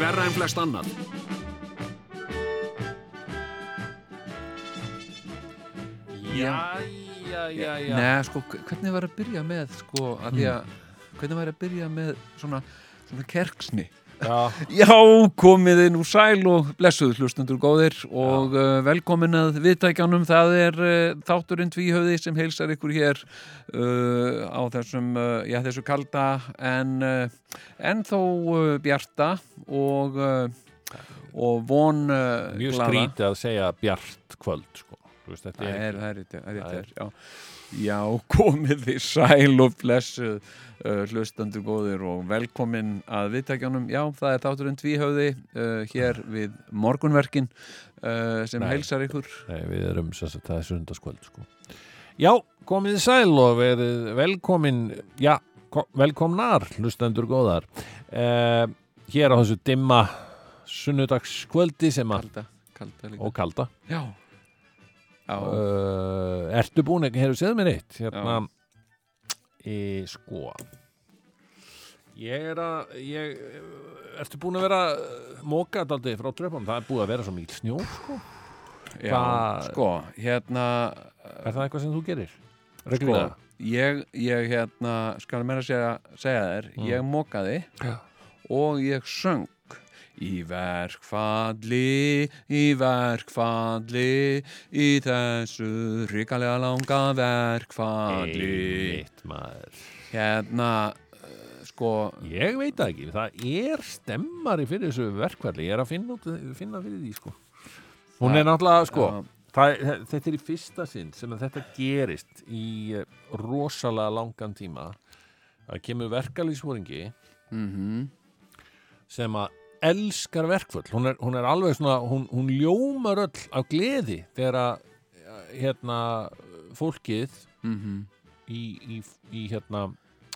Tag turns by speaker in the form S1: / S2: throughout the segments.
S1: Ekki verra en flest annað.
S2: Já, já, já, já.
S3: Nei, sko, hvernig var að byrja með sko, að því að hvernig var að byrja með svona, svona kerksni
S2: Já,
S3: komið inn úr sæl og blessuð hlustundur góðir og uh, velkomin að viðtækjanum það er uh, þátturinn tvíhöfði sem heilsar ykkur hér uh, á þessum, já, þessu kalda en, en þó bjarta og og von
S4: mjög
S3: glaða.
S4: skrítið að segja bjart kvöld sko. Veist,
S3: Það
S4: er,
S3: er, það er, það er,
S4: Það
S3: rétt, já. komið þið sæl og blessuð hlustandu góðir og velkomin að viðtækjanum. Já, það er þátturinn tvíhöfði uh, hér við morgunverkin uh, sem
S4: Nei.
S3: heilsar ykkur.
S4: Nei, við erum sem sagt, það er sundarskvöld sko. Já, komið sæl og verið velkomin já, ko- velkomnar hlustendur góðar uh, hér á þessu dimma sunnudagskvöldi sem að
S3: Kalda, kalda líka.
S4: og kalda
S3: Já. Já,
S4: uh, Ertu búin ekki, hefur séð mér eitt hérna í, sko ég er að ég, ertu búin að vera mókað aldrei frá tröfum, það er búið að vera svo mikil snjó sko,
S3: já,
S4: hvað-
S3: sko, hérna,
S4: er það eitthvað sem þú gerir?
S3: sko,
S4: Reglulega?
S3: ég, ég hérna, skal meira segja, segja þér,
S4: Mm.
S3: ég mókaði og ég söng í verkfalli, í verkfalli, í þessu hrikalega langa verkfalli.
S4: Einmitt maður.
S3: Hérna, uh, sko,
S4: Ég veit það ekki, það er stemmari fyrir þessu verkvalli, ég er að finna, út, finna fyrir því sko. Hún er náttúrulega sko
S3: já,
S4: það, þetta er í fyrsta sinn sem þetta gerist í rosalega langan tíma það kemur verkalýsfóringi
S3: mhm,
S4: sem að elskar verkvöld hún er, hún er alveg svona, hún, hún ljómar öll af gleði þegar að hérna fólkið
S3: mhm,
S4: í, í, í hérna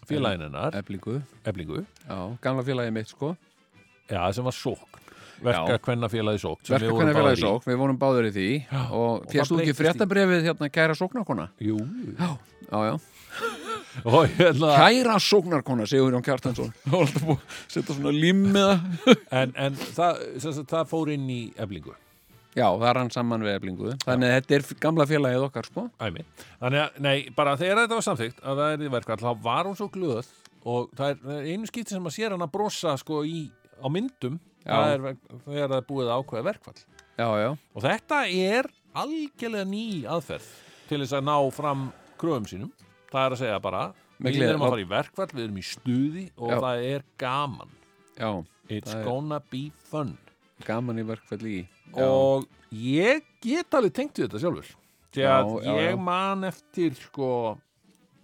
S4: félagininnar,
S3: eflingu,
S4: eflingu
S3: já, gamla félagi mitt, sko.
S4: já, sem var sókn. Verka kvenna félagi sókn sem við
S3: Verka
S4: vorum
S3: hvernig félagi
S4: báðir í.
S3: sók, við vorum báður í því.
S4: Já,
S3: og
S4: og
S3: férst
S4: það
S3: þú ekki fréttabrefið hérna kæra sóknarkona?
S4: Jú,
S3: Já, já, já.
S4: Hérna
S3: Kæra sóknarkona, segur Jón Kjartansson. Það setja svona limmiða.
S4: en, en það, sagt, það fór inn í eflingu
S3: Já, það rann saman við eflingu. Þannig að þetta er gamla félagið okkar, sko.
S4: Æmi. Þannig að, nei, bara þegar þetta var samþykkt að það er í verkvall, þá var hún svo glöð og það er, það er einu skipti sem að sér hann að brosa sko í, á myndum það er þegar það er búið að ákveða verkvall
S3: Já, já.
S4: og þetta er algjörlega ný aðferð til þess að ná fram kröfum sínum það er að segja bara við erum að fara í verkvall, við erum í stuði og
S3: Já.
S4: það er gaman
S3: Já,
S4: it's
S3: er-
S4: gonna be fun
S3: gaman í verkfalli í. Já.
S4: og ég get alveg tengt við þetta sjálfur því að ég man eftir sko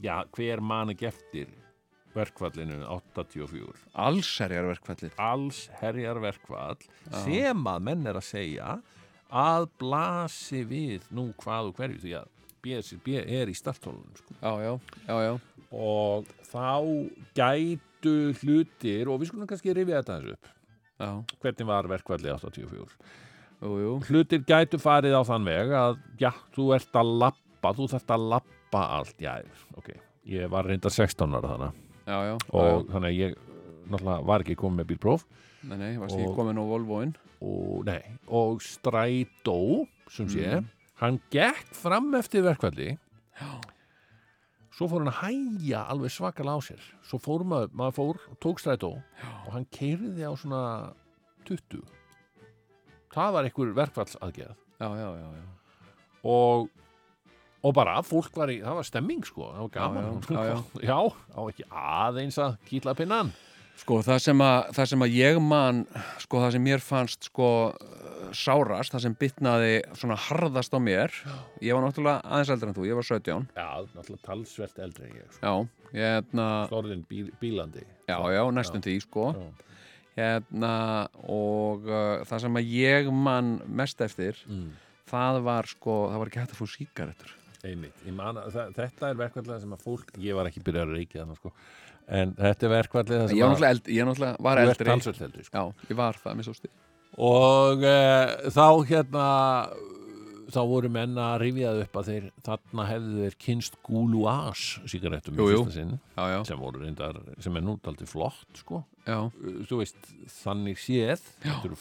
S4: já, hver man ekki eftir verkfallinu 84
S3: Allsherjar verkfallið.
S4: alls herjar verkfall sem að menn er að segja að blasi við nú hvað og hverju því að BSB er í startólunum sko.
S3: Já, já, já, já.
S4: og þá gætu hlutir og við skulum kannski rifja þetta þessu upp
S3: Já,
S4: hvernig var verkfalli 84
S3: jú, jú.
S4: hlutir gætu farið á þann veg að já, þú ert að lappa þú þarft að lappa allt já, ok, ég var reyndar 16 ára þannig
S3: Já, já.
S4: og þannig að ég náttúrulega var ekki komið með bílpróf
S3: Nei, nei, varst ekki komin á Volvoin.
S4: og, nei, og strætó sem sé,
S3: Mhm.
S4: Hann gekk fram eftir verkvalli svo fór hann að hæja alveg svakalega á sér. Svo fór maður, maður fór og tók strætó og hann keiriði á svona 20 það var einhver verkfallsaðgerð.
S3: Já, já, já, já.
S4: og og bara fólk var í, það var stemming sko. Það var gaman.
S3: Já, já, já,
S4: já, á ekki aðeins að kýtla pinnan
S3: Sko, það sem, að, það sem að ég man, sko, það sem mér fannst, sko, sárast, það sem bitnaði svona harðast á mér, ég var náttúrulega aðeins eldri en þú, ég var 17,
S4: Já, náttúrulega talsvert eldri en ég sko.
S3: já, hérna,
S4: Slorðin bíl, bílandi
S3: já, já, næstum því, sko,
S4: Já.
S3: hérna, og uh, það sem að ég man mest eftir,
S4: mm.
S3: það var, sko, það var ekki hægt að fá sígarettur.
S4: Einmitt, ég man að það- þetta er verkvallega sem að fólk, ég var ekki byrjað að reykja þannig sko, en þetta er verkvallega sem
S3: Ég var ég náttúrulega var eldri,
S4: eldri sko.
S3: já, ég var það, mér svo stið.
S4: og e, þá hérna þá voru menn að rifjað upp að þeir þarna hefðu þeir kynst gúluás sigarettum í fyrsta sinn
S3: Já, já,
S4: sem voru reyndar, sem er nú aldrei flott sko,
S3: já,
S4: þú veist þannig séð, þetta eru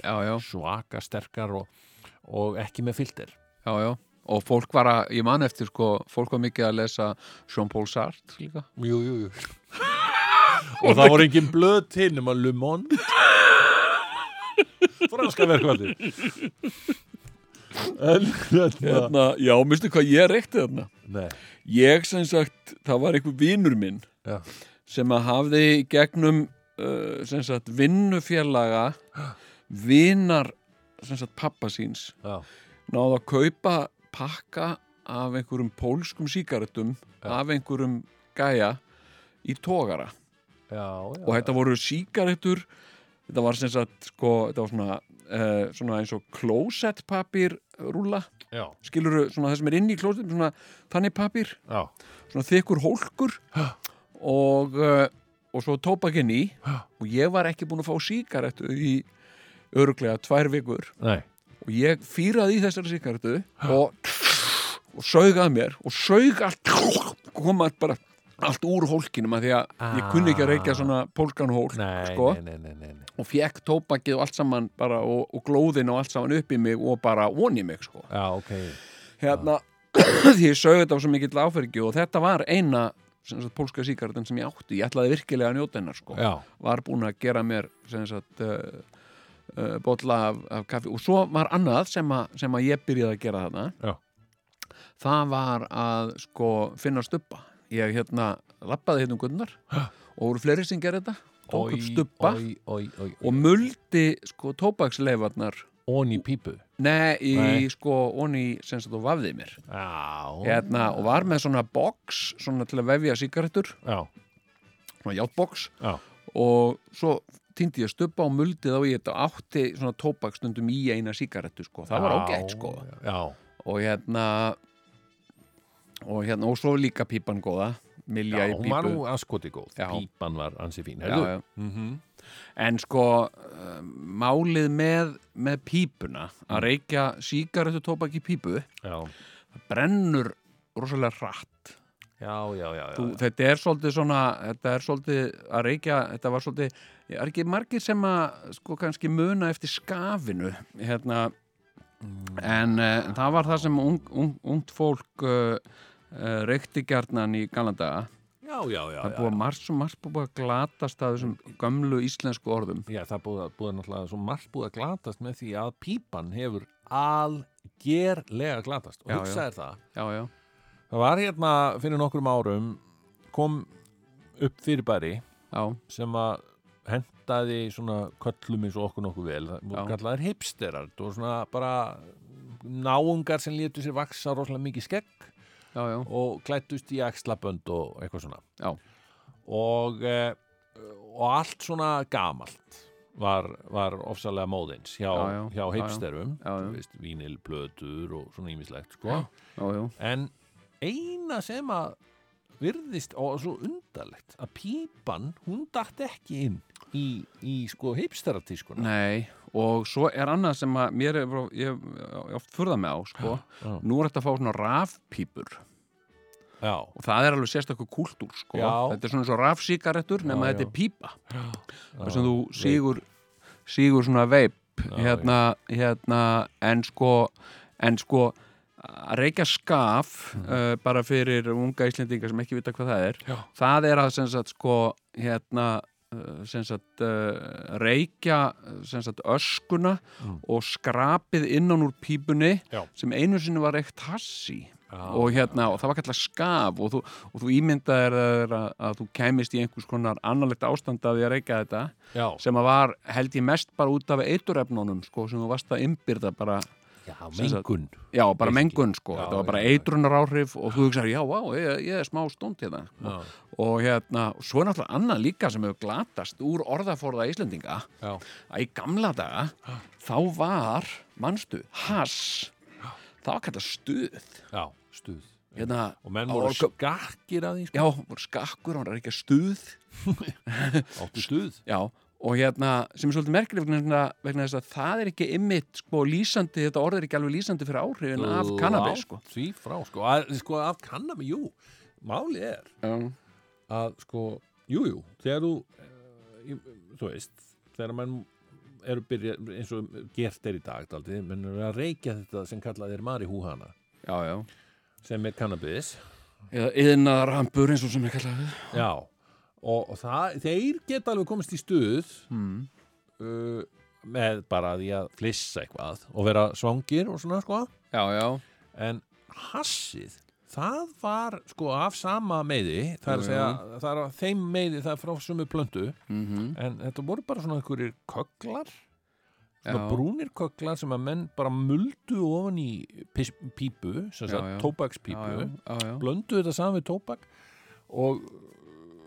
S3: já, já,
S4: svaka sterkar og, og ekki með filter.
S3: Já, já. Og fólk var að, ég man eftir, sko, fólk var mikið að lesa Jean-Paul Sartre líka.
S4: Jú, jú, jú. Og það voru engin blöð til nema Le Monde. Franska verkvaldi En hérna
S3: Hérna, já, minnstu hvað ég reykti þarna?
S4: Nei,
S3: Ég sem sagt, það var einhver vinur minn
S4: já,
S3: sem að hafði gegnum uh, sem sagt vinnufélaga vinar sem sagt pappa síns.
S4: Já,
S3: náðu að kaupa pakka af einhverjum pólskum sígarettum
S4: Já.
S3: af einhverjum gæja í tógara
S4: já, já.
S3: Og þetta voru sígarettur þetta var sem sagt sko, þetta var svona, uh, svona eins og klósettpapír rúla
S4: Já,
S3: skilur svona það sem er inn í klósett svona
S4: já,
S3: svona þykkur hólkur. Og uh, og svo tópakinn í. Og ég var ekki búin að fá sígarettu í öruglega tvær vikur.
S4: Nei
S3: og ég fýraði í þessari sígarettu og, og að mér og saug allt kom allt bara allt úr hólkinum að því að ég kunni ekki að reykja svona pólkan hól
S4: Nei,
S3: sko,
S4: nei, nei,
S3: og fekk tópakið og allt saman bara og, og glóðin og allt saman upp í mig og bara onni mig sko.
S4: Já, ok.
S3: Hérna, því ég sögði þetta á svo mikill áfergju og þetta var eina sagt, pólska sígaretin sem ég átti. Ég ætlaði virkilega að njóta hennar sko.
S4: Já,
S3: var búin að gera mér sem sagt uh, uh, bolla af, af kaffi. Og svo var annað sem, a, sem að ég byrjaði að gera þarna.
S4: Já.
S3: það var að sko finna stubba. Ég hérna lappaði hérna um gunnar. Og voru fleiri sem gerði þetta. Tók upp stubba
S4: Oi, oi, oi,
S3: og muldi sko tóbaksleifarnar.
S4: Ón í pípu?
S3: Nei, í
S4: Nei.
S3: sko, onni sem sagt og vafði mér.
S4: Já,
S3: hérna, og var með svona box svona til að vefja sígarettur.
S4: Já,
S3: svona játbox.
S4: Já.
S3: Og svo týndi ég og muldið á þetta og átti svona tóbakstundum í eina sígarettu sko, það var
S4: Já,
S3: ágætt sko.
S4: Já,
S3: og hérna og hérna, og svo líka pípan góða Milja
S4: já
S3: í
S4: hún
S3: pípu.
S4: var nú askoti góð.
S3: Já.
S4: Pípan var ansi fín.
S3: Já, já.
S4: Mm
S3: en sko uh, málið með, með pípuna
S4: Mm.
S3: að reykja sígarettu tóbak í pípu
S4: Já,
S3: brennur rosalega hratt
S4: já, já, já, já.
S3: Þú, þetta er svolítið svona þetta er svolítið að reykja þetta var svolítið, er ekki margir sem að sko kannski muna eftir skafinu hérna en uh, það var það sem ung, ung, ungt fólk uh, uh, reykti gjarnan í galandaga
S4: já, já, já,
S3: það er búið að margt svo margt búið að glatast að þessum gömlu íslensku orðum.
S4: Já, það er búið, að- búið náttúrulega svo margt búið að glatast með því að pípan hefur algerlega glatast. Og
S3: Já,
S4: hugsa
S3: já.
S4: er það.
S3: Já, já,
S4: Það var hérna fyrir nokkrum árum kom upp fyrirbæri
S3: já,
S4: sem að hentaði svona köllum eins og okkur nokkuð vel. Það
S3: Já.
S4: kallaðir hipsterar. Og svona bara náungar sem létu sér vaksa rosalega mikið skegg
S3: já, já,
S4: og klættust í axlabönd og eitthvað svona. Og, e, og allt svona gamalt var, var ofsalega móðins hjá,
S3: Já, já.
S4: hjá
S3: Já, já.
S4: hipsterum. Vínilplötur og svona ímislegt sko. en eina sem að virðist og svo undarlegt að pípan, hún dætt ekki inn í, í sko hipsteratískuna
S3: Nei, og svo er annað sem að mér er, ég hef oft furðað mig á, sko.
S4: Já.
S3: Nú er þetta að fá svona rafpípur
S4: Já,
S3: og það er alveg sérstakur kúltúr, sko.
S4: Já.
S3: Þetta er svona svo rafsíkarettur nema
S4: Já,
S3: þetta
S4: já.
S3: er pípa. Sem
S4: já,
S3: þú sígur, sígur svona veip,
S4: Já,
S3: hérna, hérna, en sko, en sko, að reykja skaf uh, bara fyrir unga Íslendinga sem ekki vita hvað það er.
S4: Já.
S3: það er að sagt sko hérna sem sagt uh, reykja sagt öskuna og skrapið innan úr pípunni
S4: Já.
S3: sem einu sinni var reykt hassi.
S4: Já,
S3: og hérna, og það var kallar skaf og þú, og þú ímyndaðir að, að, að þú kæmist í einhvers konar annarlegt ástand af því að reyka þetta sem að var, held ég mest bara út af eiturefnunum, sko, sem þú varst að ymbyrða bara,
S4: já
S3: sem sagt-
S4: mengun.
S3: Já, bara mengun, sko.
S4: Já,
S3: þetta var bara eitrunar áhrif og þú hugsaður, já, vá, ég, ég er smá stónd hérna.
S4: Já,
S3: og hérna, svo er náttúrulega annað líka sem hefur glatast úr orðaforða Íslendinga.
S4: Já,
S3: að í gamla daga þá var, manstu, hass. Það var kallað stuð.
S4: Já, stuð.
S3: Hérna,
S4: Og menn
S3: á-
S4: voru
S3: á-
S4: skakkir að því sko.
S3: já, voru skakkur, hann var ekki stuð.
S4: Áttu stuð?
S3: Já, og hérna, sem er svolítið merkileg vegna, vegna þess að það er ekki ymmit sko lýsandi, þetta orð er ekki alveg lýsandi fyrir áhrifin af kannabis, sko.
S4: Því frá, sko, að, sko af kannabis, jú Máli er
S3: já,
S4: að sko, jú, jú þegar þú, uh, þú veist þegar mann eru byrja eins og gert er í dag daldið, menn eru að reykja þetta sem kallað er marihúhana
S3: já, já.
S4: Sem er kannabis.
S3: Eða yðnaðarhampur eins og sem ég kallaði
S4: já, og, og það, þeir geta alveg komist í stuð
S3: mm.
S4: uh, með bara því að flissa eitthvað og vera svangir og svona sko
S3: já, já,
S4: en hassið það var sko af sama meiði það er að segja, það er að þeim meiði það er frá sumu plöntu
S3: mm
S4: en þetta voru bara svona einhverjir kögglar
S3: já.
S4: svona brúnir kögglar sem að menn bara muldu ofan í pípu
S3: Já, já.
S4: tóbakspípu
S3: já, já, já, já.
S4: blöndu þetta saman við tóbak og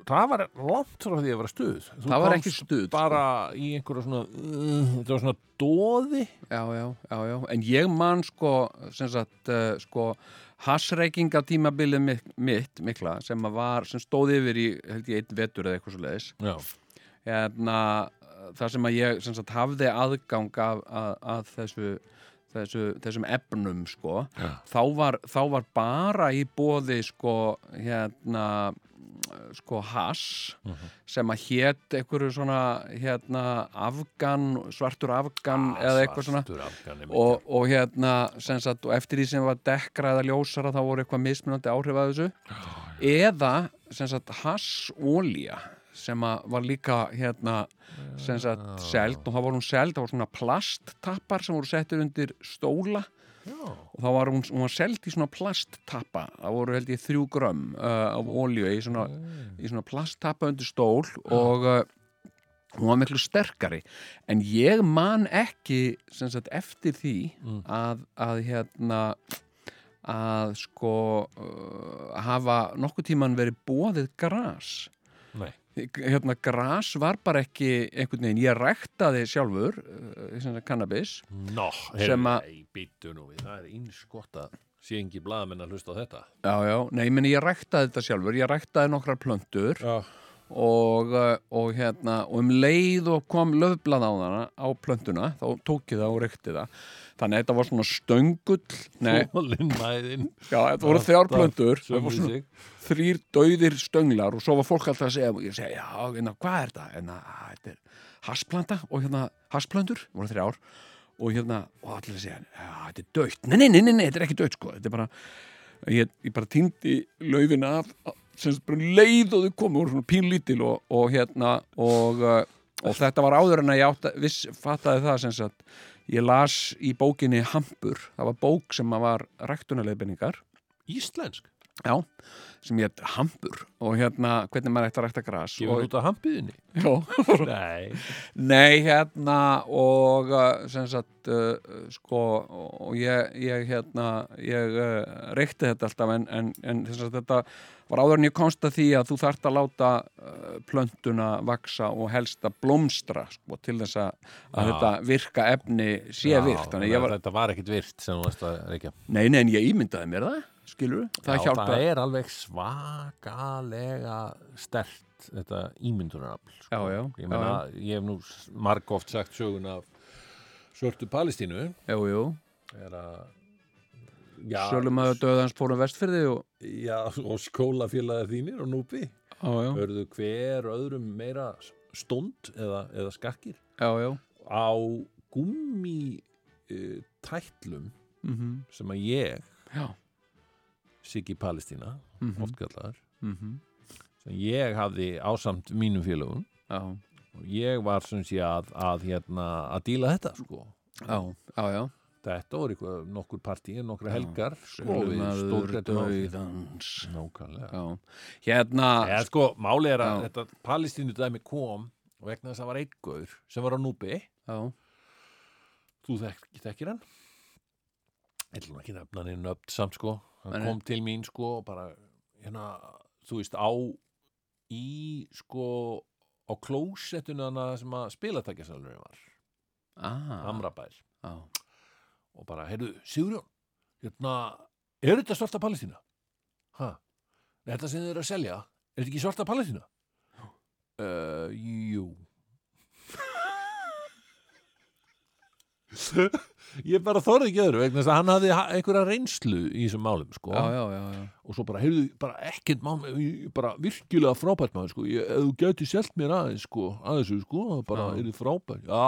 S4: það var langt frá því að vera stuð. Þú
S3: það var ekki stuð sko.
S4: bara í einhverja svona uh, þetta var svona dóði
S3: já, já, já, já, en ég man sko, sem sagt, uh, sko hassreikinga tímabilið mitt, mitt mikla, sem að var, sem stóð yfir í, held ég, einn vetur eða eitthvað svo leiðis
S4: já,
S3: hérna, það sem að ég sem sagt, hafði aðgang af, að, að þessu, þessu, þessum efnum sko,
S4: Já.
S3: þá var, þá var bara í bóði sko, hérna sko hass sem að hét einhverju svona hérna afgan, svartur afgan eða eitthvað svona.
S4: Afgan,
S3: og, og hérna sagt, og eftir því sem var dekkra eða ljósara þá voru eitthvað mismunandi áhrif að þessu. Eða sem sagt hassólía sem að var líka hérna seld og það voru hún seld, það voru svona plasttappar sem voru settir undir stóla
S4: já.
S3: og þá var hún, hún var seld í svona plasttappa. Það voru held ég þrjú grömm uh, af olíu í svona, í svona plasttappa undir stól og uh, hún var miklu sterkari. En ég man ekki sagt eftir því að, að hérna að sko uh, hafa nokkuð tíman verið bóðið gras.
S4: Nei.
S3: Hérna gras var bara ekki einhvern veginn, ég ræktaði sjálfur uh, sagt kannabis
S4: Nó,
S3: Sem að-
S4: Nei, býttu nú við, það er eins gott að sé engi blaðamenn að hlusta á þetta
S3: Já, já, nei, meni ég ræktaði þetta sjálfur, ég ræktaði nokkrar plöntur
S4: Já,
S3: og, uh, og hérna, og um leið og kom löfblað á hana, á plöntuna, þá tók ég það og reykti það. Þannig að þetta var svona stöngull,
S4: mæðin.
S3: Já, þetta voru þrjár
S4: sig.
S3: þrýr dauðir stönglar og svo var fólk alltaf að segja, ég segi, já, hérna, hvað er þetta? Hérna, "Á, þetta er hassplanta og hérna hassplöntur, það voru þrjár. Og hérna, og allir segja, þetta er döitt. Nei, nei, nei, nei, nei, þetta er ekki döitt, sko, þetta er bara, ég, ég bara týndi laufin af sem um leið og þau komu úr svona pínlítil og, og hérna og, uh, og þetta var áður en að ég átt að viss fattaði það sem sagt ég las í bókinni Hampur. Það var bók sem var ræktunarleiðbenningar
S4: Íslensk,
S3: já, sem ég Hampur og hérna hvernig maður ætti að rækta gras
S4: gefur
S3: og,
S4: út af hampiðinni?
S3: Já,
S4: Nei,
S3: Nei, hérna og uh, sem sagt uh, sko og ég, ég hérna ég uh, reykti þetta alltaf en, en, en sem sagt þetta var áður en ég komst að því að þú þarft að láta uh, plöntuna vaksa og helst að blómstra sko, til þess að, að þetta virka efni sé
S4: Já,
S3: virt ég var,
S4: Þetta var ekkit virt sem þú veist að reykja.
S3: Nei, nei, en ég ímyndaði mér það skilur, það
S4: Já,
S3: hjálpa
S4: það er alveg svakalega stert þetta ímyndunarafl sko.
S3: Já, já,
S4: Ég ég hef nú margóft sagt sögun af svörtu Palestínu.
S3: Jú, jú,
S4: er að já,
S3: sölum að döðans fórum vestfyrði og,
S4: já, og skólafélagið þínir og núpi.
S3: Já, já,
S4: hörðu hver öðrum meira stund eða, eða skakkir?
S3: Já, já.
S4: Á gummi uh, tætlum
S3: mhm,
S4: sem að ég,
S3: já,
S4: Siggi Palestína
S3: mhm,
S4: oft kallaðar,
S3: mhm.
S4: sem ég hafði ásamt mínum félögum.
S3: Já,
S4: og ég var sem sé að, að, hérna, að díla þetta sko.
S3: já, já, já.
S4: þetta voru eitthvað nokkur partíð, nokkra helgar sko, við
S3: Sölumaður
S4: stórgrættum á því.
S3: dauðans.
S4: nákvæmlega.
S3: Hérna,
S4: Eða sko, máli er að þetta palestínu dæmi kom vegna þess að var einn gaur sem var á núbi
S3: já,
S4: þú þekk, þekkir hann? Ég ætlum ekki nefna hann í nöfn samt sko hann kom til mín sko og bara hérna, þú veist, á í sko á klósettuna hana sem að spilatækjasalurinn var,
S3: ah,
S4: Hamrabær
S3: já,
S4: og bara, heyrðu, Sigurjón hérna, er þetta svarta Palestína? Ha? Er þetta sem þið eru að selja? Er þetta ekki svarta Palestína? Uh, jú Ég bara þorði ekki öðru vegna þess að hann hafði ha- einhverja reynslu í þessum málum sko.
S3: já, já, já, já.
S4: og svo bara, heyrðu, bara ekkert mál bara virkilega frábært maður sko. ég, ef þú gæti selt mér aðeins sko, aðeins sko, bara er þið frábært já,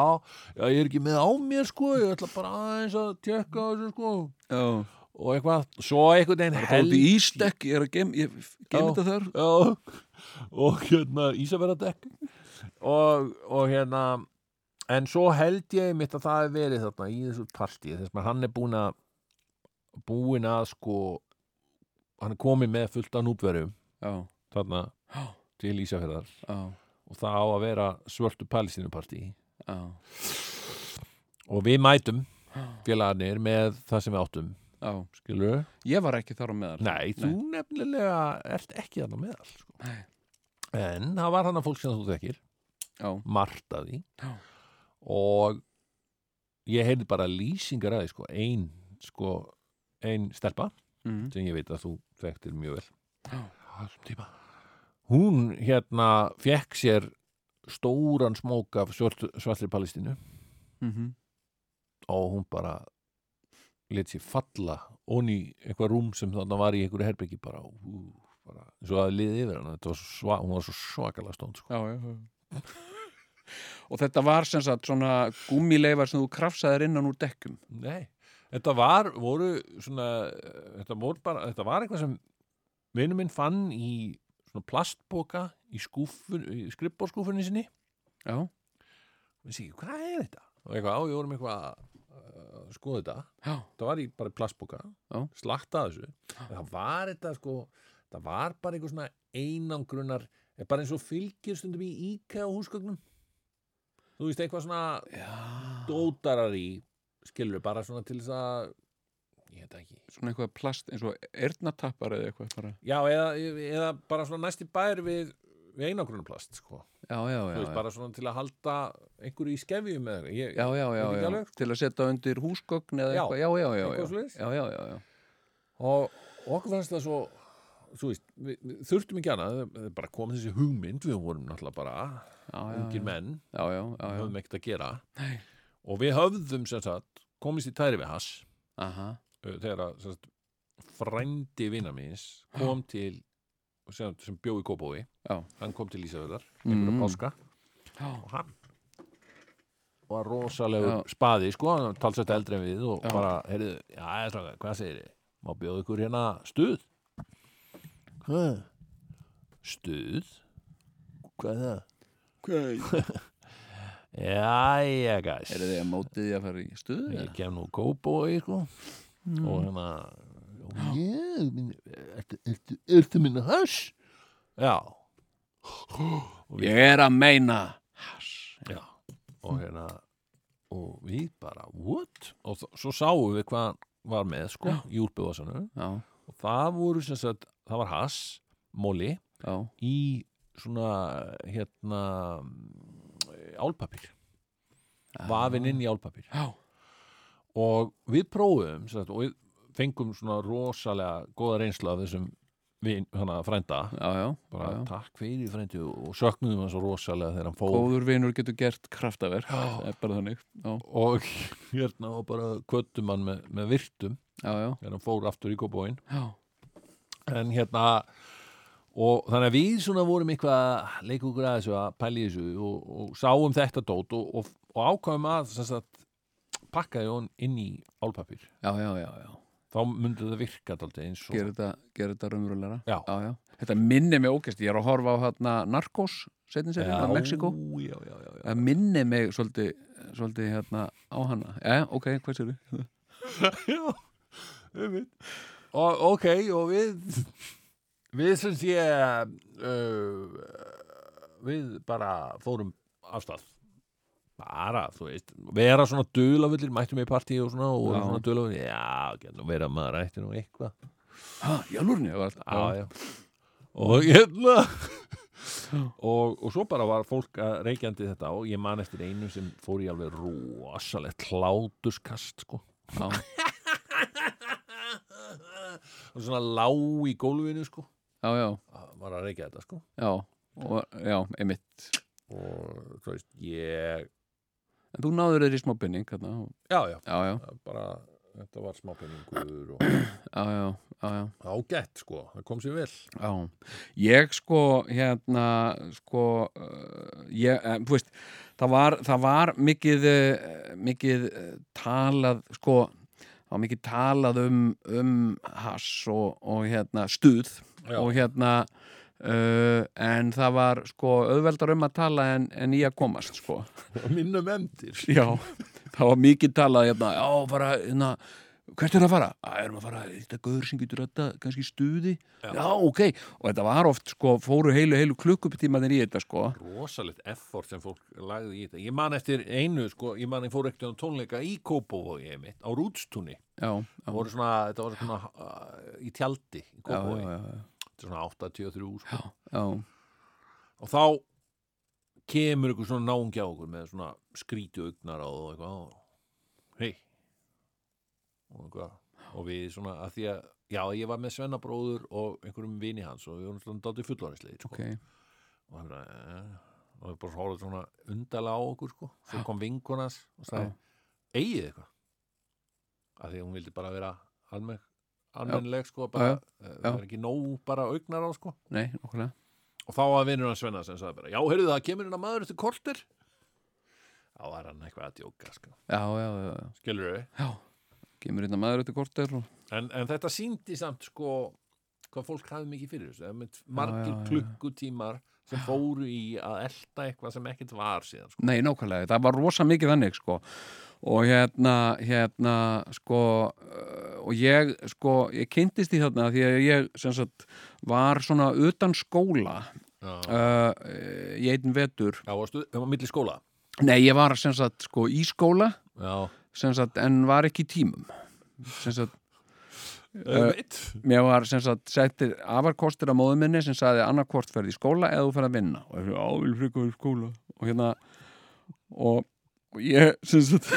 S4: já, ég er ekki með á mér sko, ég ætla bara aðeins að tekka á þessu sko
S3: já.
S4: og eitthvað, svo einhvern veginn
S3: Það er út í ístekk, ég er að gem, ég gem
S4: Já.
S3: þetta þar
S4: já, og hérna Ísafjörðardekk og, og hérna en svo held ég mitt að það hef verið þarna í þessu partí þess að hann er búin að búin að sko hann er komið með fullt af núpverum
S3: Já,
S4: þarna
S3: já,
S4: til Ísafjörðar
S3: já,
S4: og það á að vera svörtu palestínupartí.
S3: Já,
S4: og við mætum félagarnir með það sem við áttum.
S3: Já.
S4: Skilur
S3: Ég var ekki þar á meðal.
S4: Nei, þú nefnilega ert ekki þarna meðal sko.
S3: Nei.
S4: en það var hann að fólk sem þú þekkir.
S3: Já,
S4: og ég heyrði bara lýsingar að því sko, ein sko, ein stelpa
S3: mm.
S4: sem ég veit að þú þekktir mjög vel. Tíma. Hún hérna fekk sér stóran smók af svart, svartri palestínu.
S3: Mm
S4: og hún bara let sér falla onni eitthvað rúm sem þarna var í einhverju herbyggi bara, ú, bara eins og að liði yfir Þetta var svo hún var svo svakalega stónd sko.
S3: já, já, já. Og þetta var sem sagt svona gúmileifar sem þú krafsaðir innan úr dekkum
S4: Nei, þetta var voru svona, þetta voru bara þetta var eitthvað sem vinur minn fann í svona plastboka í í skrippbórskúfunni sinni.
S3: Já,
S4: við séu, hvað er þetta? og eitthvað, á, ég vorum eitthvað að skoða þetta.
S3: Já,
S4: það var í bara plastboka slakta þessu. Það var þetta sko það var bara eitthvað svona einangrunar bara eins og fylgir stundum í og húsgögnum þú veist eitthvað svona
S3: já
S4: dótarar í skilur bara svona til þess að ég veit ekki
S3: Svona eitthvað plast eins og eyrnatappar eða eitthvað bara
S4: já eða, eða bara svona næsti bær við, við einangrunarplast sko
S3: Já, já,
S4: þú
S3: já,
S4: veist
S3: já.
S4: bara svona til að halda einhverju í skefjum eða eitthvað. ég,
S3: Já, já, já,
S4: ekki
S3: já.
S4: alveg,
S3: til að setja undir húsgögn eða
S4: Já.
S3: eitthvað, já, já, já,
S4: Eitthvað
S3: já.
S4: svoleiðis.
S3: já, já, já, já.
S4: og og okkur fannst það svo þú veist, við, við þurftum ekki annað það er bara kom þessi hugmynd, við vorum náttúrulega bara
S3: já,
S4: ungir
S3: já.
S4: menn
S3: já,
S4: við höfum ekkert að gera
S3: Nei.
S4: og við höfðum sem sagt komist í tæri við hass
S3: Aha,
S4: uh, þegar að sagt, frændi vina míns kom til sem, sem bjó í Kópói hann kom til Ísafjörðar einhverja
S3: Mm.
S4: páska og hann var rosalegur
S3: Já.
S4: spaði sko, talsett eldri en við og bara, heyrðu, já, hvað segir þið? Má bjóða ykkur hérna stuð? Hvað? Stuð? Hvað er það?
S3: Hvað?
S4: Jæja, gæs
S3: Er þið að mótið því að fara í stuðu?
S4: Ég kem nú góðbói, sko
S3: Mm.
S4: og hérna ég, minn, ertu, ertu, ertu minna hass? Já
S3: Ég er að meina Hass.
S4: já, og hérna og við bara, what? og svo sáum við hvað var með, sko,
S3: Já,
S4: og það voru sem sagt, það var hass móli í svona hérna álpapir vafinn inn í álpapir og við prófum sagt, og við fengum svona rosalega góða reynslu af þessum vin, hana, frænda.
S3: Já, já,
S4: bara
S3: já,
S4: takk fyrir frændi og söknuðum hann svo rosalega þegar hann fór.
S3: Góður vinur getur gert kraftaverk Það er bara þannig Já,
S4: og hérna og bara kvöttum hann með, með virtum. Þegar hann fór aftur í kópóin
S3: já,
S4: en hérna og þannig að við svona vorum eitthvað að leika okkur að þessu að pæli þessu og, og sáum þetta dót og, og, og ákvæmum að sagt, pakka hún inn í álpapir
S3: já, já, já, já.
S4: þá myndi það virka dálítið eins og
S3: gera þetta, raunverulega
S4: Já.
S3: já, já. Þetta minni mig ógæst, ég er að horfa á hérna Narcos, setjum sér, á Mexiko
S4: já, já, já, já.
S3: Það minni mig svolítið, svolítið hérna á hana Já, ok, hvað sér við?
S4: já, einmitt. Og ok, og við við sem sé uh, við bara fórum af stað bara, þú veist, vera svona dulavillir, mættum í partí og svona og
S3: Já.
S4: svona dulavillir, já, getur vera maður ætti nú eitthvað
S3: Ha, í alvörni? Já,
S4: já, já. og hérna og, og svo bara var fólk að reykjandi þetta og ég man eftir einu sem fór í alveg rosalegt hlátuskast sko
S3: já,
S4: og svona lá í gólfinu sko.
S3: Já, já,
S4: var að reykja þetta sko.
S3: Já, og, já, einmitt.
S4: Og þú veist, ég
S3: En þú náður þér í smá binning hérna,
S4: já, já,
S3: já,
S4: bara þetta var smápenningur og
S3: já, já, já, já.
S4: ágætt sko, það kom sér vel.
S3: Já, ég sko hérna sko uh, ég, eh, þú veist, það var, það var mikið, uh, mikið talað sko var mikið talað um, um hass og, og hérna stuð
S4: Já.
S3: og hérna uh, en það var sko auðveldar um að tala en, en í að komast sko
S4: minnum emdir
S3: Já, það var mikið talað hérna, já, fara, hérna, hvert er að fara? Að, erum að fara, þetta gaur sem getur þetta, kannski stuði? Já. ok, og þetta var oft, sko, fóru heilu, heilu klukkutímaðin í þetta, sko.
S4: rosalegt effort sem fólk lagði í þetta ég man eftir einu sko, ég man ég fór ekkert á tónleika í Kópavogi einmitt, á
S3: Já, já,
S4: það voru svona, þetta var svona uh, í tjaldi í
S3: já, já, já,
S4: þetta er svona 83 sko.
S3: já,
S4: og þá kemur ykkur svona náungi á okkur með svona skríti augnar á og eitthvað hei og, og við svona að því að já, ég var með svennabróður og einhverjum vini hans og við vorum svona dátið fullorðinsleir sko.
S3: ok,
S4: og hann bara eh, og við bara horfðum svona undarlega á okkur sko. svo kom vinkonas og sagði eigið eitthvað? Af því að hún vildi bara vera almenn almennleg sko bara, já, það er ekki nóg bara augnar á sko.
S3: Nei,
S4: og þá var vinnur hann Svenna sem sagði bara já, heyrðu það, kemur hérna maður eftir kortir þá var hann eitthvað að djóka sko.
S3: Já, já, já, já,
S4: skilur við
S3: já, kemur hérna maður eftir korter og,
S4: en, en þetta síndi samt sko hvað fólk hafði mikið fyrir þessu. Margir
S3: já, já.
S4: klukkutímar sem fóru í að elta eitthvað sem ekkert var síðan sko.
S3: nei, nákvæmlega, það var rosa mikið þannig, sko, og hérna, hérna, sko, og ég, sko, ég kynntist í þarna því að ég, sem sagt, var svona utan skóla uh, í einn vetur.
S4: Já varstu, það var milli skóla?
S3: Nei, ég var sem sagt sko í skóla.
S4: Já,
S3: sagt, en var ekki í tímum. Sagt,
S4: uh,
S3: mér var settir afarkostir á móðu minni sem sagði annarkvort ferði í skóla eða þú ferði að vinna. Og ég fyrir ávil frika í skóla. Og hérna og, og ég sagt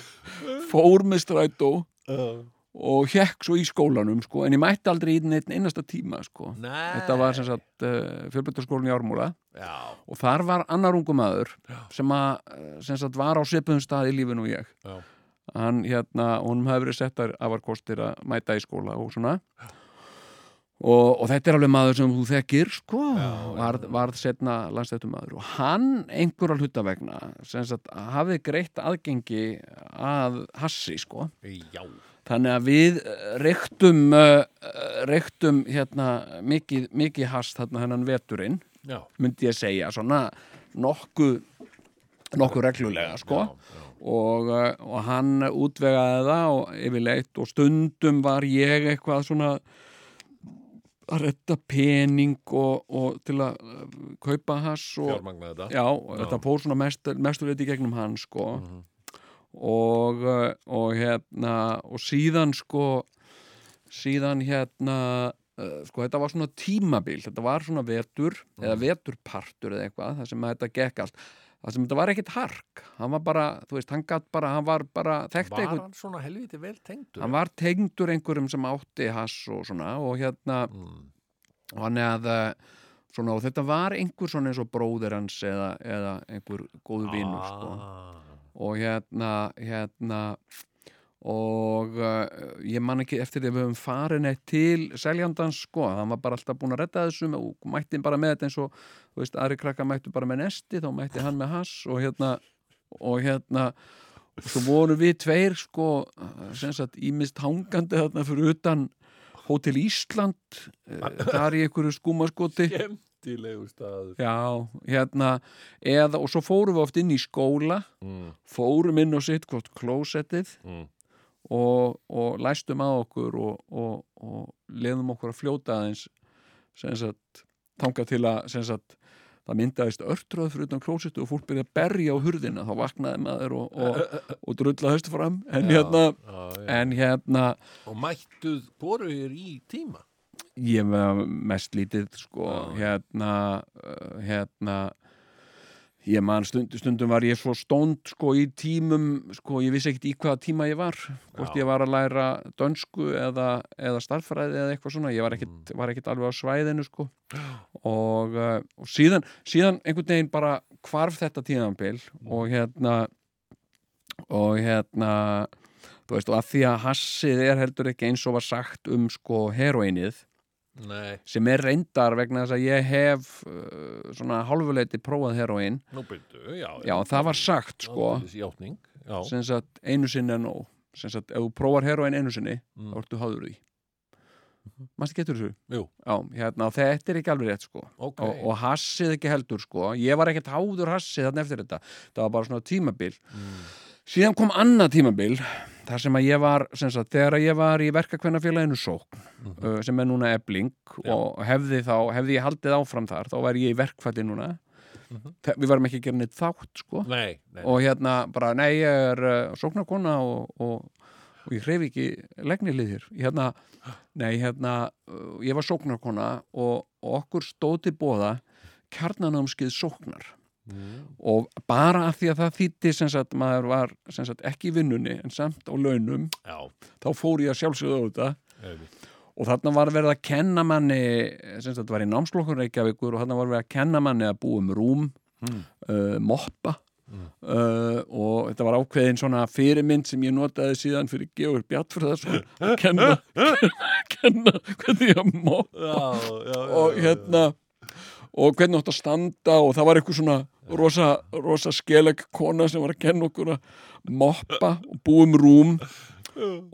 S3: fór með strætó
S4: uh,
S3: og hekk svo í skólanum sko, en ég mætti aldrei í einn einasta tíma sko. þetta var sem sagt uh, fjölbyrtarskólinn í Ármúla.
S4: Já,
S3: og þar var annar ungu maður sem að eh, sem sagt var á svipuðum stað í lífinu og ég.
S4: Já,
S3: hann hérna, honum hefði verið settar afarkostir að mæta í skóla og svona. Og, og þetta er alveg maður sem þú þekkir sko,
S4: Já,
S3: varð, varð setna landstættum maður og hann einhverja hluta vegna sem sagt hafði greitt aðgengi að hassi sko.
S4: Já
S3: þannig að við eh, reyktum uh, reyktum hérna mikið, mikið hass þarna hennan veturinn
S4: já,
S3: myndi ég segja svona nokkuð nokkuð reglulega sko.
S4: já, já.
S3: og, og hann útvegaði það og yfirleitt og stundum var ég eitthvað svona að retta pening og, og til að kaupa hass og, já, og þetta fór svona mest, mestur í gegnum hann sko.
S4: Mhm.
S3: Og, uh, og hérna og síðan sko síðan hérna uh, sko þetta var svona tímabil þetta var svona vetur eða veturpartur eða eitthvað það sem þetta gekk allt það sem þetta var ekkit hark hann var bara, þú veist, hann gatt bara hann var bara, þekkti
S4: var
S3: einhvern
S4: hann svona helviti vel tengdur
S3: hann var tengdur einhverjum sem átti hass og svona og hérna
S4: mm.
S3: og hann eða svona og þetta var einhver svona eins og bróðir hans eða, eða einhver góðu vinur sko
S4: ah.
S3: Og hérna hérna og uh, ég man ekki eftir því að við höfum farin eitt til seljandans sko, hann var bara alltaf búin að redda þessu og mætti bara með þetta eins og þú veist, aðri krakka mættu bara með nesti þá mætti hann með hass og hérna og hérna og svo voru við tveir sko sem sagt ímist hangandi þarna fyrir utan Hótel Ísland eh, þar í einhverju skúmaskoti
S4: Skemmtilegu staður.
S3: Já, hérna eða, og svo fórum við oft inn í skóla
S4: mm,
S3: fórum inn á sitt hvort klósettið
S4: mm.
S3: og, og læstum að okkur og, og, og leðum okkur að fljóta aðeins sem sagt, þangað til að sem sagt, það myndaðist örtröð fyrir utan klósettu og fólk byrjaði að berja á hurðina. Þá vaknaði maður og, og, og drulla höstu fram. En
S4: Já,
S3: hérna,
S4: já, já.
S3: en hérna
S4: Og mættuð boruðir í tíma
S3: ég var mest lítið sko,
S4: Já.
S3: hérna uh, hérna ég man stund, stundum var ég svo stónd sko í tímum sko ég vissi ekkert í hvaða tíma ég var hvort
S4: Já.
S3: ég var að læra dönsku eða, eða starffræði eða eitthvað svona ég var ekkert,
S4: Mm.
S3: var ekkert alveg á svæðinu sko og, uh, og síðan síðan einhvern veginn bara hvarf þetta tíðanbil
S4: Mm.
S3: og hérna og hérna veist og að því að hassið er heldur ekki eins og var sagt um sko heroinið
S4: Nei,
S3: sem er reyndar vegna þess að ég hef uh, svona hálfuleiti prófað heroin
S4: nú byrju, já
S3: já, það var sagt sko. Sem sagt einu sinni er nóg. Sem sagt ef þú prófar heroin einu sinni
S4: Mm.
S3: þá ertu háður því. Mannstu getur þessu?
S4: Jú.
S3: Já, hérna, þetta er ekki alveg rétt sko.
S4: Ok,
S3: og, og hassið ekki heldur sko. Ég var ekkert háður hassið þarna eftir þetta. Það var bara svona tímabil.
S4: Mm.
S3: Síðan kom annað tímabil þar sem að ég var, sem sagt, þegar ég var í verkakvennafélaginu sókn
S4: Mhm.
S3: uh, sem er núna ebling
S4: Já.
S3: og hefði þá, hefði ég haldið áfram þar þá væri ég í verkfætti núna
S4: Mhm.
S3: Þe- við varum ekki að gera neitt þátt sko
S4: Nei, nei
S3: og hérna bara, nei, ég er uh, sóknarkona og, og, og ég hreyf ekki legnilið hér hérna, nei, hérna uh, ég var sóknarkona og, og okkur stóð til bóða kjarnanámskið sóknar
S4: mm.
S3: og bara að því að það þýtti sem sagt, maður var sem sagt, ekki í vinnunni en samt á launum
S4: Já,
S3: þá fór ég að sjálfsögða á þetta
S4: einmitt.
S3: og þarna var verið að kenna manni sem sagt, var í námslokkur Reykjavíkur og þarna var verið að kenna manni að búa um rúm
S4: Mm.
S3: uh, moppa
S4: Mm.
S3: uh, og þetta var ákveðin svona fyrirmynd sem ég notaði síðan fyrir Georg Bjartfröðarsson að kenna, kenna hvernig ég að moppa
S4: já, já
S3: og hérna og hvernig átt að standa og það var eitthvað svona rosa, rosa skeleg kona sem var að kenna okkur að moppa og búa um rúm.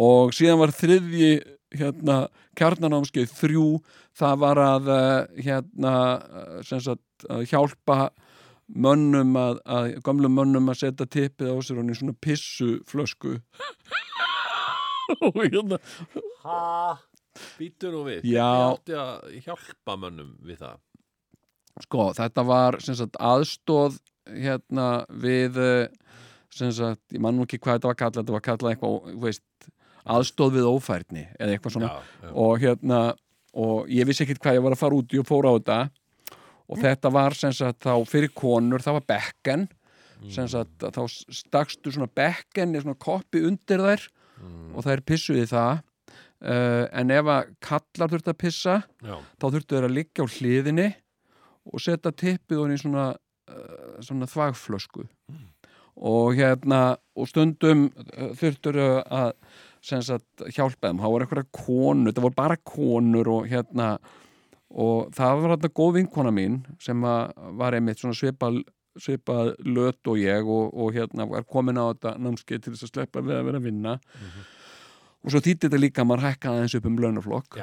S3: Og síðan var þriðji hérna kjarnanámskeið þrjú. Það var að eh, hérna eh, sagt að hjálpa mönnum að, að gamlum mönnum að setja tippið á sér og svona pissuflösku. Og hérna
S4: Ha, býtur nú við.
S3: Já.
S4: Ég átti að hjálpa mönnum við það
S3: sko þetta var sagt aðstóð hérna við eh, sagt, ég man nú ekki hvað þetta var kallað þetta var kallað eitthvað, veist aðstóð við ófærni eða eitthvað svona.
S4: Já, já.
S3: og hérna og ég vissi ekkert hvað ég var að fara út í og fóra á þetta. Og þetta var sem sagt þá fyrir konur, það var bekken. Sem sagt þá stakstu svona bekken í svona koppi undir þær
S4: Mm.
S3: og þær pissuði það. Uh, en ef að kallar þurfti að pissa
S4: Já,
S3: þá þurftu þeir að liggja á hliðinni og setja tippið honum í svona, uh, svona þvagflösku. Og hérna og stundum uh, þurftu þeir að sagt hjálpa þeim, það voru eitthvað konur það voru bara konur og hérna og það var þetta góð vinkona mín sem var einmitt svona svipað svipað löt og ég og, og hérna var komin á þetta námskeið til þess að sleppa við að vera að vinna og svo þýtti þetta líka að maður hækkaði eins upp um launaflokk.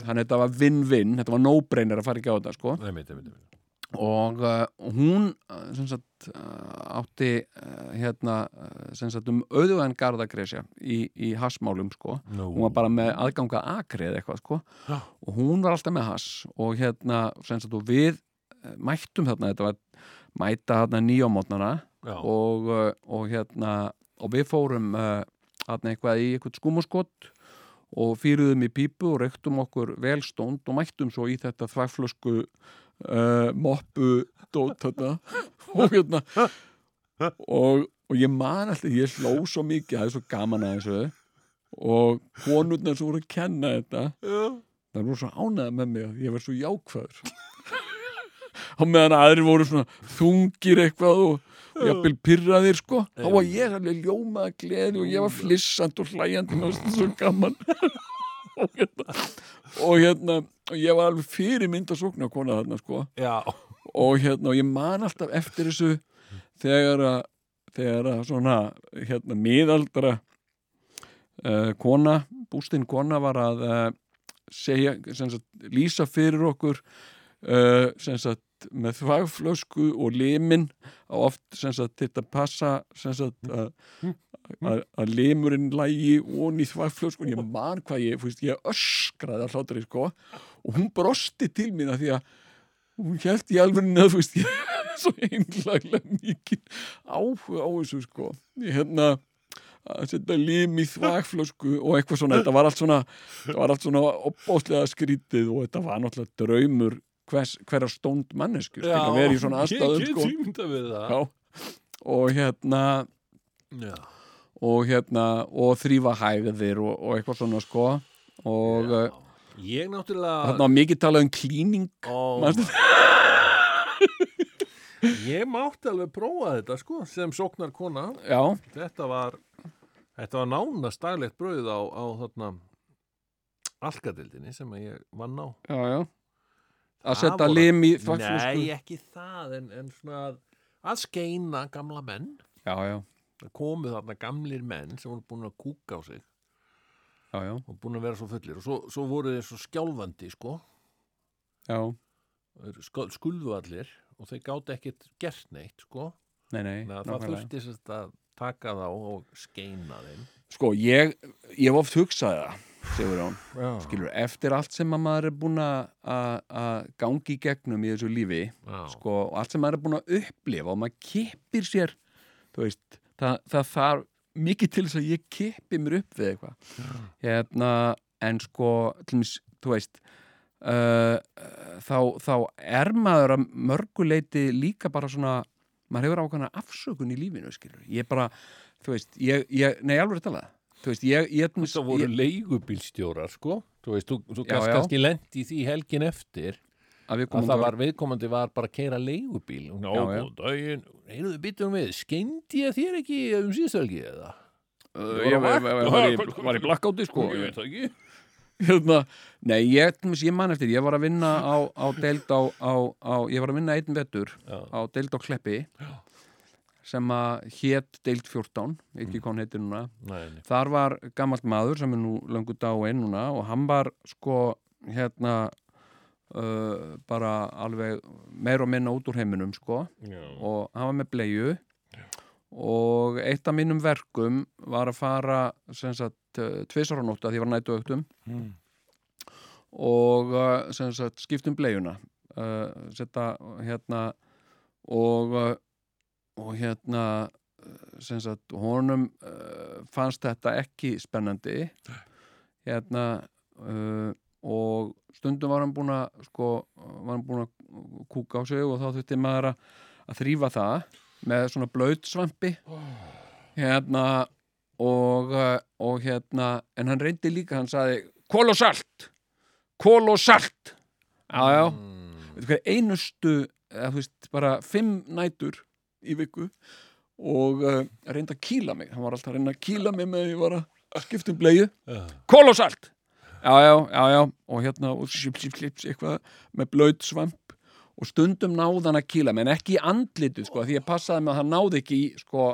S3: Þannig að þetta var vinn-vinn, þetta var no-brainer að fara ekki á þetta sko.
S4: Einmitt, einmitt, einmitt.
S3: og uh, hún uh, sagt uh, átti uh, hérna uh, sagt um auðvæðan garðagresja í, í hassmálum sko.
S4: Nú.
S3: hún var bara með aðganga akri eða eitthvað sko.
S4: Já.
S3: og hún var alltaf með hass. Og hérna sagt og við mættum þarna, þetta var mæta þarna nýjámótnana
S4: Já,
S3: og, og hérna og við fórum uh, þarna eitthvað í eitthvað skúmuskott og fýruðum í pípu og reyktum okkur vel stónd og mættum svo í þetta þvægflösku uh, moppu dót þetta og hérna og, og ég man alltaf, ég hló svo mikið það er svo gaman að þessu. Og konurnar svo voru að kenna þetta það voru svo ánæða með mig að ég var svo jákvæður. Á meðan aðrir voru svona þungir eitthvað og og jafnvel pyrraðir sko. Þá var ég alveg ljómaða gleði og ég var flissand og hlæjandi mér fannst þetta svo gaman. Og hérna og hérna og ég var alveg fyrir mynd að sókna kona þarna sko.
S4: Já,
S3: og hérna og ég man alltaf eftir þessu þegar að þegar að svona hérna miðaldra uh, kona, bústinn kona var að uh, segja, sem sagt, lýsa fyrir okkur uh, sem sagt, með þvagflösku og limin á oft sem sagt, þetta passa sem sagt, að að- að limurinn lægi onni í þvagflösku og ég man hvað ég, fúst, ég öskraði að hlátri sko og hún brosti til mín að því að hún held í alveg að þú veist ég svo einlaglega mikið áhuga á þessu sko. Ég hérna að setja lim í þvagflösku og eitthvað svona, þetta var allt svona þetta var allt svona opbáslega skrítið og þetta var náttúrulega draumur hverja stónd mannesku sko, að vera í svona aðstæðum
S4: Ég
S3: sko.
S4: get ímynda við það.
S3: Já. og hérna
S4: Já.
S3: og hérna og þrýfa hægðir og, og eitthvað svona sko. Og uh,
S4: Ég náttúrulega
S3: þarna var mikið talað um klíning manstu?
S4: Ég mátti alveg prófa þetta sko sem sóknar kona
S3: já,
S4: þetta var þetta var nánast daglegt brauð á, á þarna alkadildinni sem ég vann á.
S3: Já, já að setja lim í
S4: Nei,
S3: þvagflösku
S4: ekki það en, en svona að, að skeina gamla menn.
S3: Já, já,
S4: komu þarna gamlir menn sem voru búin að kúka á sig.
S3: Já, já,
S4: og búin að vera svo fullir. Og svo, svo voru þeir svo skjálfandi sko.
S3: Já.
S4: Þeir sk- skulfu allir og þeir gátu ekkert gert neitt sko.
S3: Nei, nei,
S4: það þurfti sérst að taka þá og skeina þeim.
S3: Sko, ég, ég hef oft hugsaði það Sigur Jón,
S4: Já,
S3: skilur, eftir allt sem að maður er búin að gangi í gegnum í þessu lífi sko, og allt sem maður er búin að upplifa og maður kippir sér veist, það, það þarf mikið til þess að ég kippi mér upp við eitthvað. Hérna, en sko til dæmis, þú veist uh, þá, þá er maður að mörguleiti líka bara svona maður hefur ákvæmna afsökun í lífinu skilur, ég bara, þú veist ég, ég, nei, alveg talað þú veist, ég, ég,
S4: Það voru
S3: ég
S4: leigubílstjórar sko Þú veist, þú, þú
S3: Já, já.
S4: kannski lent í því helgin eftir
S3: að
S4: að það var viðkomandi var bara að keira leigubíl og ná,
S3: Já, já.
S4: góðan daginn, heyrðu byttum við skeindi ég þér ekki um síðstölgi eða?
S3: uh, ég var, var, var, í- blackáti sko
S4: Ég veit það ekki
S3: hérna, nei, ég, ég man eftir ég var að vinna á, á deild á, á, á ég var að vinna einn vetur
S4: Já.
S3: á deild á Kleppi sem að hét deild 14 ekki hvað hann heitir núna.
S4: Nei, nei.
S3: þar var gammalt maður sem er nú löngu dáinn núna og hann var sko hérna uh, bara alveg meir og minna út úr heiminum sko.
S4: Já.
S3: og hann var með bleiu og eitt af mínum verkum var að fara uh, tvisar á nóttu að því var nættu auktum
S4: Mm.
S3: og uh, sagt skiptum bleiuna. Uh, setja hérna og uh, og hérna sem sagt honum uh, fannst þetta ekki spennandi. Hérna uh, og stundum var hann búin að sko, var hann búin að kúka á sig og þá þurfti maður að, að þrýfa það með svona blöytsvampi hérna og, og hérna en hann reyndi líka, hann saði kól og salt! Kól og salt! Já, já,
S4: Mm.
S3: veitu hvað, einustu eða, þú veist, bara fimm nætur í viku og uh, reyndi að kýla mig. Hann var alltaf að reyna að kýla mig með að ég var að skipta um bleiu.
S4: Já.
S3: kól og salt já, já, já, já, og hérna og slips, slips, slips, eitthvað með blöyt svamp. Og stundum náði hann að kýla mig en ekki í andlitu, sko, því ég passaði með að hann náði ekki í, sko,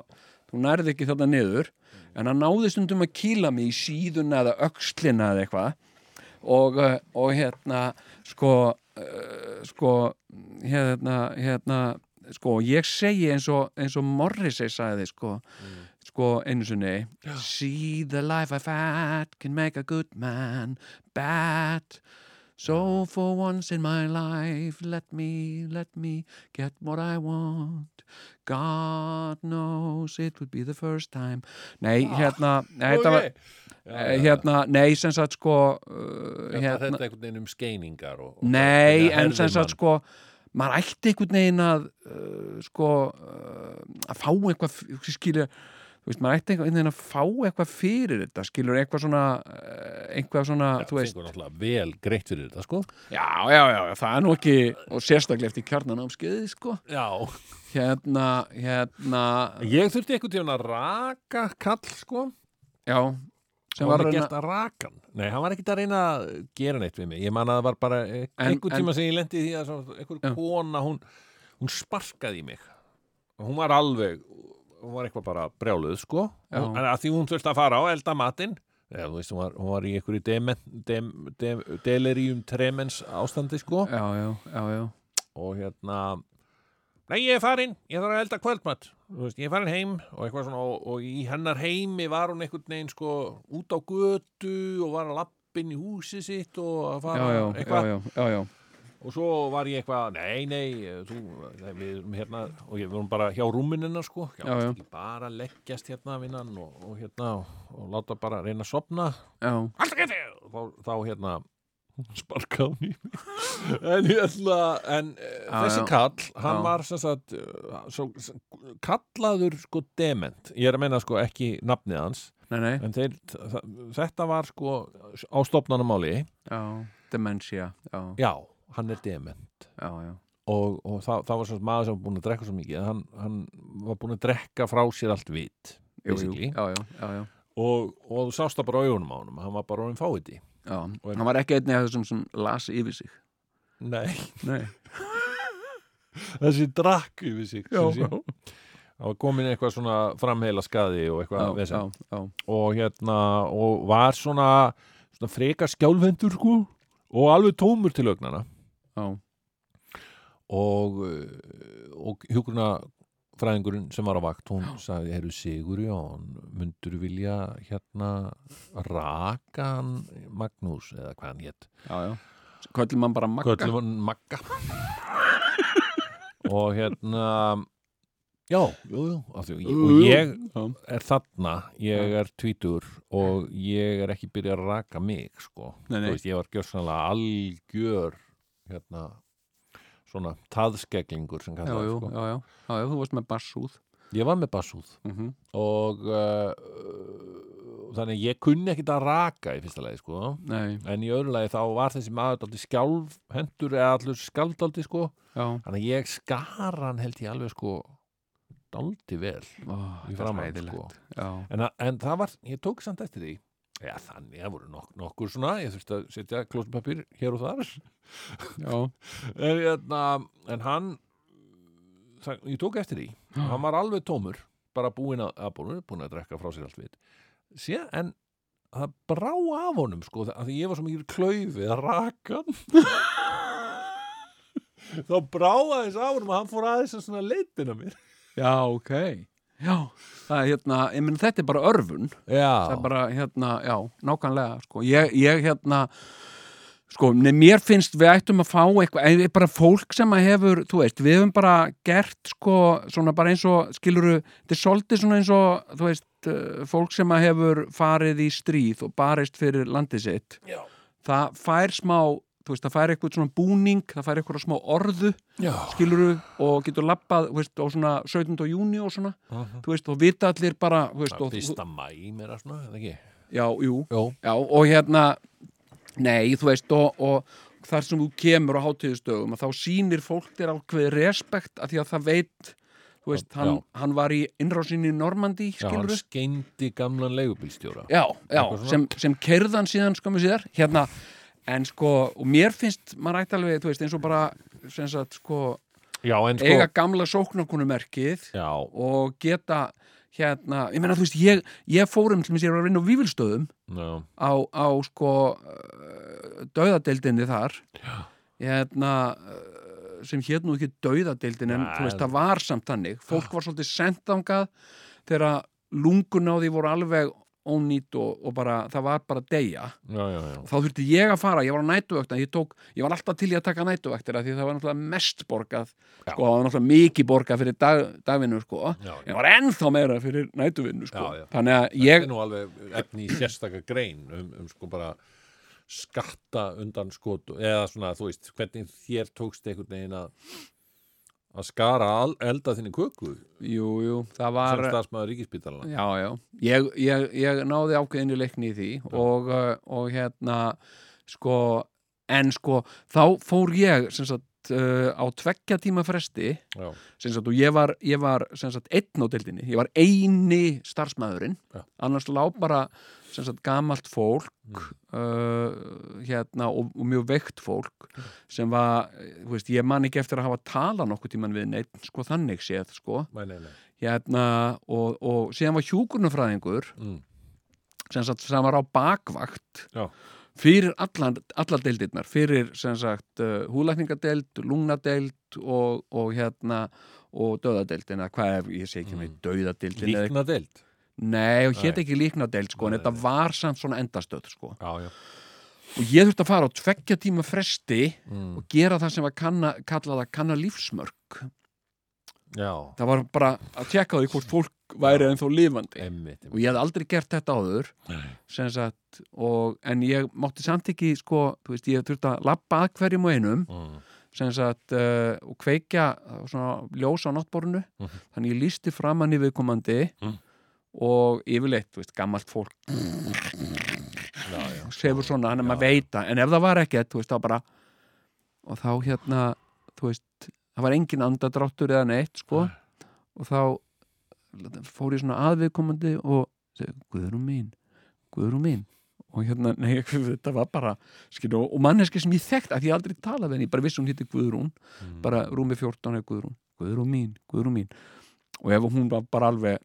S3: þú nærði ekki þarna niður, en hann náði stundum að kýla mig í síðuna eða öxlina eða eitthvað. Og, uh, og hérna, sko uh, sko hérna, hérna sko, ég segi eins og, eins og Morrissey sagði, sko sko einu sinni See the life I've had can make a good man bad. So for once in my life let me, let me get what I want. God knows it would be the first time. Nei, hérna nei, þetta var,
S4: Ok.
S3: eh, hérna, nei, sem sagt sko uh, hérna,
S4: þetta einhvern veginn um skeiningar og, og
S3: Nei, en sem sagt sko maður ætti einhvern veginn að uh, sko uh, að fá eitthvað skilja, þú veist, maður ætti einhvern veginn að fá eitthvað fyrir þetta, skilur eitthvað svona uh, eitthvað svona,
S4: Já,
S3: þú veist.
S4: fengur náttúrulega vel greitt fyrir þetta sko.
S3: Já, já, já, já, það er nú ekki og sérstaklega eftir kjarnanámskeiði, sko.
S4: Já.
S3: Hérna, hérna.
S4: Ég þurfti einhvern tíðan að raka kall sko.
S3: Já, sem var að reyna
S4: að raka hann Nei, hann var ekki að reyna að gera neitt við mig. Ég man að það var bara
S3: En-
S4: einhvern tíma sem ég lendi í því að svona, einhver
S3: Já.
S4: kona hún, hún sparkaði í mig. Hún var alveg hún var eitthvað bara brjáluð sko. Hún, að því hún þurfti að fara á elda matinn. Þú veist, hún var, hún var í einhverju dem, delirium tremens ástandi sko.
S3: Já, já, já, já.
S4: Og hérna Nei, ég er farin, ég þarf að elda kvöldmatt veist, ég er farin heim og svona og, og í hennar heimi var hún einhvern veginn sko út á götu og var að lappin í húsi sitt og að fara
S3: já, já,
S4: eitthvað.
S3: já, já, já.
S4: og svo var ég eitthvað, nei, nei þú, við erum hérna og ég vorum bara hjá rúminina sko. Bara leggjast hérna vinnan og, og hérna og láta bara reyna að sopna
S3: já.
S4: alltaf geti þá, þá hérna sparkaði hún í mig. En hérna en já, þessi
S3: já.
S4: kall, hann
S3: Já.
S4: var sem sagt uh, svo, kallaður sko dement. Ég er að meina sko ekki nafnið hans.
S3: Nei, nei,
S4: en þeir, þetta var sko á stofnanumáli
S3: já, dementia Já,
S4: já, hann er dement. Og, og það, það var svona maður sem var búin að drekka svo mikið hann, hann var búin að drekka frá sér allt vit og, og þú sást það bara á augunum á honum hann var bara orðin fáiði
S3: já.
S4: Og-
S3: Hann var ekki einnig af þessum sem las yfir sig.
S4: Nei,
S3: Nei,
S4: þessi drakk yfir sig
S3: já,
S4: sé. það var komin eitthvað svona framheila skadi og
S3: já,
S4: eitthvað
S3: já, já,
S4: og hérna og var svona, svona freka skjálfendur sko og alveg tómur til augnana
S3: já,
S4: og, uh, og hjúkurna fræðingurinn sem var á vakt hún sagði, herru Sigur Jón mundur vilja hérna rakan Magnús eða hvað hann hétt.
S3: Köllum hann bara Magga.
S4: Köllum hann Magga. Og hérna já, jú, jú af því, og ég er þarna, ég er tvítur og ég er ekki byrjað að raka mig sko,
S3: Nei, nei.
S4: þú veist, ég var gjörsanlega algjör hérna svona taðskeglingur sem kallar
S3: já,
S4: sko.
S3: já, já, já, já, þú varst með bassúð
S4: ég var með bassúð
S3: mm
S4: og uh, þannig ég kunni ekkit að raka í fyrsta lagi sko.
S3: Nei,
S4: en í öðru lagi þá var þessi maður dálítið skjálf hendur eða allur skjálfdaldi sko.
S3: Já.
S4: Þannig ég skar hann held ég alveg sko dálítið vel
S3: Ó,
S4: í
S3: þetta
S4: framan
S3: hræðilegt.
S4: sko. En, en það var, ég tók samt eftir því Já, þannig, það voru nok nokkur svona, ég þurfti að setja klóspapír hér og þar.
S3: já,
S4: En, hérna, en hann, það, ég tók eftir því, hann var alveg tómur, bara búinn að, að búinn, búinn að drekka frá sér allt við. Sér, en það brá af honum, sko, að því ég var svo mikið klaufi að raka hann. Þá brá aðeins af honum að hann fór aðeins að svona leitin að mér.
S3: já, ok Já, það er hérna, ég menn þetta er bara örfun
S4: Já,
S3: það er bara hérna, já, nákvæmlega sko. ég, ég hérna sko, mér finnst við ættum að fá eitthvað, eða bara fólk sem að hefur þú veist, við hefum bara gert sko, svona bara eins og, skiluru þetta er svolítið svona eins og, þú veist uh, fólk sem að hefur farið í stríð og barist fyrir landið sitt
S4: Já.
S3: það fær smá þú veist, það fær eitthvað svona búning það fær eitthvað smá orðu,
S4: já.
S3: skiluru og getur lappað, þú veist, á svona 17. júni og svona, þú veist, og vita allir bara, þú veist, og,
S4: Fyrsta mæ meira svona, eða ekki?
S3: já, jú
S4: Jó.
S3: Já, og hérna nei, þú veist, og, og þar sem þú kemur á hátíðustögum þá sýnir fólk þér alveg respekt að því að það veit þú veist, hann, hann var í innrásinni í Normandi,
S4: Já, hann skeindi gamlan leigubílstjóra.
S3: já, já, sem, sem kerðan síðan skömmu síðar, hérna en sko, og mér finnst, maður ætti alveg þú veist, eins og bara, sem sagt, sko
S4: Já, sko...
S3: eiga gamla sóknarkonumerkið
S4: Já,
S3: og geta hérna, ég meina, þú veist, ég, ég fórum til mér sér að vinna á Vífilstöðum
S4: já,
S3: á, á sko dauðadeildinni þar. Hérna uh, sem hér nú ekki dauðadeildin en þú veist, það var samt þannig. Fólk var svolítið sendangað þegar lungun á því voru alveg ónýtt og, og bara, það var bara deyja.
S4: Já, já, já.
S3: þá þurfti ég að fara, ég var á nætuvöktina ég, tók, ég var alltaf til í að taka nætuvöktina því það var náttúrulega mest borgað sko, það var náttúrulega mikið borgað fyrir dag, dagvinnu sko, en það var ennþá meira fyrir nætuvinnu sko, þannig að
S4: Ég...
S3: ég
S4: Þetta er nú alveg efni í sérstaka grein um, um sko bara skatta undan skotu eða svona, þú veist, hvernig þér tókst einhvern veginn að að skara elda þinni köku
S3: jú, jú, það var
S4: sem stafsmaður ríkispítalana
S3: Já, já, ég, ég, ég náði ákveðinu leikni í því og, uh, og hérna sko, en sko þá fór ég sem sagt uh, á tveggja tíma fresti sagt og ég var, ég var sagt einn á deildinni, ég var eini starfsmæðurinn,
S4: Já.
S3: annars lá bara sagt gamalt fólk uh, hérna og, og mjög veikt fólk sem var, veist, ég man ekki eftir að hafa talað nokkuð tíman við neitt, sko þannig séð, sko
S4: nei, nei, nei
S3: hérna, og, og síðan var hjúkurnafræðingur
S4: Mm.
S3: sem sagt var á bakvakt
S4: Já.
S3: Fyrir allan, allar deildirnar fyrir sagt uh, húlækningadeild, lungnadeild og, og hérna og döðadeild, en að hvað ef ég sé ekki með
S4: Mm.
S3: döðadeildin eða
S4: Líkna deild
S3: Nei, og hétt ekki líknadeild sko, en
S4: Nei,
S3: þetta var samt svona endastöð sko.
S4: Já, já
S3: og ég þurfti að fara á tveggja tíma fresti
S4: mm.
S3: og gera það sem var kanna, kallað að kanna lífsmörk
S4: Já,
S3: það var bara að tjekka því hvort fólk væri ennþá lifandi.
S4: Emmitt,
S3: og ég hef aldrei gert þetta áður sagt, og, en ég mátti samt ekki sko, þú veist, ég þurfti að labba að hverjum og einum
S4: mm.
S3: sagt, uh, og kveikja uh, svona ljós á náttborinu
S4: Mhm.
S3: þannig ég lísti framann í viðkomandi
S4: Mm.
S3: og yfirleitt, þú veist, gammalt fólk
S4: Já, já.
S3: sefur svona, hann er maður veita. En ef það var ekkert, þú veist, þá bara og þá hérna, þú veist það var engin andadráttur eða neitt sko, og þá fór ég svona aðviðkomandi og segi, Guðrún mín Guðrún mín. Og hérna, nei, þetta var bara skilu, og manneski sem ég þekkt, að ég aldrei talaði henni, ég bara vissi hún hitti Guðrún.
S4: Mm.
S3: bara rúmi 14 er Guðrún. Guðrún mín, Guðrún mín. Og ef hún var bara alveg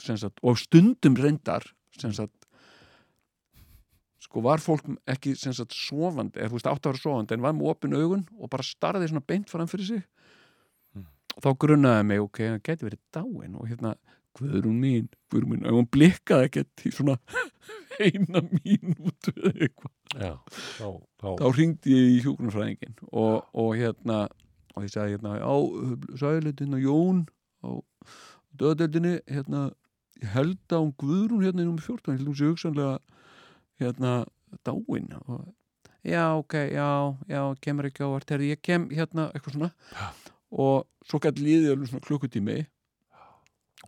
S3: sagt, og stundum reyndar sagt sko var fólk ekki sagt sofandi, eða þú veist átt að vera sofandi en var með opin augun og bara starði svona beint fram fyrir sig. og þá grunnaði mig, ok, það geti verið dáin og hérna, Guðrún mín Guðrún mín, og hún blikkaði ekkert í svona eina mínútu eða eitthvað
S4: Já, þá, þá,
S3: þá ringdi ég í hjúgrunarfræðingin og, og hérna og ég sagði hérna, á sælit hérna Jón á döðadeldinni hérna, ég held að hún Guðrún hérna í nummer 14, ég held að hún sé hugsanlega hérna dáin og já, ok, já, já kemur ekki ávart, þegar ég kem hérna eitthvað svona.
S4: Já.
S3: Og svo gæti líðið alveg svona klukkutími.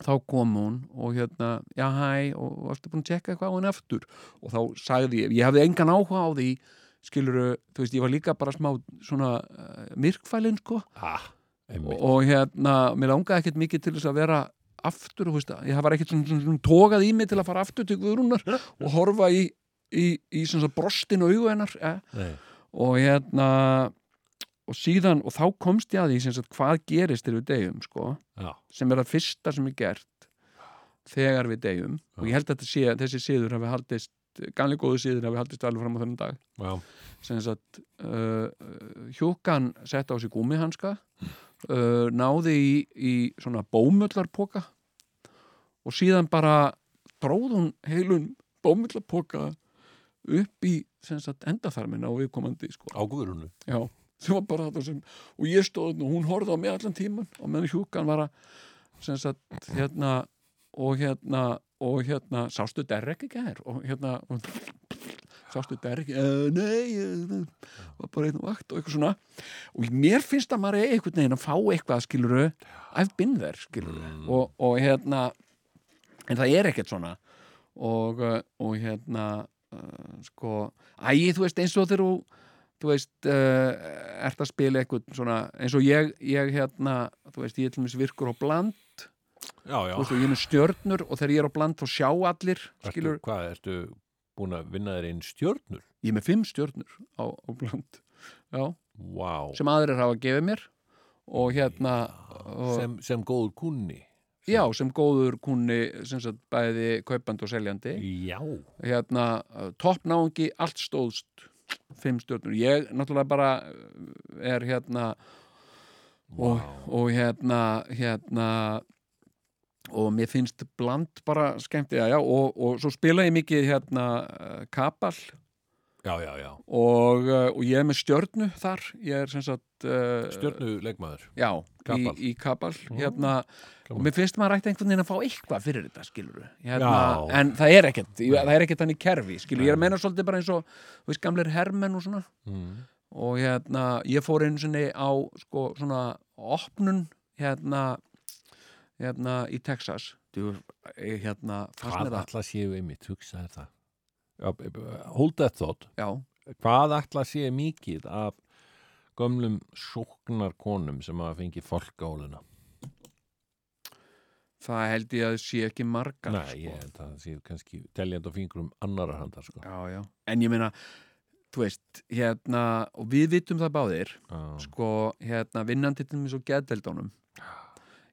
S3: Þá kom hún og hérna, já hæ og varstu búin að tjekka eitthvað á henni aftur? Og þá sagði ég, ég hafði engan áhuga á því skiluru, þú veist, ég var líka bara smá svona uh, myrkfælin sko.
S4: Ah,
S3: og, og hérna, mér langaði ekkert mikið til þess að vera aftur, þú veist, ég var ekkert svona, svona, svona tókað í mig til að fara aftur til Guðrúnar og horfa í, í, í svona brostin og ja.
S4: Nei,
S3: og hérna og síðan, og þá komst ég að því sagt, hvað gerist þegar við deyjum sko
S4: já,
S3: sem er það fyrsta sem er gert þegar við deyjum. Og ég held að sé, þessi síður hafi haldist ganlega góðu síður hafi haldist alveg fram á þennan dag.
S4: Já,
S3: sem sagt uh, hjúkan sett á sig gúmihanska uh, náði í, í svona bómullarpoka og síðan bara dróð hún heilun bómullarpoka upp í endaþarmin á viðkomandi sko.
S4: á guðrunu
S3: Já, sem var bara þetta sem og ég stóð og hún horfði á mig allan tíman og meðan hjúkan var að sem sagt hérna og hérna og hérna sástu Derek ekki hér og hérna og, sástu Derek uh, nei, uh, var bara einn vakt og eitthvað svona. Og mér finnst að maður er einhvern veginn að fá eitthvað skiluru I've been there skiluru
S4: Mm.
S3: og, og hérna en það er ekkert svona. Og, uh, og hérna uh, sko, ægi þú veist eins og þegar þú þú veist, uh, ert að spila eitthvað svona, eins og ég, ég hérna, þú veist, ég er til dæmis virkur á bland,
S4: Já, já.
S3: Veist, og ég er með stjörnur og þegar ég er á bland þá sjá allir
S4: ertu,
S3: skilur,
S4: Hvað, ertu búin að vinna þér einn stjörnur?
S3: ég er með fimm stjörnur á, á bland, já,
S4: Vá.
S3: Sem aðrir hafa gefið mér og hérna og,
S4: sem, sem góður kunni
S3: já, sem góður kunni sem sagt bæði kaupandi og seljandi.
S4: Já,
S3: hérna, uh, toppnáungi allt stóðst fimm stjörnur ég náttúrulega bara uh, er hérna og,
S4: Vá.
S3: og hérna hérna og mér finnst bland bara skemmt já, já, og, og svo spila ég mikið hérna uh, kapal
S4: já, já, já.
S3: Og, uh, og ég er með stjörnu þar. Ég er sem sagt uh,
S4: Stjörnu leikmaður
S3: já,
S4: Kapal.
S3: Í, í kapal hérna,
S4: gaman.
S3: og mér finnst maður ætti einhvern veginn að fá eitthvað fyrir þetta skilur hérna, en það er ekkert ég- það er ekkert þannig kerfi skilur, ég er að meina svolítið bara eins og þú veist, gamlir hermenn og svona.
S4: Mm.
S3: og hérna, ég fór einu sinni á sko, svona opnun hérna hérna í Texas. Þú, eh, hérna, fannst
S4: Hvað
S3: mér það.
S4: ætla séu einmitt, hugsa þetta Já, b- b- Hold that thought
S3: já,
S4: Hvað ætla séu mikið af gömlum sóknarkonum sem hafa fengið fólkáluna
S3: það held ég að sé ekki margar
S4: Nei,
S3: sko.
S4: ég held að það séu kannski teljandi á fingrum annarar handar sko.
S3: já, já, en ég meina þú veist, hérna og við vitum það báðir
S4: Já.
S3: sko, hérna, vinnandi til svo geðveldónum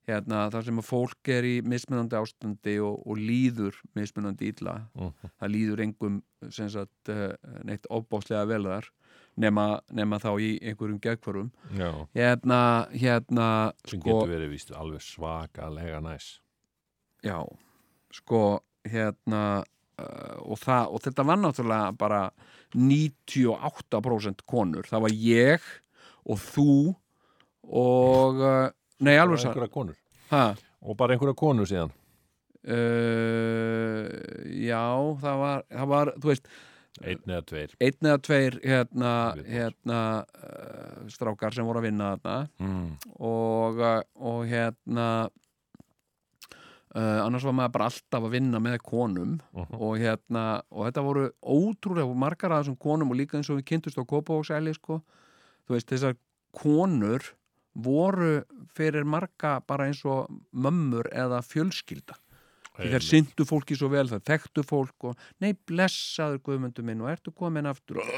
S3: hérna, þar sem að fólk er í mismunandi ástandi og, og líður mismunandi illa.
S4: Mhm.
S3: það líður engum sagt, eh, neitt ofbáslega vel þar nema, nema þá í einhverjum gegnkvörum hérna, hérna
S4: sem
S3: sko,
S4: getur verið víst alveg svakalega næs.
S3: Já, sko hérna uh, og, það, og þetta var náttúrulega bara 98% konur. Það var ég og þú og uh, nei alveg sann
S4: einhverja konur.
S3: Ha,
S4: og bara einhverja konur síðan.
S3: Uh, já það var, það var þú veist
S4: einn eða tveir.
S3: einn eða tveir hérna, hérna uh, strákar sem voru að vinna þarna.
S4: Mm.
S3: og, uh, og hérna uh, annars var maður bara alltaf að vinna með konum.
S4: Mhm.
S3: og hérna og þetta voru ótrúlega margar af þessum konum og líka eins og við kynntust á Kópavóksæli sko, þú veist þessar konur voru fyrir marga bara eins og mömmur eða fjölskylda. Því þær syndu fólki svo vel, þær þekktu fólk og nei, blessaður guðmundu minn og ertu komin aftur? Og,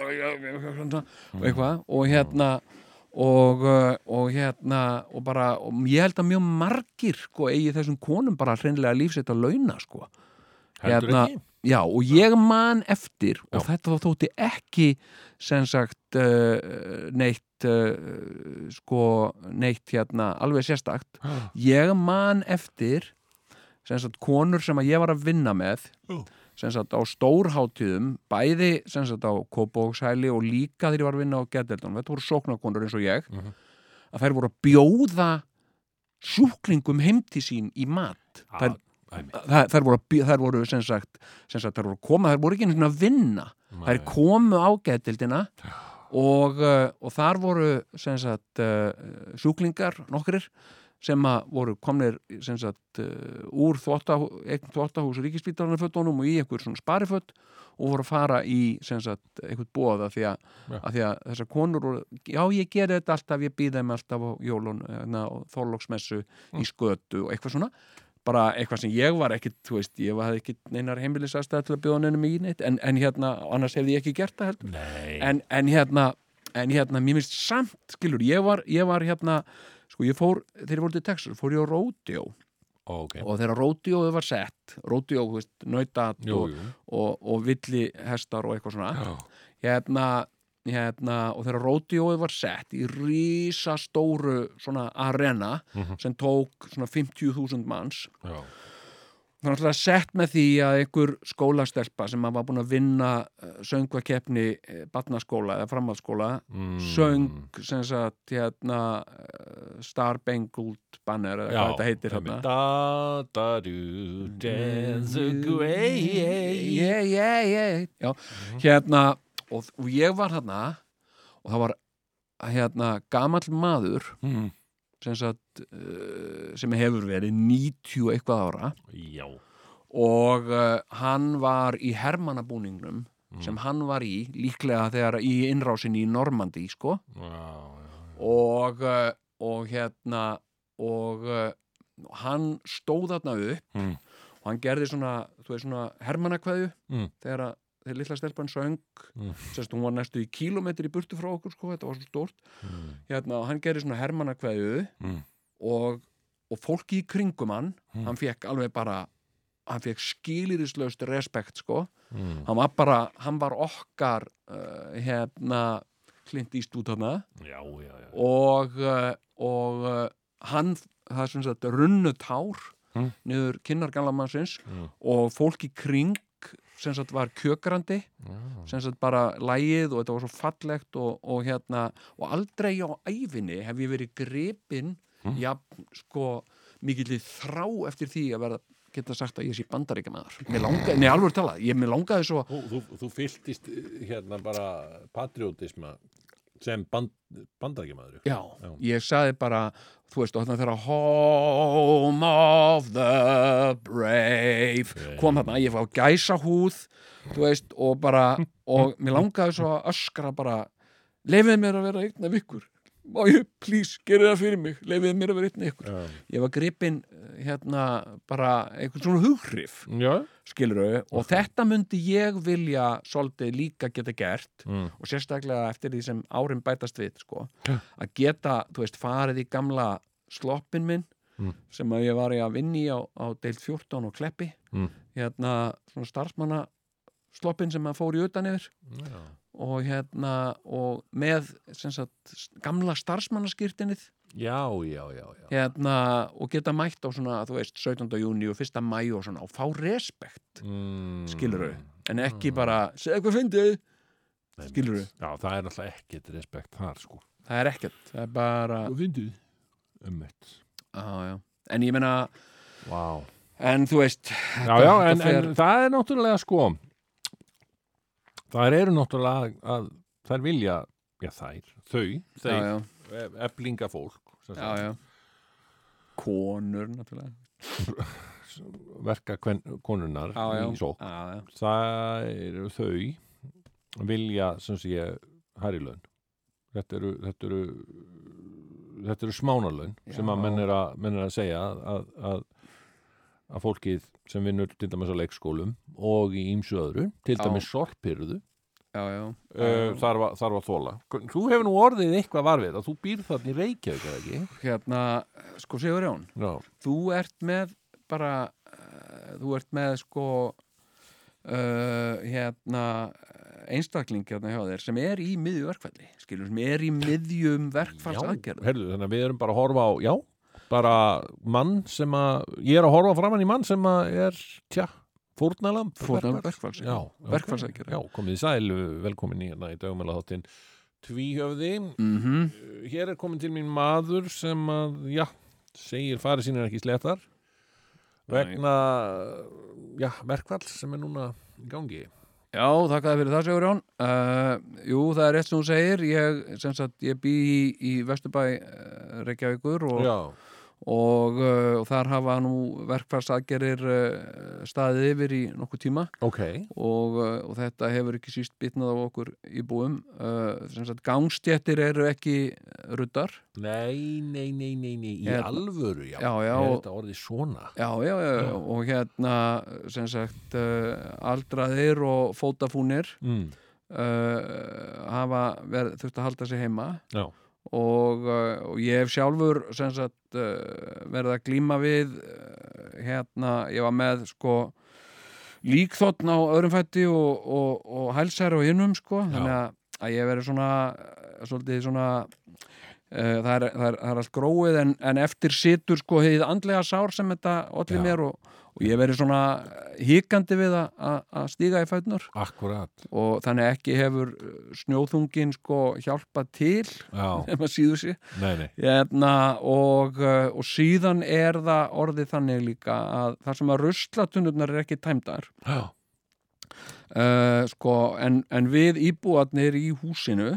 S3: og eitthvað. Og hérna og, uh, og hérna og bara, og ég held að mjög margir sko, eigi þessum konum bara hreinlega lífsett að launa sko hérna- Já, og ég man eftir og
S4: Já.
S3: þetta þá þótti ekki sem sagt uh, neitt uh, sko, neitt hérna alveg sérstakt. Ég man eftir sem sagt konur sem að ég var að vinna með sagt á stórhátíðum bæði sem sagt á Kópavókshæli og líka þegar ég var að vinna á Gedeldunum þetta voru sóknarkonur eins og ég
S4: Mhm.
S3: að þær voru að bjóða sjúklingum heimti sín í mat. Þær,
S4: Æmi.
S3: þær, voru, þær voru sem sagt, sem sagt þær voru koma, þær voru ekki einu sinni að vinna. Þær komu á Gedildina og, uh, og þar voru sem sagt uh, sjúklingar nokkrir sem að voru komnir sem sagt uh, úr þvottahús ríkispítalunarfötunum og í einhver svona sparifött og voru að fara í sem sagt einhvern bóða því að, að því að þessar konur voru, já ég geri þetta alltaf ég býð þeim alltaf á jólun og þorlóksmessu í skötu og eitthvað svona bara eitthvað sem ég var ekkit, þú veist, ég var ekkit neinar heimilisastæð til að bjóða neinum í neitt en, en hérna, annars hefði ég ekki gert það heldur. En, en hérna en hérna, mér finnst samt, skilur ég var, ég var hérna, sko ég fór þegar ég voru til Texas, fór ég á Rodeo
S4: ok.
S3: Og þegar Rodeoðu var sett Rodeo, þú veist, nautat og, og, og villi hestar og eitthvað svona
S4: Já.
S3: hérna, hérna og þegar Rodeoðu var sett í rísa stóru svona arena
S4: Mhm.
S3: sem tók svona 50.000 manns
S4: Já.
S3: Það er alltaf sett með því að einhver skólastelpa sem að var búin að vinna söngvakeppni batnaskóla eða framhaldsskóla
S4: Mm.
S3: söng sem sagt hérna eh, Star Bengled Banner eða hvað þetta heitir hérna
S4: Da, da, du, dance away
S3: yeah, yeah, yeah. Já, hérna og, og ég var hérna og það var hérna gamall maður
S4: Mm.
S3: sem sagt uh, sem hefur verið 90 og eitthvað ára
S4: Já
S3: og uh, hann var í hermannabúningnum sem hann var í líklega þegar í innrásinni í Normandi sko
S4: Já, já,
S3: og, uh, og hérna og uh, hann stóð þarna upp
S4: Mm.
S3: og hann gerði svona, svona hermannakveðju
S4: Mm.
S3: þegar að þegar litla stelpan söng
S4: Mm.
S3: sérst hún var næstu í kílómetri í burtu frá okkur sko, þetta var svo stórt
S4: Mm.
S3: hérna, og hann gerði svona hermannakveðju
S4: Mm.
S3: og, og fólki í kringum hann
S4: Mm.
S3: hann fekk alveg bara hann fekk skilirislaust respekt sko
S4: Mm.
S3: hann var bara, hann var okkar uh, hérna
S4: Já, já, já
S3: og, uh, og uh, hann, það er sagt runnu tár
S4: Mm.
S3: niður kinnargalamannsins
S4: Mm.
S3: og fólk í kring sem sagt var kjökrandi
S4: Já.
S3: sem sagt bara lægið og þetta var svo fallegt og, og hérna og aldrei á æfinni hef ég verið gripinn
S4: Mm.
S3: ja, sko mikill þrá eftir því að verða geta sagt að ég sé bandaríkjamaður mér langaði, nei alveg talað, ég mér langaði svo
S4: Þú, þú, þú fylltist eh, hérna bara patriotisma sem band, bandarækjamaður
S3: já,
S4: Já.
S3: ég saði bara þú veist, og þarna þegar Home of the Brave kom þarna, ég fá gæsa húð þú veist, og bara og mér langaði svo að öskra bara lefið mér að vera einn af ykkur má ég, please, gerið það fyrir mig lefið mér að vera af ykkur
S4: Já,
S3: ég var gripinn hérna bara einhvern svona hughrif
S4: já.
S3: skilur og þetta myndi ég vilja svolítið líka geta gert
S4: Mm.
S3: og sérstaklega eftir því sem árin bætast við sko, að geta, þú veist, farið í gamla sloppin minn
S4: Mm.
S3: sem að ég var í að vinni á, á deild 14 og Kleppi
S4: Mm.
S3: hérna svona starfsmanna sloppin sem að fór í utan yfir
S4: Já.
S3: Og hérna og með sem sagt, gamla starfsmannaskýrtinnið
S4: Já, já, já, já.
S3: hérna og geta mætt á svona, þú veist, 17. júni og 1. mæ og svona og fá respekt
S4: Mm.
S3: skilur en ekki bara, segðu hvað fyndið
S4: Nei,
S3: skilurðu?
S4: Já, það er náttúrulega ekkert respekt þar, sko.
S3: það er ekkert, það er bara
S4: Þú fyndið? Ömmett.
S3: já. en ég meina,
S4: Vá.
S3: en þú veist
S4: Já, já, en,
S3: þetta fer-
S4: en það er náttúrulega, sko, það eru náttúrulega að þær vilja, já, þær, þau,
S3: já,
S4: eblinga fólk,
S3: já, já. Konur, náttúrulega.
S4: Verka kven, konunnar
S3: já,
S4: í sók. það eru þau vilja sem sé hærri laun. Þetta eru þetta eru, þetta eru smánarlaun sem að menn er að, menn er að segja að, að, að fólkið sem vinnur til dæmis á leikskólum og í ýmsu öðru, til
S3: Já.
S4: dæmis sorpirðu
S3: já, já.
S4: uh, þarf, að, þarf að þóla þú hefur nú orðið eitthvað varfið að þú býr þarna í Reykjavík eða ekki?
S3: Hérna, sko Sigur Jón
S4: Já,
S3: þú ert með bara uh, þú ert með sko uh, hérna einstakling hérna hjá þér sem er í miðju verkfalli skilur, sem er í miðjum verkfallsaðgerð
S4: herðu, þannig að við erum bara að horfa á já, bara mann sem að ég er að horfa framann í mann sem að er, tja, fórnalamb
S3: Fórnarlamb verkfalls, já.
S4: komið í sæl, velkomin í hérna í dagumæla þáttinn tvíhöfði
S3: mm
S4: hér er komin til mín maður sem að, já, segir farið sín er ekki slettar vegna, já, verkfall sem er núna í gangi.
S3: Já, þakka þér fyrir það, Sigur Jón. Uh, jú, það er rétt sem þú segir. Ég, sem sagt, ég bý í, í Vesturbæ uh, Reykjavíkur og,
S4: já,
S3: og, uh, og þar hafa nú verkfallsaðgerir uh, staðið yfir í nokkuð tíma
S4: ok
S3: og, uh, og þetta hefur ekki síst bitnað á okkur íbúum. Sem sagt, gangstjettir eru ekki ruddar.
S4: nei, nei, nei, nei, nei, í
S3: Hérna.
S4: alvöru, já,
S3: Já, já,
S4: er þetta orðið svona
S3: Já, já, já, já. og hérna, sem sagt, aldraðir og fótafúnir
S4: mm.
S3: uh, hafa verið, þurft að halda sig heima
S4: já,
S3: og, uh, og ég hef sjálfur sagt uh, verið að glíma við uh, hérna, ég var með sko líkþotn á öðrum fætti og, og, og hælsæri og hinnum sko, þannig að, að ég verið svona svolítið svona Uh, það, er, er, er allt gróið en, en eftir situr sko hefðið andlega sár sem þetta allir mér og, og ég verið svona hikandi við að- stíga í fætnur
S4: akkurat.
S3: Og þannig ekki hefur uh, snjóþungin sko hjálpað til ef maður síður sér
S4: nei, nei.
S3: Hérna, og, uh, og síðan er það orðið þannig líka að það sem að ruslatunurnar er ekki tæmdar
S4: já,
S3: uh, sko, en, en við íbúarnir í húsinu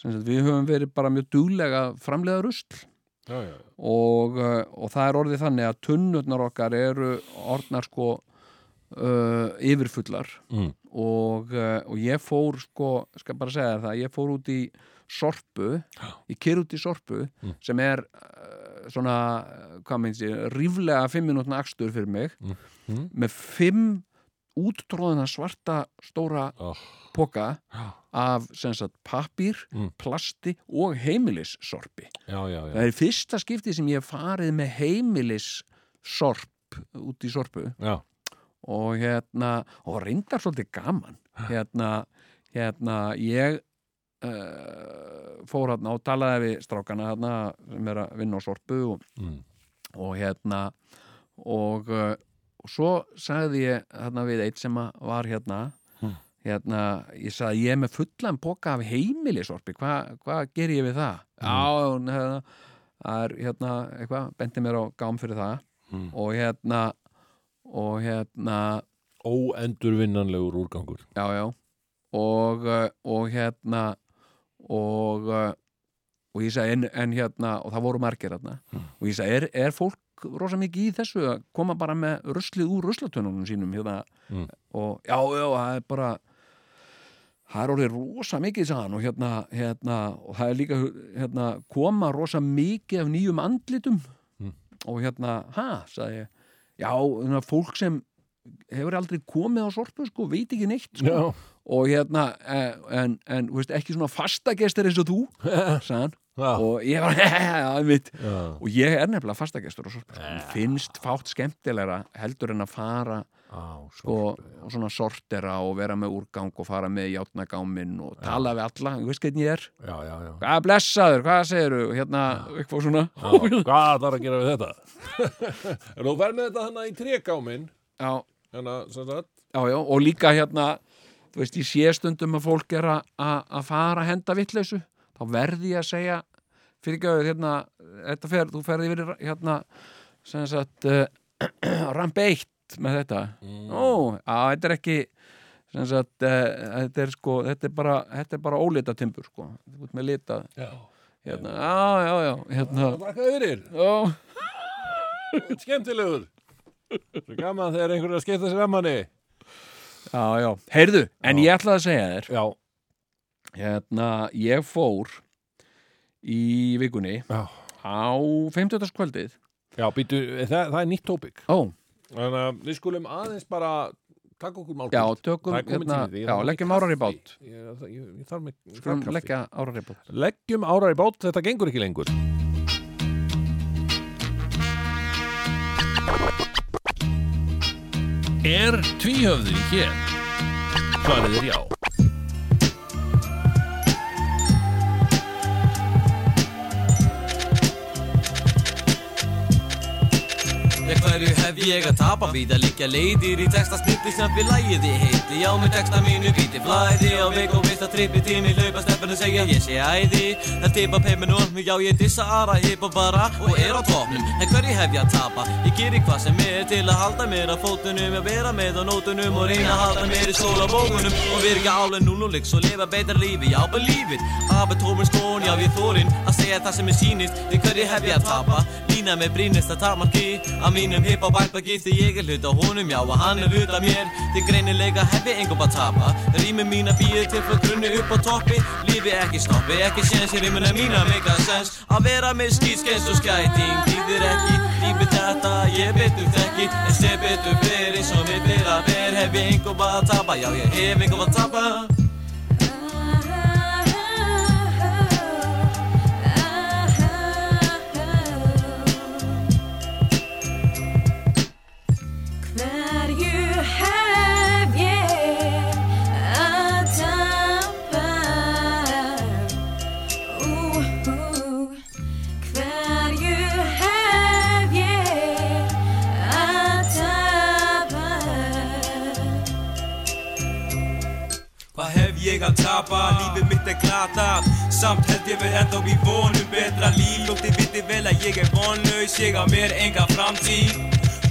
S3: við höfum verið bara mjög duglega að framleiða rusl
S4: já, já.
S3: Og, eh, og það er orðið þannig að tunnurnar okkar eru orðnar sko Uh, yfirfullar
S4: mm.
S3: og, uh, og ég fór sko, skal bara segja það, ég fór út í sorpu, ég kyr út í sorpu
S4: mm.
S3: sem er uh, svona, hvað meins ég, ríflega 5 minútna axtur fyrir mig
S4: mm. mm.
S3: með 5 úttróðana svarta stóra
S4: oh.
S3: poka af pappir,
S4: mm.
S3: plasti og heimilissorpi það er fyrsta skipti sem ég farið með heimilissorp út í sorpu
S4: já.
S3: og hérna og reyndar svolítið gaman hérna, hérna ég uh, fór hérna og talaði við strákana hérna sem er að vinna á sorpu og,
S4: mm.
S3: og hérna og eh, og svo sagði ég hérna við eitt sem var hérna
S4: Hmm.
S3: hérna, ég sagði ég er með fullan poka af heimilisorpi hvað hva ger ég við það? Já, hún, hérna, það er hérna eitthvað, bendi mér á gám fyrir það.
S4: Mm.
S3: og hérna og hérna
S4: Óendurvinnanlegur úrgangur.
S3: Já, já. Og, og hérna og og ég sagði, en, en hérna og það voru margir hérna og ég sagði, er, er fólk rosa mikið í þessu að koma bara með ruslið úr ruslatununum sínum hérna
S4: Mm.
S3: og já, já, það er bara það er orðið rosa mikið sagðan og hérna, hérna og það er líka hérna, koma rosa mikið af nýjum andlitum
S4: Mm.
S3: og hérna, ha, sagði ég já, hérna, fólk sem hefur aldrei komið á sorpu sko, veit ekki neitt sko.
S4: Já,
S3: og hérna, eh, en, en veist, ekki svona fastagestir eins og þú sagðan,
S4: Já.
S3: og ég var, já,
S4: Já.
S3: og ég er nefnilega fastagestur og sorp Mér finnst fátt skemmtilegra heldur en að fara
S4: Á,
S3: sko, og svona sortera og vera með úrgang og fara með játnagáminn og tala við alla, þú veist hvernig ég er.
S4: Já, já, já.
S3: hvað blessaður, hvað segirðu? Hérna, eitthvað svona.
S4: Já. Hvað þarf að gera við þetta? en þú verð með þetta hana í trékáminn
S3: já,
S4: Hérna,
S3: já, já, og líka hérna þú veist, ég sé stundum að fólk er að fara að henda vittleysu þá verði ég að segja fyrirgjöðu, hérna, þetta fer þú ferði yfir hérna sem sagt uh, ramp eitt með þetta. Ó, á, þetta er ekki sem sagt, uh, þetta er sko þetta er bara, þetta er bara ólita timbur sko, þú ert með lita
S4: Já.
S3: hérna, já, já, já, hérna.
S4: Þakka fyrir,
S3: já,
S4: skemmtilegur. Svo gaman þegar einhver er að skipta sér að manni
S3: já, já, heyrðu en
S4: Já.
S3: ég ætlaði að segja þér
S4: Já,
S3: hérna, ég fór í vikunni
S4: já
S3: á 50. kvöldið
S4: Já, býtu, það, það er nýtt tópik
S3: ó,
S4: Þannig að við skulum aðeins bara taka okkur málkvöld
S3: já, tökum hérna, já, leggjum árar í bát
S4: Ég, ég, ég, ég þarf með
S3: skulum
S4: kaffi.
S3: leggja árar í bát
S4: Leggjum árar í bát, þetta gengur ekki lengur
S2: Er tvíhöfði hér? Svarið er já.
S5: Ég hverju hef ég að tapa? Víða líka leiðir í texta snittu sem við lægiði heiti Já, með texta mínu. Bíti flæði á vik og veist að trippi tími hlaupa stefnum segja ég sé æði. Það tipa peiminum, já ég dissa ara hip og bara og er á topnum En hverju hef ég að tapa? Ég gerir hvað sem er til að halda mér á fótunum Að vera með á nótunum og reyna að halda mér í skólabókunum Og virka alveg núnulegs og lifa betra lífi, já it Hafa tómur skón, já ég þórin að segja það sem er sýnist. Því hverju hef ég að tapa? Lína með brínist að Að mínum hip á bakbaki því ég er hluta honum Já og hann er hluta mér. Því greinilega hef ég engum að tapa. Rými mína býði til frá grunni upp á toppi. Lífi ekki stoppi, ekki séns í rýmuna mína Make a sense. Að vera með skýtskens og skæting Þýðir ekki, lífi þetta ég betur þekki. En sé betur fyrir eins og mér fyrir að ver Hef ég engum að tapa, já ég hef engum að tapa
S6: að tapa?
S5: Lífið mitt er glatað Samt held ég við ennþá í vonum. Betra líf Þótt þið viti vel að ég er vonlaus. Ég á mér enga framtíð.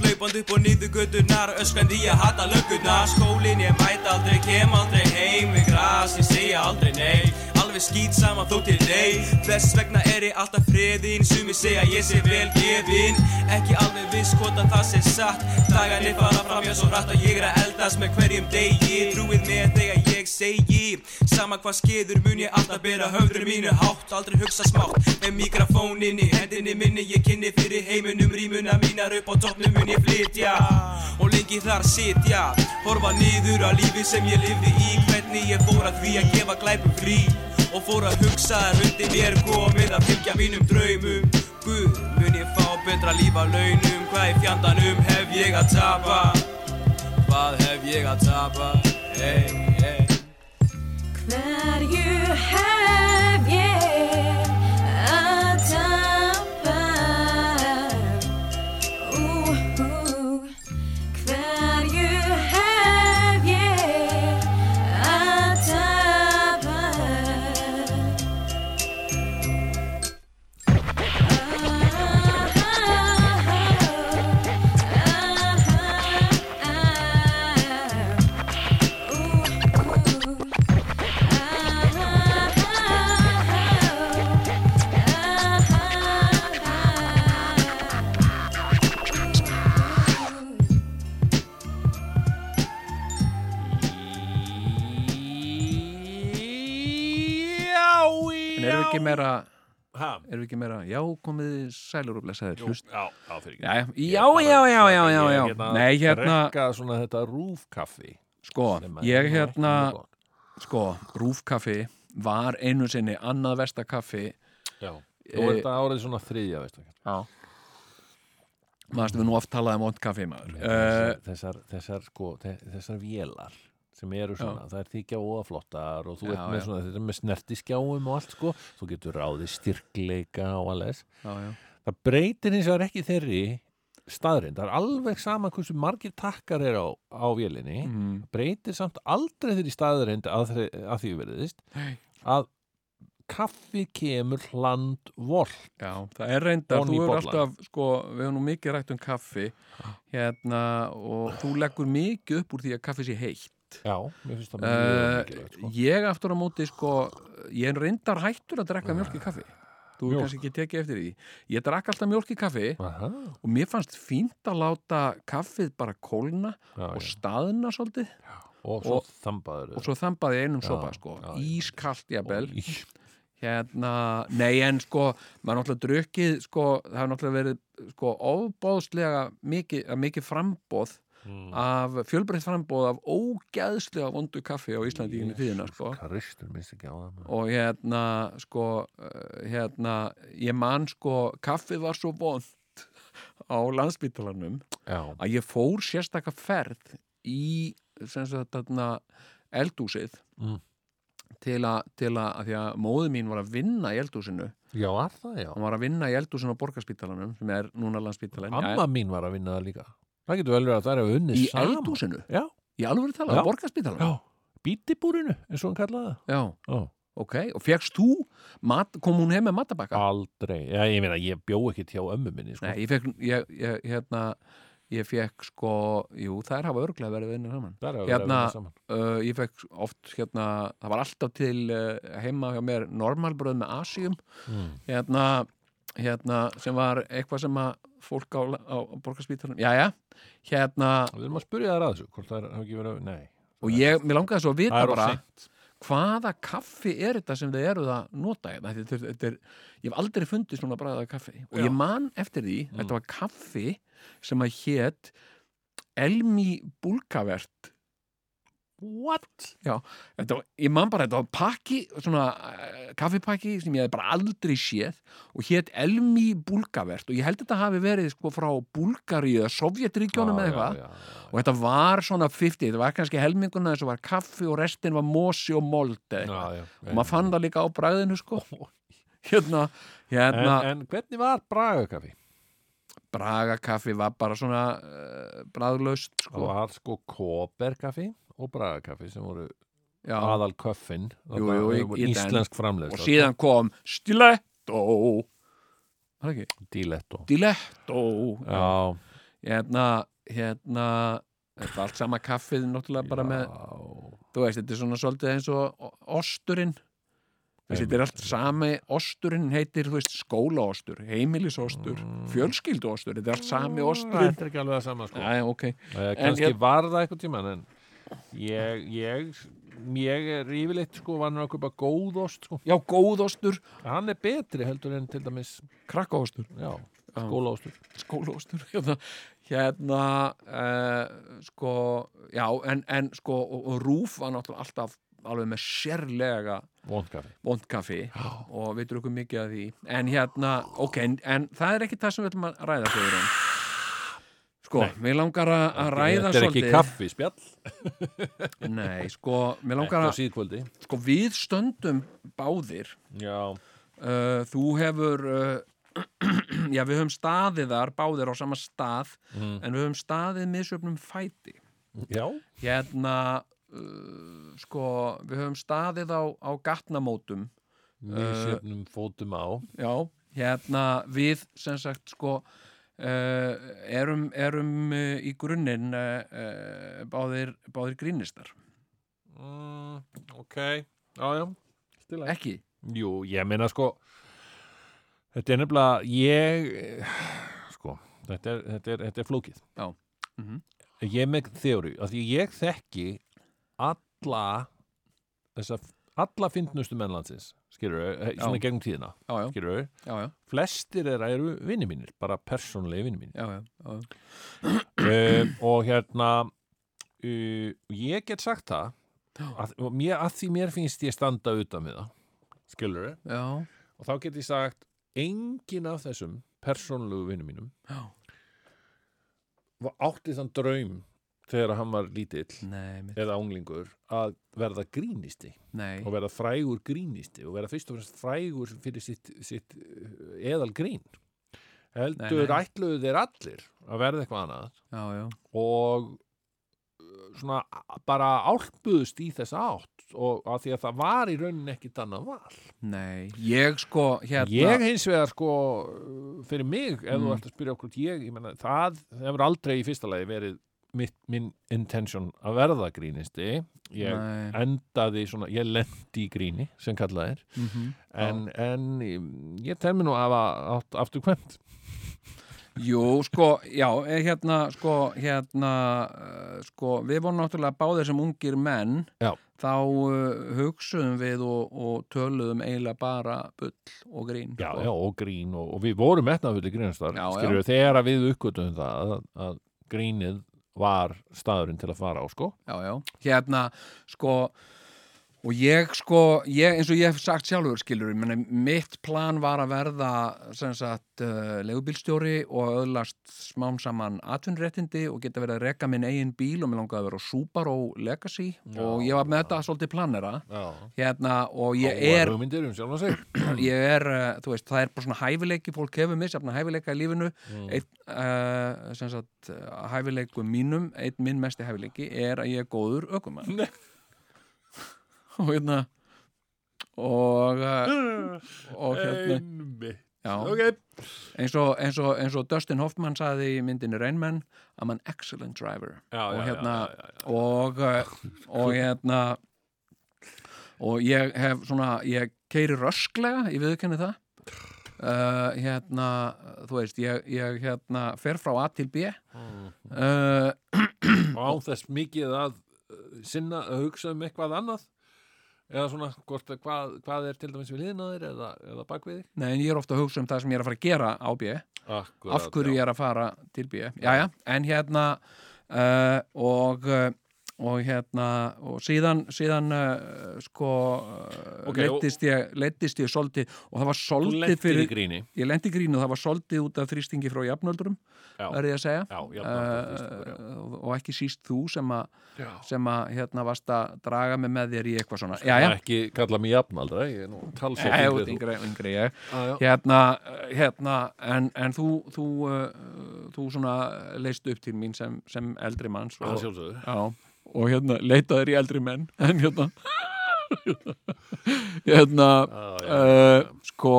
S5: Hlaupand upp og niður göttunar Öskrandi ég hata löggurnar. Skólin ég mæt aldrei, kem aldrei heim Við gras, ég segja aldrei nei Alveg skýt saman þó til nei. Þess vegna er ég alltaf friðinn. Sumi segja ég sé vel gefinn. Ekki alveg viss hvort að það sé satt. Dagarnir fara fram hjá svo hratt að ég er að eldast með hverjum degi. Trúið með þegar ég segi Sama hvað skeður mun ég alltaf bera höfður mínu hátt. Aldrei hugsa smátt með mikrofónin í hendinni minni. Ég kynni fyrir heiminum rýmuna mínar upp á toppnum mun ég flytja. Og lengi þar sitja Horfa niður á lífi sem ég lifði í. Hvernig ég fór að því að gefa glæpum frí Og fór að hugsa að undir mér komið að fylgja mínum draumum Guð, mun ég fá betra líf á launum Hvað í fjandanum hef ég að tapa? Hvað hef ég að tapa? Hey, hey
S6: Hverju hef ég
S3: meira
S4: Ha,
S3: erum við ekki meira, já, komið sælur og blessaðir,
S4: jú, já, já,
S3: já, já, já, já, já, já, já, já. nei, hérna,
S4: Rekka svona þetta rúfkaffi
S3: sko,
S4: að
S3: ég hérna
S4: gott.
S3: sko, rúfkaffi var einu sinni annað vestakaffi
S4: Já. Nú er þetta árið svona þriðja, veist ekki.
S3: Já Maður við nú oft talaði um vond kaffi maður uh,
S4: Þessar, þessar, sko, þe- þessar vélar sem eru svona, það er þykja óaflottar og þú
S3: Já,
S4: ert með
S3: já.
S4: svona, þetta er með snertiskjáum og allt, sko, þú getur ráðið styrkleika og alles.
S3: Já, já
S4: Það breytir hins vegar ekki þeirri staðrind, það er alveg sama hversu margir takkar er á, á vélinni,
S3: mm.
S4: breytir samt aldrei þeirri staðrind að, að því veriðist
S3: Nei.
S4: að kaffi kemur hland volt.
S3: Já, það er reyndar, þú er
S4: bollann.
S3: alltaf, sko, við höfum nú mikið rætt um kaffi hérna og þú leggur mikið upp úr því að kaffi sé heitt.
S4: Já, mér finnst það mjög
S3: Uh,
S4: mikilvægt, sko.
S3: ég aftur á móti, sko, ég er reyndar hættur að drekka mjölk í kaffi. Þú er kannski ekki tekið eftir því. Ég drakk alltaf mjölk í kaffi
S4: Aha,
S3: og mér fannst fínt að láta kaffið bara kólna
S4: já,
S3: og
S4: já.
S3: staðna svolítið
S4: og svo þambaður
S3: og svo þambaði einum
S4: Já,
S3: sopa, sko,
S4: já, já.
S3: ískalt jafnvel. Hérna, nei en sko, maður náttúrulega drukkið, sko, það hefur náttúrulega verið, sko, ofbóðslega mikið, mikið frambóð
S4: Mm.
S3: af, fjölbreytt frambóð af ógæðslega vondu kaffi á Íslandi í einu tíðina, sko. Og hérna, sko, uh, hérna, ég man, sko, kaffið var svo vond á landsbytalanum að ég fór sérstaka ferð í, sem sagt, þarna, eldúsið
S4: Mm.
S3: til að, til að, að því að móðu mín var að vinna í eldúsinu
S4: já, að það já.
S3: Hann var að vinna í eldúsinu á borgarspítalanum sem er núna landsspítalan
S4: Amma mín var að vinna það líka Það getur vel verið að það er að unni
S3: í
S4: saman.
S3: eldúsinu,
S4: Já,
S3: í alveg tala,
S4: Já.
S3: á borgarspítalanum?
S4: Já, bítibúrinu eins og hann kallaði
S3: já,
S4: það
S3: ok, og fegst þú mat, kom hún heim með matabakka?
S4: Aldrei, já, ég meina, ég bjó ekki hjá ömmu minni sko.
S3: Nei, ég fekk, ég, ég, hérna ég fekk sko, jú, þær hafa örglega verið vinnir saman. Hérna-
S4: saman.
S3: uh, ég fekk oft, hérna það var alltaf til uh, heima hjá mér normalbröð með asíum.
S4: Mm.
S3: hérna, hérna sem var eitthvað sem að fólk á, á, á borgarspítalanum, jæja hérna,
S4: Við erum að spyrja þær að þessu Hvort það er- hafa ekki verið, nei
S3: og ég, mér langaði svo að
S4: Það
S3: vita
S4: er
S3: bara hvaða kaffi er þetta sem þið eruð að nota hérna? þetta, þetta, þetta er, ég hef aldrei fundið svona bræðað kaffi og
S4: Já.
S3: ég man eftir því,
S4: Mm.
S3: þetta var kaffi sem að hét Elmi Búlkavert
S4: What?
S3: þetta var, ég man bara, þetta var pakki svona uh, kaffipakki sem ég hef bara aldrei séð og hét Elmi Búlkavert og ég held þetta hafi verið sko frá Búlgaríu eða Sovjetríkjónum
S4: Já,
S3: eða
S4: já,
S3: eitthvað
S4: já, já.
S3: og þetta var svona 50, þetta var kannski helminguna þess að var kaffi og restin var mosi og mold eða eitthvað
S4: Já, já.
S3: og maður fann það líka á bræðinu sko hérna, hérna
S4: en, en hvernig var bragakaffi?
S3: bragakaffi var bara svona uh, bræðlaust
S4: Það
S3: sko
S4: var sko kóberkaffi og bragakaffi sem voru
S3: Já,
S4: aðal köffin.
S3: Jú, jú, den.
S4: íslensk framleið
S3: og síðan kom Stiletto?
S4: Diletto
S3: Diletto
S4: Já,
S3: hérna, hérna þetta er allt sama kaffið náttúrulega bara með, þú veist, þetta er svona svolítið eins og osturinn. Þetta er allt sami osturinn heitir, þú veist, skólaostur heimilisostur, fjölskylduostur þetta er allt sami osturinn.
S4: Þetta er ekki alveg það sama sko.
S3: Já, ok,
S4: Eh, Kannski
S3: ég-
S4: var það eitthvað tíman en ég, ég, ég er yfirleitt sko vannur að kaupa góðost sko.
S3: já, góðostur.
S4: Hann er betri heldur en til dæmis
S3: krakkaostur,
S4: já,
S3: Já.
S4: skólaostur.
S3: Skólaostur hérna, hérna uh, sko, já, en, en sko, og, og Rúf var náttúrulega alltaf alveg með sérlega
S4: vondkaffi
S3: og við drukum mikið af því. En hérna, ok, en, en það er ekki það sem við ætlum að ræða fyrir hann sko, mér langar að ræða
S4: Þetta er ekki
S3: svolítið
S4: kaffi spjall.
S3: Nei, sko, mér langar að sko, við stöndum báðir.
S4: Já,
S3: uh, þú hefur uh, já, við höfum staðið þar báðir á sama stað
S4: mm.
S3: en við höfum staðið misjöfnum fæti.
S4: Já.
S3: hérna uh, sko, við höfum staðið á, á gatnamótum.
S4: Við sjöfnum fótum á.
S3: Já, hérna við sem sagt sko erum, erum uh, í grunninn uh, báðir, báðir grínistar
S4: mm, Ok, já, já Stila.
S3: ekki?
S4: Jú, ég meina sko Þetta er nefnilega ég eh, sko, þetta er, þetta er, þetta er flókið
S3: Mhm.
S4: Ég er með þjóri að því ég þekki alla þessa, alla fyndnustu mennlandsins skilur svona
S3: Já.
S4: gegnum tíðina
S3: Já, já,
S4: skilur
S3: já,
S4: flestir þeirra eru vinni mínir bara persónulegi vinni mínir. Uh, og hérna uh, ég get sagt það að, mér, að því mér finnst ég standa utan við það skilur
S3: já.
S4: og þá get ég sagt engin af þessum persónlegu vinnum mínum
S3: Já.
S4: var átti þann draum þegar hann var lítill
S3: Nei,
S4: eða unglingur að verða grínisti
S3: nei.
S4: og verða frægur grínisti og verða fyrst og fremst frægur fyrir sitt, sitt uh, eðal grín heldur
S3: Nei,
S4: ætluðu þeir allir að verða eitthvað annað
S3: Já, já,
S4: og uh, svona bara álpuðust í þessa átt og að því að það var í rauninni ekkit annað val.
S3: Nei Ég sko, hérna
S4: ég hins vegar sko uh, fyrir mig, ef þú
S3: Mm.
S4: ert að spyrja okkur ég, ég menna, það hefur aldrei í fyrsta lagi verið mitt, minn intention að verða grínisti ég
S3: Nei.
S4: endaði svona, ég lendi í gríni sem kallað er
S3: Mhm.
S4: en, en ég tel mér nú að hafa átt aftur kvæmt
S3: Jú, sko, já, eh, hérna, sko, hérna, uh, sko, við vorum náttúrulega báðir sem ungir menn,
S4: Já.
S3: þá uh, hugsuðum við og, og töluðum eiginlega bara bull og grín.
S4: já,
S3: sko.
S4: já, og grín og, og við vorum
S3: Já, já.
S4: skilur þegar að við uppgötum það að, að grínið var staðurinn til að fara á sko
S3: já, já. Hérna, sko, og ég, sko, ég, eins og ég hef sagt sjálfur, skilur, meni, mitt plan var að verða, sagt, uh, legubílstjóri og öðlast smám saman atvinnréttindi og geta verið að reka minn eigin bíl og mér langaði að vera Subaru Legacy
S4: Já.
S3: og ég var með þetta svolítið planera.
S4: já.
S3: hérna og ég er,
S4: um
S3: ég er uh, veist, það er bara svona hæfileiki, fólk hefur misjafna hæfileika í lífinu
S4: Mm.
S3: einn, uh, sagt, uh, hæfileikum mínum, einn minn mesti hæfileiki er að ég er góður ökumann. og hérna og uh, og hérna.
S4: Einmitt.
S3: já,
S4: ok,
S3: eins, og, eins, og, eins og Dustin Hoffman sagði í myndinni Rainman I'm an excellent driver.
S4: Já,
S3: og hérna
S4: já, já,
S3: og, uh, og hérna og ég hef svona ég keiri rösklega, ég viðkenni það. Uh, hérna þú veist, ég, ég hérna fer frá A til B. Uh,
S4: og án þess mikið að sinna að hugsa um eitthvað annað eða svona hvort, að hvað, hvað er til dæmis við liðnaðir eða, eða bakviðir
S3: nei, en ég er ofta að hugsa um það sem ég er að fara að gera á B.
S4: Akkurat,
S3: af hverju ég er að fara til B. Jæja, en hérna uh, og uh, og hérna og síðan, síðan uh, sko uh,
S4: Ok, og-
S3: leittist ég, ég svolítið og það var svolítið fyrir ég lendi í grínu og það var svolítið út af þrýstingi frá jafnöldurum, verði ég að segja.
S4: Já,
S3: uh, og ekki síst þú sem að sem að hérna varst að draga mig með þér í eitthvað svona.
S4: Já,
S3: já,
S4: ekki kalla mig jafnaldra ég er nú talsett
S3: Já,
S4: yngri
S3: yngri,
S4: já.
S3: hérna, uh, hérna en, en þú þú, uh, þú svona leist upp til mín sem, sem eldri manns og,
S4: sjálfsögðu.
S3: Já, og hérna leitaður í eldri menn en hérna hérna
S4: Já, já,
S3: uh, sko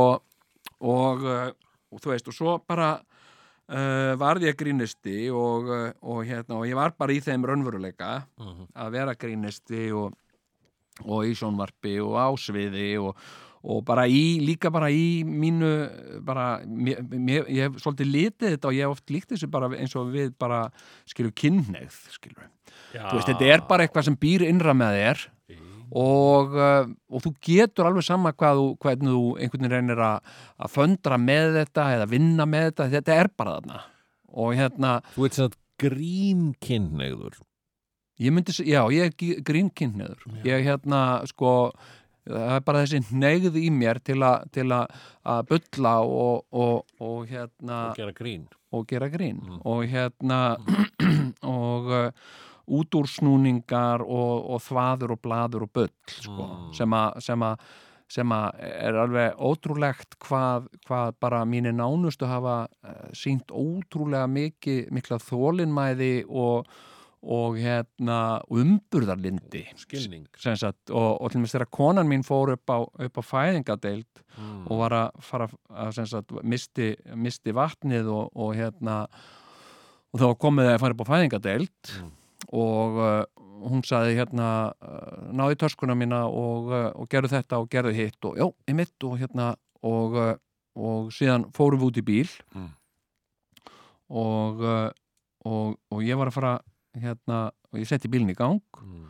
S3: og, uh, og þú veist og svo bara uh, varð ég grínisti og, uh, og hérna og ég var bara í þeim raunveruleika
S4: Mhm.
S3: að vera grínisti og, og í sjónvarpi og á sviði og, og bara í, líka bara í mínu bara, mér, mér, ég hef svolítið litið þetta og ég hef oft líkt þessu bara eins og við bara skilur
S4: já.
S3: þú veist, þetta er bara eitthvað sem býr innra með þér og, uh, og þú getur alveg sama hvað þú, hvernig þú einhvern veginn reynir að, föndra með þetta eða vinna með þetta, þetta er bara þarna. Og hérna,
S4: Þú ert satt grínkynnegður
S3: ég myndi já, ég er grínkynneiður ég hérna, sko það er bara þessi hneigð í mér til, að bulla og, og, og hérna
S4: og gera grín.
S3: og gera grín.
S4: Mm.
S3: og hérna og uh, útúrsnúningar og, og þvaður og blaður og bull sko,
S4: Mm.
S3: sem að sem að er alveg ótrúlegt hvað, hvað bara mínir nánustu hafa uh, sínt ótrúlega mikið, mikla þólinmæði og, og hérna umburðarlindi
S4: skilning
S3: sagt, og, og til mér þegar konan mín fór upp á, upp á fæðingadeild
S4: mm.
S3: og var að fara að sagt, misti, misti vatnið og, og hérna og þá komið að fara upp á fæðingadeild
S4: Mm.
S3: Og uh, hún saði hérna uh, náði töskuna mína og, uh, og gerðu þetta og gerðu hitt og já, ég mitt og hérna og, uh, og síðan fórum við út í bíl
S4: Mm.
S3: og, uh, og og ég var að fara hérna og ég setti bílinn í gang
S4: Mm.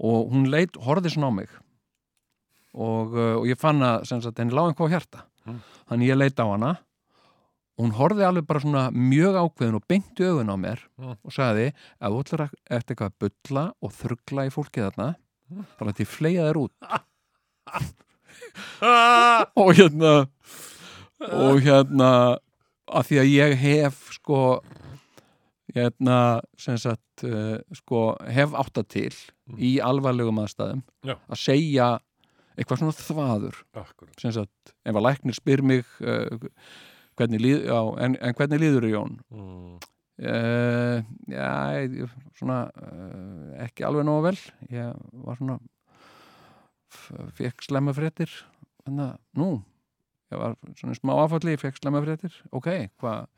S3: og hún leit, horfði svona á mig og, uh, og ég fann að henni lág einhvað á hjarta
S4: Mm.
S3: þannig ég leit á hana og hún horfði alveg bara svona mjög ákveðin og beinti augun á mér
S4: Mm.
S3: og sagði, ef þú ætlar að- eftir eitthvað að bulla og þruggla í fólkið þarna þá er þetta fleia þér út
S4: Ah!
S3: og hérna og hérna að því að ég hef sko hérna sem sagt uh, sko hef átta til í alvarlegum aðstæðum
S4: Já.
S3: að segja eitthvað svona þvaður
S4: Akkurat.
S3: sem sagt, ef að læknir spyr mig uh, hvernig líð, já, en, en hvernig líður Jón?
S4: Mm.
S3: Uh, já, ég- svona uh, ekki alveg nógu vel ég var svona fekk slemma fréttir þannig að, nú ég var svona smá áfalli, ég fekk slemma fréttir ok, hvað,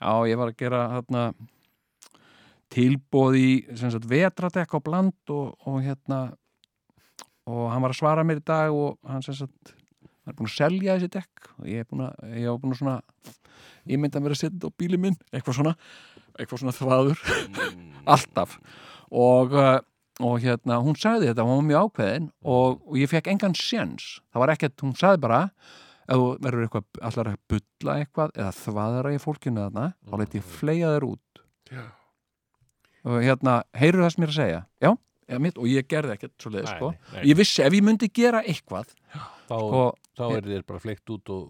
S3: já, ég var að gera hérna tilbóð í, sagt, vetradekk á bland og, og hérna og hann var að svara mér í dag og hann sem sagt, hann er búin að selja þessi dekk og ég er búin að, ég var búin að svona ég myndi að vera að setja þetta á bílinn minn eitthvað svona, eitthvað svona þvaður. Alltaf. Og, uh, og hérna, hún sagði þetta hún var mjög ákveðin og, og ég fekk engan séns, það var ekkert, hún sagði bara ef þú verður eitthvað, allar að bulla eitthvað eða þvaðara í fólkinu þarna þá leit ég fleia þér út.
S4: Já.
S3: og hérna, heyrðu það sem ég er að segja? Já, mitt, og ég gerði ekkert svo leið,
S4: Nei,
S3: sko. ég vissi, ef ég myndi gera eitthvað
S4: Þá,
S3: sko,
S4: þá er þér bara fleikt út og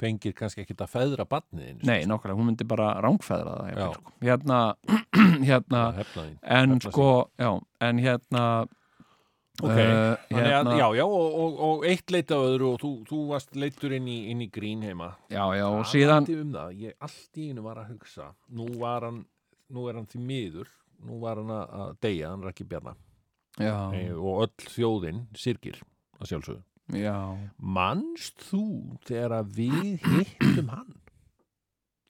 S4: fengir kannski ekkert að feðra barniðin
S3: nei, nákvæmlega, hún myndi bara rángfæðra það sko. hérna, hérna
S4: hefnaðin
S3: en
S4: Hefna
S3: sko, já, en hérna
S4: Ok,
S3: eh,
S4: Þannig að,
S3: hérna,
S4: já, já, og, og, og eitt leit á öðru og þú, þú varst leittur inn í, inn í grín heima.
S3: Já, já, og
S4: Talandi
S3: síðan
S4: um það, ég allt í einu var að hugsa nú var hann, nú er hann því miður nú var hann að deyja, hann er ekki bjarna.
S3: Já,
S4: e, og öll þjóðin sirkir að sjálfsögðu
S3: já,
S4: Manst þú þegar að við hittum hann?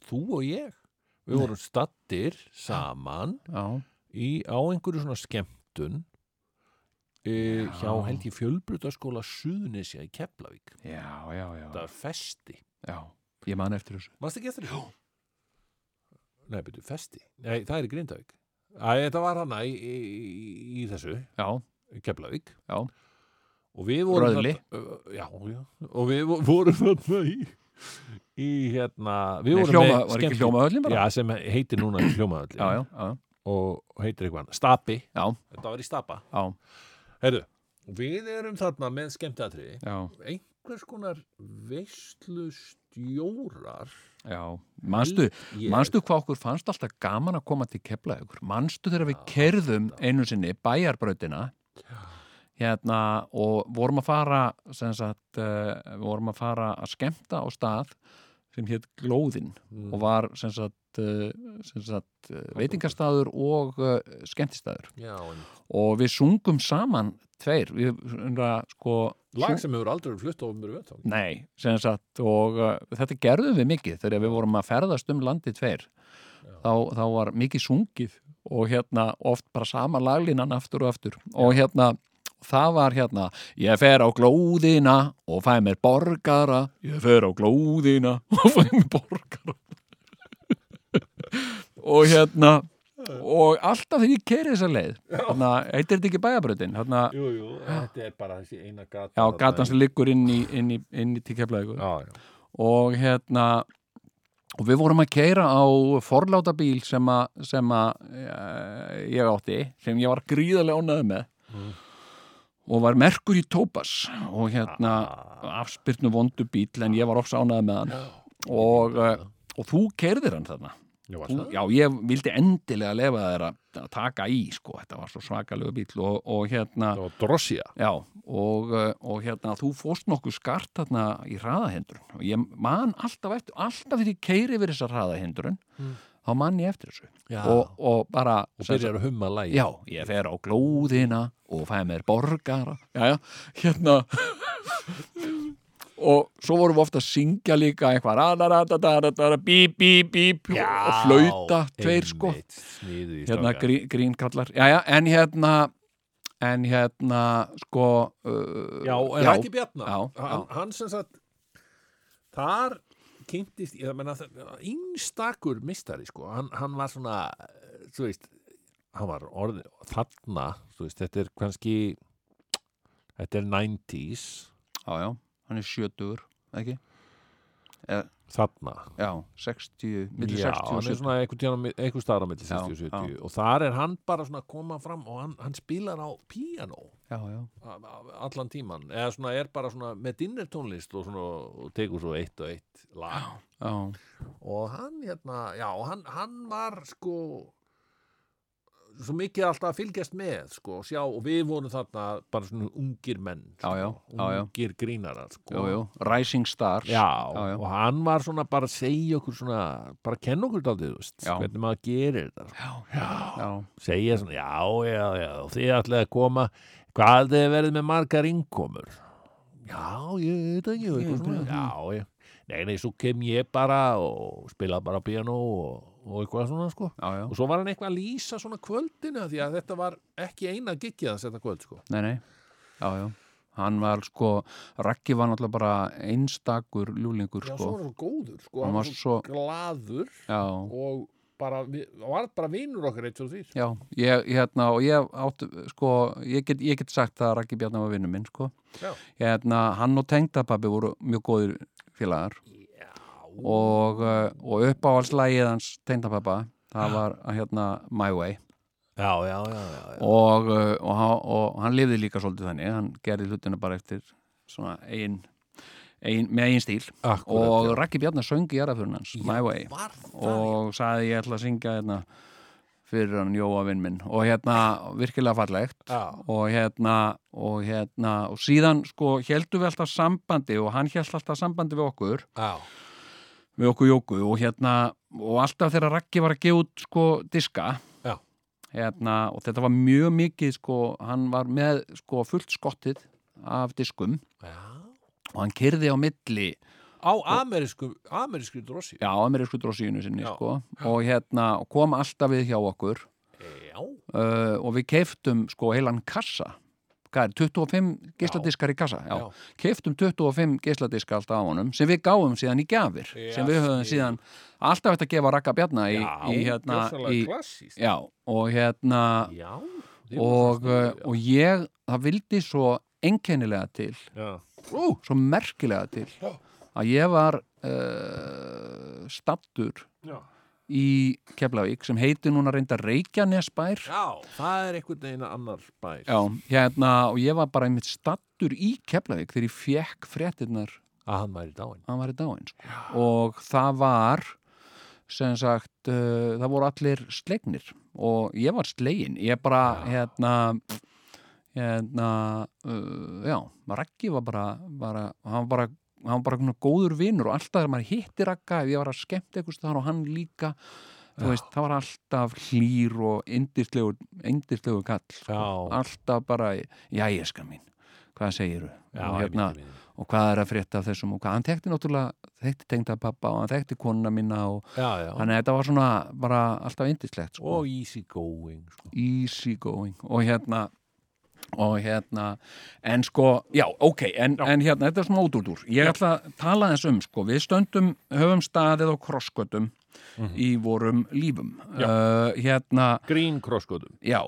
S4: Þú og ég. Við vorum stattir saman í, á einhverju svona skemmtun e, hjá
S3: Já.
S4: held ég fjölbrutaskóla Suðunisja í Keflavík.
S3: Já, já, já,
S4: það var festi.
S3: Já ég man eftir þessu.
S4: Manst ekki eftir þessu? Nei, byrju, festi. Nei, það er í Grindavík. Æ, þetta var hana í, í, í, í þessu.
S3: Já,
S4: í Keflavík.
S3: Já.
S4: Og við vorum
S3: Röðli.
S4: já, já, og við vo- vorum þarna í í hérna við
S3: Nei,
S4: vorum
S3: hljóma,
S4: með
S3: var ekki
S4: skemmti-
S3: hljómaöllin bara?
S4: já, sem heitir núna hljómaðalli
S3: já, já, já,
S4: og heitir eitthvað annað. Stapi,
S3: já,
S4: þetta var í Stapa.
S3: Já,
S4: Heyrðu, við erum þarna með skemmtiatriði.
S3: Já,
S4: einhvers konar veislu stjórar
S3: já. manstu,
S4: Ég-
S3: manstu hvað okkur fannst alltaf gaman að koma til Keflavíkur? Manstu þegar við kerðum einu sinni bæjarbrautina hérna og vorum að fara sagt, uh, vorum að fara að skemmta á stað sem hétt Glóðin
S4: Mm.
S3: og var sem sagt, uh, sem sagt uh, veitingastaður og uh, skemmtistaður.
S4: Já,
S3: og við sungum saman tveir. Við, svona, sko,
S4: lag sem hefur aldrei flutt á mér veit
S3: Nei, sem sagt og uh, þetta gerðum við mikið þegar við vorum að ferðast um landið tveir. Þá, þá var mikið sungið og hérna oft bara sama laglinan aftur og aftur. Og hérna það var hérna ég fer á glóðina og fæ mér borgara. Ég fer á glóðina og fæ mér borgara. Og hérna og alltaf þegar ég keri þessa leið. Hérna, heitir þetta ekki bæjabröðin hérna,
S4: Jú, jú, þetta er bara þessi eina gata
S3: já, gatan sem liggur inn í, inn í, inn í
S4: já,
S3: og hérna og við vorum að keira á forláta bíl sem að, sem að eh, ég átti, sem ég var gríðarlega ánæði með.
S4: Mm.
S3: Og var merkur í tópas og hérna afspyrnu vondu bíl en ég var ofsa ánæði með hann. Og, eh, og þú keirðir hann þarna?
S4: Já,
S3: þú, já, ég vildi endilega lefa þér að, taka í, sko, þetta var svo svakalegu bíl og, og hérna Já, og, uh, og hérna þú fórst nokkuð skart þarna í hraðahindrun. Og ég man alltaf eftir, alltaf þegar ég keiri yfir þessar hraðahindrun þá man ég eftir þessu.
S4: Já.
S3: og, og bara
S4: og byrjar að humma lægi
S3: Já, ég fer á glóðina og fæ mér borgara. Já, já, hérna. Og svo vorum við ofta að syngja líka eitthvað radadadadadada, bíp, bíp, bíp og flauta, tveir sko. hérna
S4: strákar.
S3: grí, grínkallar já, já, en hérna en hérna sko uh,
S4: Já, en Raki Bjarnar
S3: já, já.
S4: hann sem sagt þar kynntist, ég meina einstakur mistari sko, hann, hann var svona eh, þú veist, hann var orðið þarna, þú veist, þetta er kannski þetta er 90s
S3: já, já, hann er sjötugur ekki?
S4: þarna.
S3: Já, 60, milli
S4: Já,
S3: 60 og
S4: hann er
S3: 70
S4: svona einhver staðar á milli
S3: Já,
S4: 60 og 70
S3: já.
S4: og þar er hann bara svona að koma fram og hann, hann spilar á píanó
S3: já, já,
S4: allan tíman eða svona er bara svona með dinner tónlist og svona og tekur svo eitt og eitt lag
S3: já,
S4: og hann hérna, já, hann, hann var sko svo mikið alltaf að fylgjast með sko, sjá, og við vorum þarna bara svona ungir menn
S3: Já, já,
S4: sko,
S3: já, já.
S4: ungir grínarar sko.
S3: Rising Stars
S4: Já,
S3: Já, já.
S4: og hann var svona bara að segja okkur svona, bara að kenna okkur daldið,
S3: Já.
S4: hvernig maður gerir þetta sko. já,
S3: já,
S4: segja svona, já, já, já og þið ætlaði að koma, hvað verið með margar innkomur? Já, ég veit ekki,
S3: Ég
S4: eitthvað svona já, já, nei, nei, svo kem ég bara og spila bara piano og, og eitthvað svona, sko.
S3: Já, já.
S4: og svo var hann eitthvað að lýsa svona kvöldina því að þetta var ekki eina giggið hans þetta kvöld, sko.
S3: Nei, nei, já, já. Hann var sko, Raggi var náttúrulega bara einstakur ljúlingur
S4: já,
S3: sko.
S4: svo var hann góður, sko,
S3: Hann var
S4: svo glaður
S3: Já,
S4: og bara, var bara vinur okkar eitt og þrýr
S3: já, ég, hérna, og ég átt, sko, ég get, ég get sagt að Raggi Bjarnar var vinnu minn, sko.
S4: Já.
S3: Hérna, hann og tengdapabbi voru mjög góðir félagar. Og, uh, og uppáhaldslægið hans tengdapappa, það var hérna My Way.
S4: Já, já, já, já, já.
S3: og, uh, og, hann- og hann lifði líka svolítið þannig, hann gerði hlutina bara eftir svona ein, ein með eigin stíl.
S4: Akkurat,
S3: og
S4: já.
S3: Raggi Bjarnar söng í jarðaförun hans, My Way. og sagði ég ætla að syngja hérna fyrir hann Jóa vinn minn. Og hérna virkilega fallegt. Og hérna og hérna og síðan sko heldur við alltaf sambandi og hann held alltaf sambandi við okkur.
S4: Já,
S3: við okkur Jóku og hérna og alltaf þegar Raggi var að gefa út sko diska hérna og þetta var mjög mikið sko hann var með sko fullt skottið af diskum.
S4: Já.
S3: Og hann kyrði á milli
S4: á amerísku amerísku drossi
S3: já, amerísku drósíunu sinni
S4: Já.
S3: sko. Og hérna og kom alltaf við hjá okkur.
S4: Já,
S3: uh, og við keiftum sko heilan kassa. Hvað er, 25 geisladiskar í kassa? Já,
S4: Já.
S3: keiftum 25 geisladiska alltaf á honum sem við gáum síðan í gafir
S4: Já,
S3: sem við höfum síðan alltaf þetta gefa rakka bjarna í, í hérna í, já, og hérna
S4: já,
S3: og, uh, og ég, það vildi svo einkennilega til
S4: já,
S3: Ú, svo merkilega til að ég var uh, stattur
S4: já.
S3: í Keflavík sem heitir núna reynda Reykjanesbær.
S4: Já, það er einhvern veginn annar bær.
S3: Já, hérna, og ég var bara einmitt stattur í Keflavík þegar ég fekk fréttinnar
S4: að hann dáin
S3: var í dáin sko. og það var sem sagt uh, það voru allir slegnir og ég var slegin ég bara, hérna hérna uh, já, Raggi var bara, bara hann var bara hann var bara góður vinnur og alltaf þegar maður hitti Ragga ef ég var að skemmt eitthvað þar og hann líka þú veist, það var alltaf hlýr og indislegur kall sko.
S4: Já.
S3: alltaf bara, já ég skal mín hvað segiru og, hérna, og hvað er að frétta af þessum og hvað, hann þekkti náttúrulega þekkti tengda pappa og hann þekkti konuna mína og þannig að þetta var svona bara alltaf indislegt sko.
S4: og easy going sko.
S3: easy going og hérna og hérna, en sko já, ok, en, en hérna, þetta er svona ódúrdúr ég ætla að tala þess um, sko við stöndum, höfum staðið á krosskötum í vorum lífum. Uh, hérna,
S4: grín krosskotum
S3: já,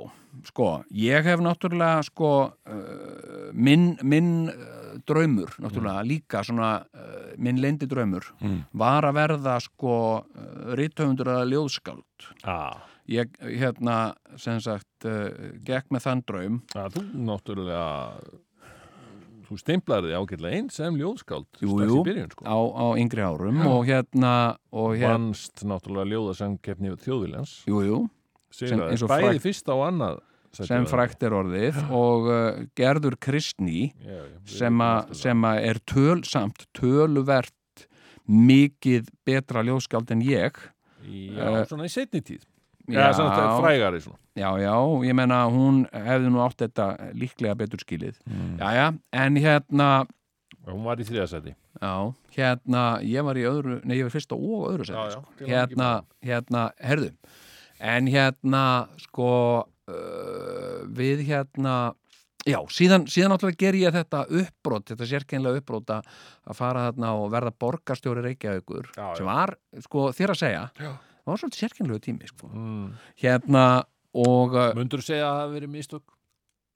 S3: sko ég hef náttúrulega sko uh, minn, minn uh, draumur, náttúrulega líka svona minn leindi draumur var að verða sko rithöfundur að ljóðskáld.
S4: Ah.
S3: Ég hérna sem sagt uh, gekk með þann draum.
S4: Að þú náttúrulega þú stimplaði ágætlega einn sem ljóðskáld
S3: Jú, jú.
S4: byrjun sko.
S3: á, á yngri árum og hérna og hérna,
S4: vannst náttúrulega ljóðasangkeppni þjóðviljans.
S3: Eins
S4: bæði fyrsta og annað
S3: sem frækt er orðið og uh, Gerður Kristný
S4: Já, já,
S3: sem, a, sem að er töl samt töluvert mikið betra ljóðskáld en ég.
S4: Já,
S3: eh,
S4: svona í setni tíð
S3: Já.
S4: já, frægari svona
S3: já, já, ég menna hún hefði nú átt þetta líklega betur skilið
S4: Mm.
S3: já, já, en hérna
S4: hún var í þriðasæti
S3: Já, hérna, ég var í öðru, nei, ég var fyrsta og öðru
S4: Já,
S3: seti,
S4: já,
S3: sko.
S4: hamingju
S3: hérna, hérna, herðu, en hérna, sko, uh, við hérna, já, síðan, síðan náttúrulega ger ég þetta uppbrot, þetta sérkeinlega uppbrot að að fara þarna og verða borgarstjóri Reykjavíkur,
S4: Já, já.
S3: sem var, sko, þér að segja,
S4: Já.
S3: Það var svolítið sérkeinlega tími, sko,
S4: mm.
S3: hérna, og, uh,
S4: mundur segja að það hafi verið mistök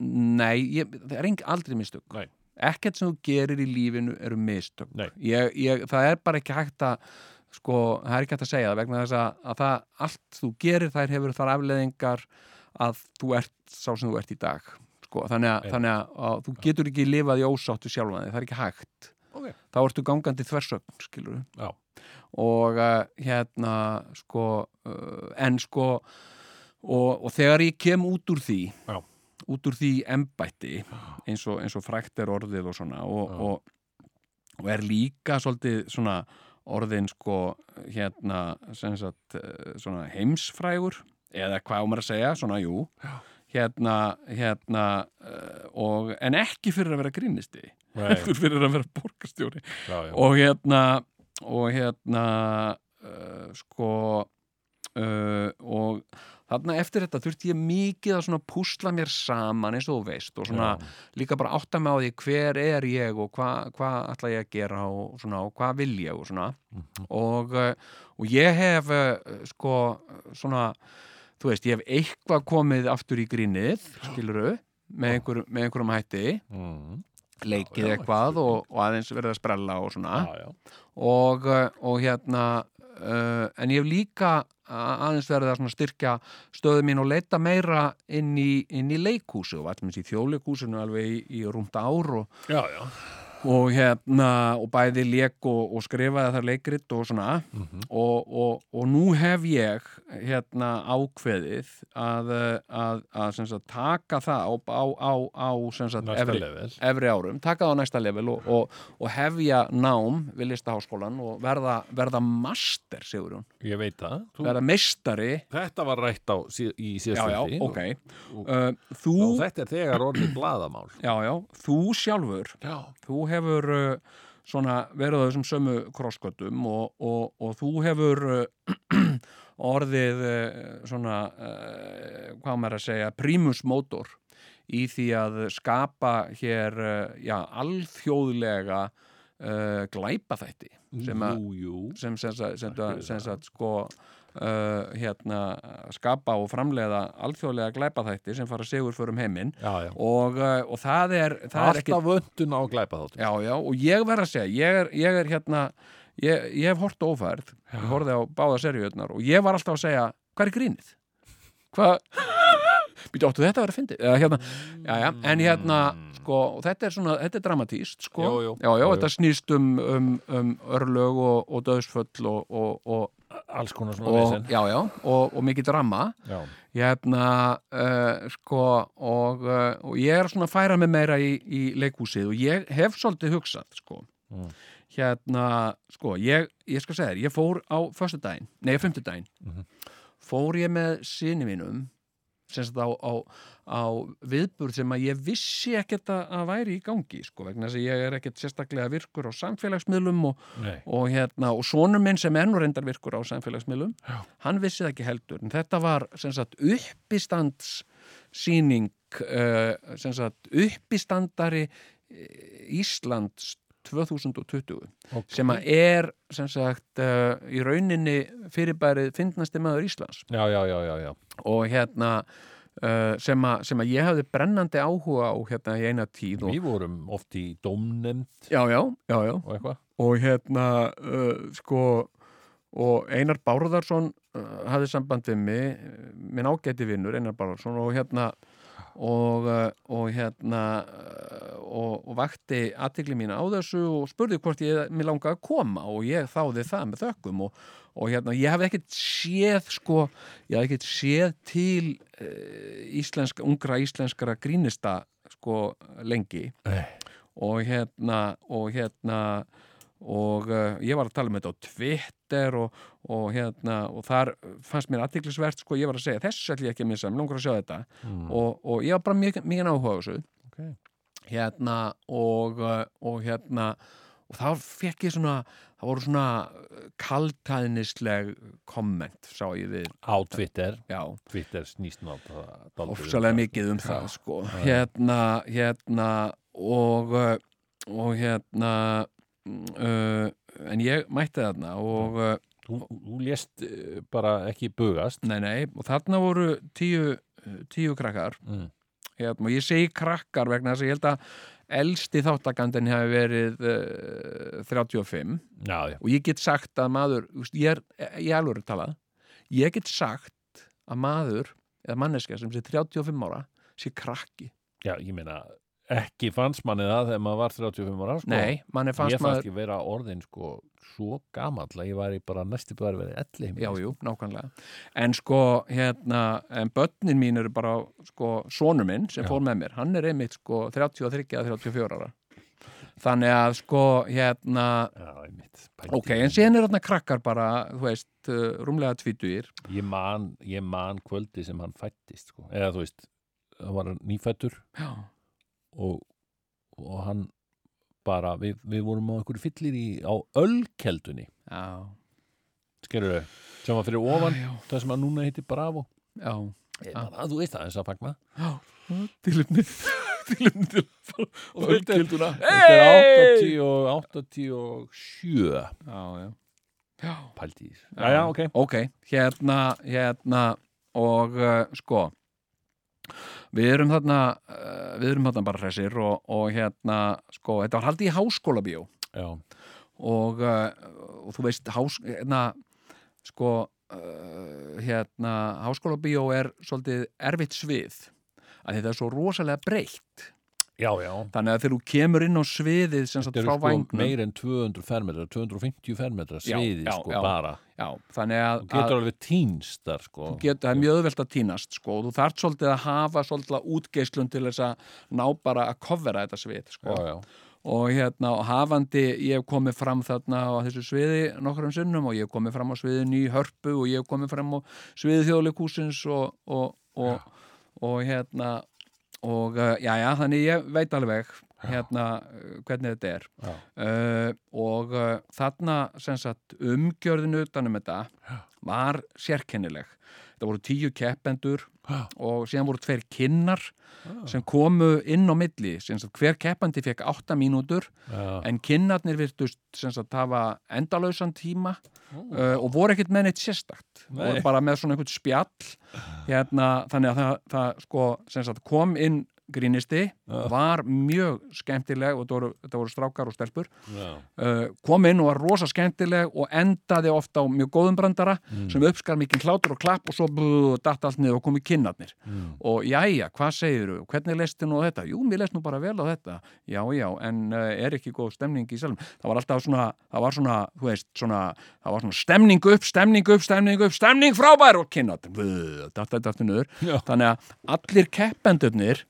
S3: nei, ég, það er engin aldrei mistök.
S4: Nei.
S3: ekkert sem þú gerir í lífinu eru mistök ég, ég, það er bara ekki hægt að sko, það er ekki hægt að segja það vegna þess að, að það, allt þú gerir þær hefur þar afleðingar að þú ert sá sem þú ert í dag sko, þannig að, þannig að, að þú getur ekki lifað í ósáttu sjálfan þig, það er ekki hægt
S4: Ok.
S3: þá ertu gangandi þversögn, skilur
S4: Já.
S3: Og uh, hérna sko, uh, en sko og, og þegar ég kem út úr því
S4: Já.
S3: út úr því embætti eins og, eins og frækt er orðið og svona og, og, og er líka svolítið svona orðin sko hérna sagt eh, svona heimsfrægur eða hvað á maður að segja, svona jú
S4: Já.
S3: hérna, hérna og, en ekki fyrir að vera grínisti fyrir að vera
S4: já.
S3: og hérna og hérna uh, sko uh, og þarna eftir þetta þurfti ég mikið að svona púsla mér saman eins og þú veist og svona
S4: Já.
S3: líka bara átta mig á því hver er ég og hvað hva ætla ég að gera og, svona, og hvað vil ég og svona
S4: Mhm.
S3: og, uh, og ég hef sko svona þú veist, ég hef eitthvað komið aftur í grínið, skiluru með, einhver, með einhverjum hætti
S4: Mm.
S3: Leikið eitthvað og, og aðeins verið að sprella og svona
S4: Já, já.
S3: og, uh, og hérna uh, en ég hef líka aðeins verið að styrkja stöðu mín og leita meira inn í, inn í leikhúsi og allmest í þjóleikúsinu alveg í, í rúmt ár og,
S4: Já, já.
S3: Og hérna og bæði leik og, og skrifaði þar leikrit og svona
S4: Mhm.
S3: og, og, og nú hef ég hérna ákveðið að, að, að sagt, taka það á, á, á, sagt, efri, efri árum, taka það á næsta level og, og, og hefja nám við listaháskólan og verða, verða master, Sigurjón,
S4: Ég veit það.
S3: Verða meistari
S4: þetta var rætt á í
S3: já,
S4: síðast
S3: já,
S4: þætti
S3: ok
S4: og-
S3: uh,
S4: þetta er þegar orðið blaðamál.
S3: já, já, þú sjálfur
S4: Já.
S3: þú hefur uh, svona verið á þessum sömu krossköttum og, og, og þú hefur uh, orðið uh, svona uh, hvað maður að segja primus motor í því að skapa hér uh, já, alþjóðlega uh, sem að
S4: Jú, jú.
S3: sem sem sko uh, hérna skapa og framleiða alþjóðlega glæpaþætti sem fara sigur fyrir um heiminn. Og, uh, og það er, það er ekki
S4: Alltaf vöndun á að glæpa þáttum.
S3: Já, já, og ég verð að segja, ég er, ég er hérna, ég, ég hef hort á ófærð, ég horfði á báða seriuðnar og ég var alltaf að segja, hvað er grínið? Hvað, býttu áttu þetta að vera fyndið? Eða hérna, já, já, en hérna, sko, þetta er svona, þetta er dramatíst, sko, já, já, þetta snýst um, um, um örlög og, og döðsföll og, og, og,
S4: Alls konar svona
S3: og já, já, og, og mikið drama. Hérna uh, sko og, uh, og ég er svona að færa mig meira í, í leikhúsið og ég hef svolítið hugsað sko.
S4: Mm.
S3: hérna sko ég, ég skal segja þér, ég fór á föstudaginn, nei, fimmtudaginn.
S4: Mhm.
S3: fór ég með sinni mínum sem sagt á, á, á viðburð sem að ég vissi ekkert að, væri í gangi sko, vegna þess að ég er ekkert sérstaklega virkur á samfélagsmiðlum og, og hérna, og sonur minn sem er nú reyndar virkur á samfélagsmiðlum
S4: Já.
S3: hann vissi það ekki heldur en þetta var sagt uppistands síning uh, sagt uppistandari eh, Íslands 2020
S4: Ok.
S3: sem að er sem sagt uh, í rauninni fyrirbærið fyndnasti maður Íslands
S4: Já, já, já, já, já.
S3: og hérna uh, sem, að, sem að ég hafði brennandi áhuga á hérna í eina tíð og,
S4: Við vorum oft í dómnefnd
S3: já, já, já, já
S4: og eitthvað.
S3: og hérna uh, sko og Einar Bárðarsson uh, hafði samband við mig minn ágæti vinnur Einar Bárðarsson og hérna og, og hérna og, og vakti aðtikli mína á þessu og spurði hvort ég mér langaði að koma og ég þáði það með þökkum og, og hérna ég hafði ekkert séð sko, ég hafði ekkert séð til uh, íslenska, ungra íslenskara grínista sko lengi
S4: Nei.
S3: og hérna og hérna og uh, ég var að tala um þetta á Twitter og, og hérna og þar fannst mér aðtiklisvert sko, ég var að segja þessu ætlum ég ekki að missa, mér langar að sjá þetta
S4: Mm.
S3: og, og ég var bara mjög, mjög áhuga á þessu
S4: Ok.
S3: hérna og, uh, og hérna og þá fekk ég svona það voru svona kaltæðnisleg komment sá ég við
S4: Á Twitter.
S3: já,
S4: Twitter snýst ná
S3: ofsalega mikið um það sko. hérna, hérna og uh, og hérna uh, en ég mætti þarna og uh,
S4: Þú, þú lést bara ekki bugast.
S3: nei, nei, og þarna voru tíu, tíu krakkar
S4: Mm.
S3: hérna, og ég segi krakkar vegna þess að ég held að elsti þáttakandinn hefði verið uh, 35
S4: Já, já.
S3: og ég get sagt að maður ég er, er alveg talað. Ég get sagt að maður eða manneska sem sé 35 ára sé krakki.
S4: Já, ég meina, ekki fannst manni það þegar maður var 35 ára, sko.
S3: Nei, manni
S4: Ég
S3: fannst
S4: fannst
S3: maður
S4: ekki vera orðin, sko, svo gamall að ég væri bara næstu bara verið elli heim.
S3: Já, jú, nákvæmlega. En sko, hérna, en börnin mín eru bara, sko, sonur minn sem
S4: Já.
S3: fór með mér, hann er einmitt, sko, 33 eða 34 ára. Þannig að, sko, hérna,
S4: Já, einmitt.
S3: ok, en síðan er þarna krakkar bara, þú veist, uh, rúmlega tvítugir.
S4: Ég man, ég man kvöldi sem hann fættist, sko. Eða, þú veist, hann var nýfættur
S3: Já,
S4: og, og hann bara, við, við vorum á einhverju fyllir í, á ölkeldunni,
S3: já,
S4: skerur þau, sem var fyrir ofan,
S3: já,
S4: það sem að núna heitir Bravo.
S3: já.
S4: Man að þú veist það eins að fagna.
S3: Tilumni, tilumni til
S4: Og
S3: Öldkilduna.
S4: Þetta er 80 og 87
S3: Já, já. Já,
S4: þessu. Já, já, ok.
S3: Ok, hérna, hérna og uh, sko við erum þarna uh, við erum þarna bara hressir og, og hérna, sko, þetta var haldið í háskóla bíó
S4: Já,
S3: og, uh, og þú veist hás, hérna, sko uh, hérna, háskóla bíó er svolítið erfitt svið að þetta er svo rosalega breytt
S4: já, já.
S3: þannig að þegar þú kemur inn á sviðið sem sagt frá
S4: sko
S3: vængnum
S4: meir en 200 fermetrar, 250 fermetrar
S3: Já,
S4: sviði,
S3: já,
S4: sko, bara.
S3: þannig að,
S4: Þú getur alveg týnst þar, sko.
S3: getur, það er mjög öðvelt að týnast sko, þú þarft svolítið að hafa svolítið útgeislun til þess að ná bara að kofvera þetta svið sko.
S4: Já,
S3: og hérna og hafandi ég hef komið fram þarna á þessu sviði nokkrum sinnum og ég hef komið fram á sviðinu í hörpu og ég hef komið fram á sviði þjóðleikúsins og, og, og, og hérna og uh, já já þannig ég veit alveg hérna uh, hvernig þetta er.
S4: Já.
S3: uh, og uh, þarna sem sagt umgjörðin utanum þetta var sérkennileg þetta voru tíu keppendur
S4: Já.
S3: og síðan voru tveir kinnar sem komu inn á milli sagt, hver keppandi fekk átta mínútur
S4: Já.
S3: en kinnarnir virtust sagt hafa endalausan tíma uh, og voru ekkert með neitt sérstakt
S4: Nei.
S3: voru bara með svona einhvern spjall hérna, þannig að það, það sko, sagt, kom inn grínisti var mjög skemmtileg og þetta voru, þetta voru strákar og stelpur.
S4: Já.
S3: uh, kom inn og var rosa skemmtileg og endaði ofta á mjög góðum brandara sem uppskar mikið hlátur og klapp og svo datt allt niður og komu kinnarnir. Og jæja, hvað segirðu, hvernig leistu nú á þetta? Jú, mér leist nú bara vel á þetta. Já, já, en uh, er ekki góð stemning í selum það var alltaf svona, það var svona þú veist, svona, það var svona stemning upp stemning upp, stemning upp, stemning frábær og kinnarnir, datt aftur niður. Þannig að allir keppendurnir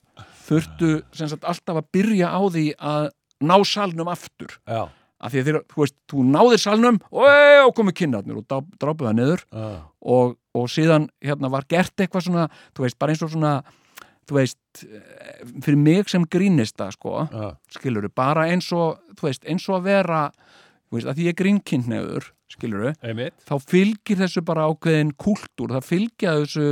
S3: þurftu sagt alltaf að byrja á því að ná salnum aftur
S4: Já.
S3: af því að þeir, þú veist, þú náðir salnum og, komið kinnarnir og dráp- drápuð það niður og, og síðan hérna var gert eitthvað svona, þú veist, bara eins og svona þú veist, fyrir mig sem grínista, sko,
S4: Já.
S3: skilur bara eins og, þú veist, eins og að vera þú veist, að því ég er grínkynneiður skilur
S4: Einmitt.
S3: þá fylgir þessu bara ákveðin kúltúr, það fylgja þessu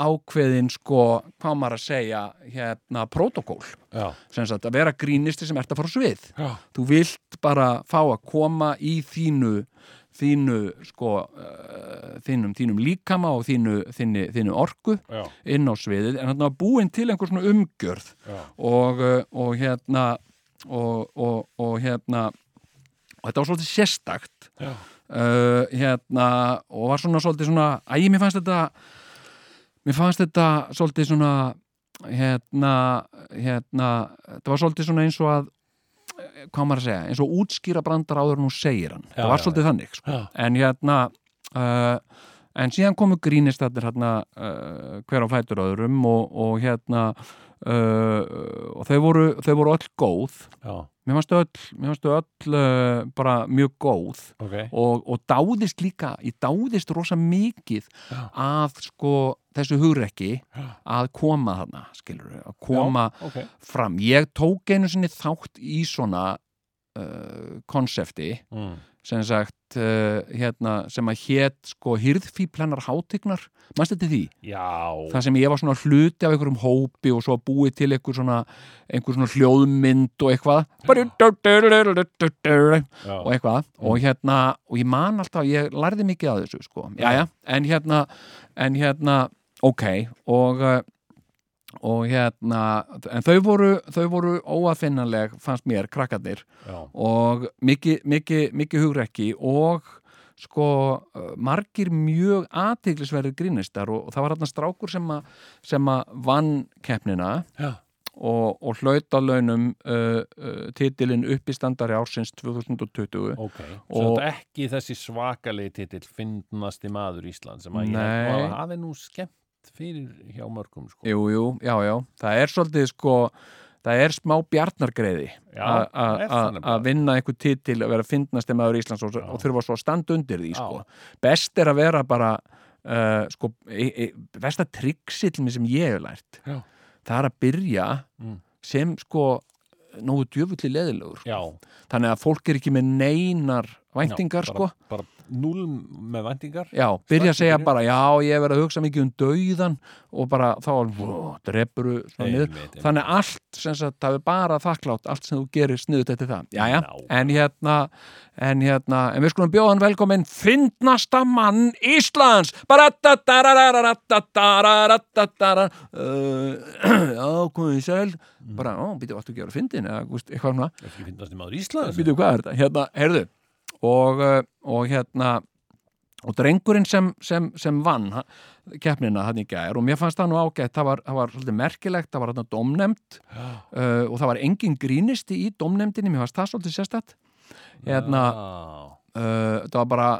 S3: ákveðin sko, hvað maður að segja hérna, protokól sem sagt að vera grínisti sem ert að fara svið
S4: Já.
S3: þú vilt bara fá að koma í þínu þínu sko uh, þínum, þínum líkama og þínu, þínu, þínu orku
S4: Já.
S3: inn á sviðið en þarna var búin til einhver svona umgjörð og, uh, og hérna og, og, og hérna og þetta var svolítið sérstakt
S4: Já.
S3: uh, hérna og var svona svolítið svona æ, mér fannst þetta mér fannst þetta svolítið svona hérna hérna, þetta var svolítið svona eins og að hvað maður að segja, eins og útskýra brandar áður en hún segir hann,
S4: Já,
S3: það var
S4: já,
S3: svolítið þannig sko.
S4: Já.
S3: en hérna uh, en síðan komu grínist þetta hérna uh, hver á fætur öðrum og, og hérna uh, og þau voru, þau voru öll góð
S4: Já.
S3: Mér fannst öll, mér fannst öll uh, bara mjög góð
S4: Ok.
S3: og, og dáðist líka, ég dáðist rosa mikið
S4: Já.
S3: að sko þessu hugrekki
S4: Já.
S3: að koma þarna, skilur að koma
S4: Já. Ok.
S3: fram. Ég tók einu sinni þátt í svona uh, konsepti
S4: Mm.
S3: Sem sagt uh, hérna, sem að hét sko hýrðfíplanar hátignar mannstu þetta því?
S4: Já.
S3: Það sem ég var svona hluti af einhverjum hópi og svo búið til einhver svona, einhver svona hljóðmynd og eitthvað
S4: Já.
S3: og eitthvað og hérna, og ég man alltaf, ég lærði mikið af þessu sko, jæja, en hérna en hérna, ok og uh, og hérna, en þau voru þau voru óafinnanleg fannst mér, krakkarnir.
S4: Já.
S3: og mikið, mikið, mikið hugrekki og sko margir mjög aðteglisverðir grínistar og, og það var hérna strákur sem að sem að vann keppnina og, og hlaut að launum uh, uh, titilin uppistandari ársins 2020
S4: Ok,
S3: Og-
S4: svo þetta ekki þessi svakalegi titill finnasti maður Ísland sem að að hafi nú skemmt fyrir hjá mörgum sko.
S3: Jú, jú, já, já, það er svolítið sko það er smá
S4: nefnilega.
S3: að vinna einhver titil að vera fyndnasti maður Íslands og, og þurfa svo að standa undir því sko. best er að vera bara uh, sko, besta mig sem ég hef lært
S4: Já.
S3: það er að byrja
S4: Mm.
S3: sem sko nógu djöfulli leðilegur
S4: Já,
S3: þannig að fólk er ekki með neinar væntingar
S4: já,
S3: sko
S4: bara, bara núl með væntingar
S3: Já, byrja að segja
S4: byrja.
S3: bara, já, ég verið að hugsa mikið um dauðan og bara þá
S4: einmitt.
S3: Þannig allt, sem sagt, það er bara þakklátt, allt sem þú gerir sniðut eftir það. Jæja,
S4: Nákvæmlega.
S3: en hérna, en hérna, en við skulum bjóðan velkomin fyndnasta mann Íslands uh, Já, komið í sæl bara, ó, býtu, ekki að vera fyndin eða, eitthvað svona Býtu, hvað er þetta? Hérna, heyrðu og, uh, og hérna og drengurinn sem, sem, sem vann keppnina hann í gær og mér fannst það nú ágætt, það var, það var svolítið merkilegt, það var hann domnemnd uh, og það var engin grínisti í domnemndinni, mér fannst það svolítið sérstætt hérna, uh, það var bara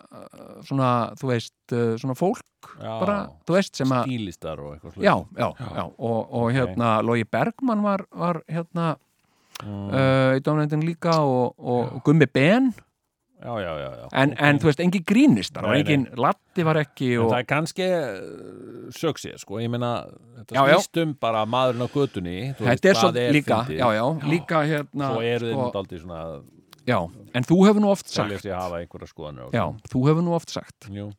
S3: svona, þú veist, svona fólk
S4: já.
S3: bara, þú veist, sem að
S4: Stílistar og eitthvað
S3: já, já, já, og, og
S4: Ok.
S3: hérna Logi Bergmann var, var hérna uh, í domnemndin líka og, og Gummi Ben
S4: já, já, já, já.
S3: en, en þú veist, engin grínistar og engin Latti var ekki og,
S4: það er kannski sögsið, sko, ég meina þetta
S3: Já, já.
S4: snýst um bara maðurinn á götunni þú veist,
S3: þetta er
S4: hvað
S3: svo líka já, já, líka hérna
S4: svo eru
S3: sko,
S4: daldið svona að
S3: já, en þú hefur nú oft sagt já, þú hefur nú oft sagt
S4: Jú.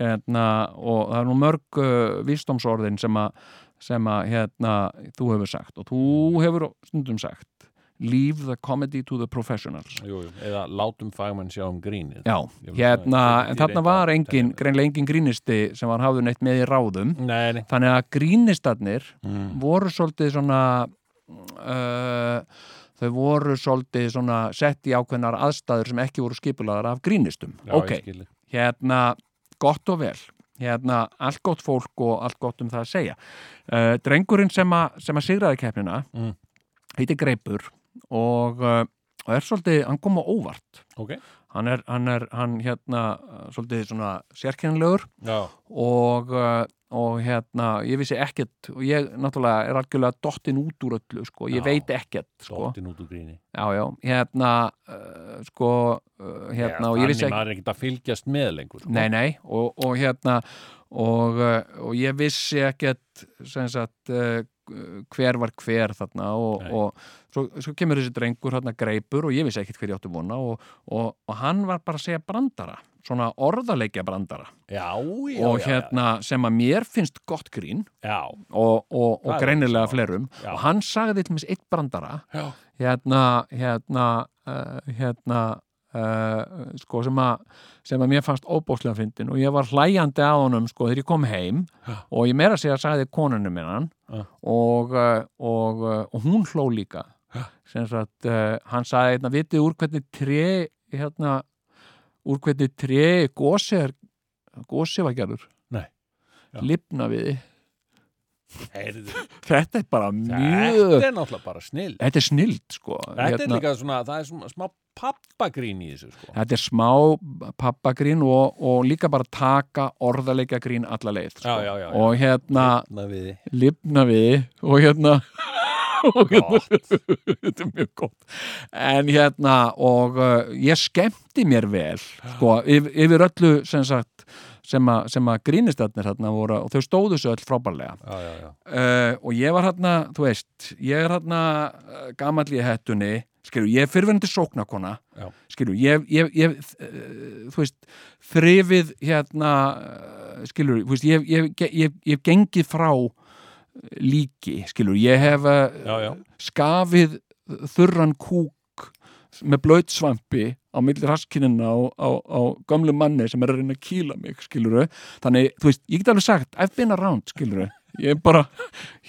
S3: hérna, og það er nú mörg uh, vísdómsorðin sem að sem að hérna, þú hefur sagt og þú hefur stundum sagt leave the comedy to the professionals.
S4: Jú, jú. eða látum fagmenn sjá um grínið.
S3: Já, hérna en þarna var
S4: að
S3: engin, greinlega engin grínisti sem var hafður neitt með í ráðum.
S4: Nei, nei.
S3: Þannig að grínistarnir
S4: mm.
S3: voru svolítið svona uh, þau voru svolítið svona sett í ákveðnar aðstæður sem ekki voru skipulaðar af grínistum.
S4: Já,
S3: ok, hérna gott og vel. Hérna allt gott fólk og allt gott um það að segja. Uh, drengurinn sem, a, sem að sigraði keppnina
S4: Mm.
S3: heitir Greipur og, uh, og er svolítið, hann kom á óvart.
S4: Ok,
S3: hann er, hann er hann hérna svolítið svona sérkennilegur
S4: já,
S3: og, uh, og hérna, ég vissi ekkert og ég náttúrulega er algjörlega dottin út úr öllu, sko, ég
S4: Já.
S3: veit ekkert sko,
S4: dóttin út úr gríni.
S3: Já, já, hérna uh, sko, uh, hérna og ég vissi ekki,
S4: maður er ekkert að fylgjast með lengur sko.
S3: nei, nei. Og, og hérna og, og ég vissi ekkert sem sagt hver var hver þarna og, og svo, svo kemur þessi drengur hérna greipur og ég vissi ekkert hver ég átti vona og, og, og hann var bara að segja brandara svona orðaleikja brandara.
S4: Já, já,
S3: og
S4: já,
S3: hérna sem að mér finnst gott grín
S4: Já,
S3: og, og, og
S4: Það
S3: greinilega flerum
S4: Já.
S3: og hann sagði til mér eitt brandara
S4: já,
S3: hérna hérna uh, hérna uh, sko sem að sem að mér fannst óbóðslega fyndin og ég var hlæjandi að honum sko þegar ég kom heim
S4: Já.
S3: og ég meira að segja að sagði konunum minnan
S4: Já.
S3: og, uh, og, uh, og hún hló líka
S4: Já.
S3: sem sagt uh, hann sagði hérna vitið úr hvernig tré hérna úr hvernig tré gósi gósi var gerður lifna við því.
S4: Heyrðu.
S3: Þetta er bara mjög
S4: Þetta er náttúrulega bara snill.
S3: Þetta er snild sko.
S4: Þetta er líka svona, það er svona smá pappagrín í þessu sko.
S3: Þetta er smá pappagrín og, og líka bara taka orðaleika grín alla leið sko.
S4: Já, já, já,
S3: og hérna
S4: Na við
S3: lifna við og hérna hérna þetta er mjög gott. En hérna og uh, ég skemmti mér vel sko, yfir, yfir öllu sem sagt sem að, sem að grínistarnir hérna voru og þau stóðu svo öll frábærlega
S4: Já, já, já
S3: uh, og ég var hérna, þú veist ég er hérna uh, gamall í hettunni skilju, ég er fyrirverandi sóknakona
S4: Já.
S3: skilju, ég, ég, ég uh, þú veist, þrifið hérna, skilju ég, ég, gengið frá líki, skilju, ég hef
S4: Já, já.
S3: skafið þurran kúk með blöytsvampi á milli raskinina á, á, á gamlu manni sem er að reyna að kýla mig, skiluru þannig, þú veist, ég get alveg sagt I've been around, skiluru ég er bara,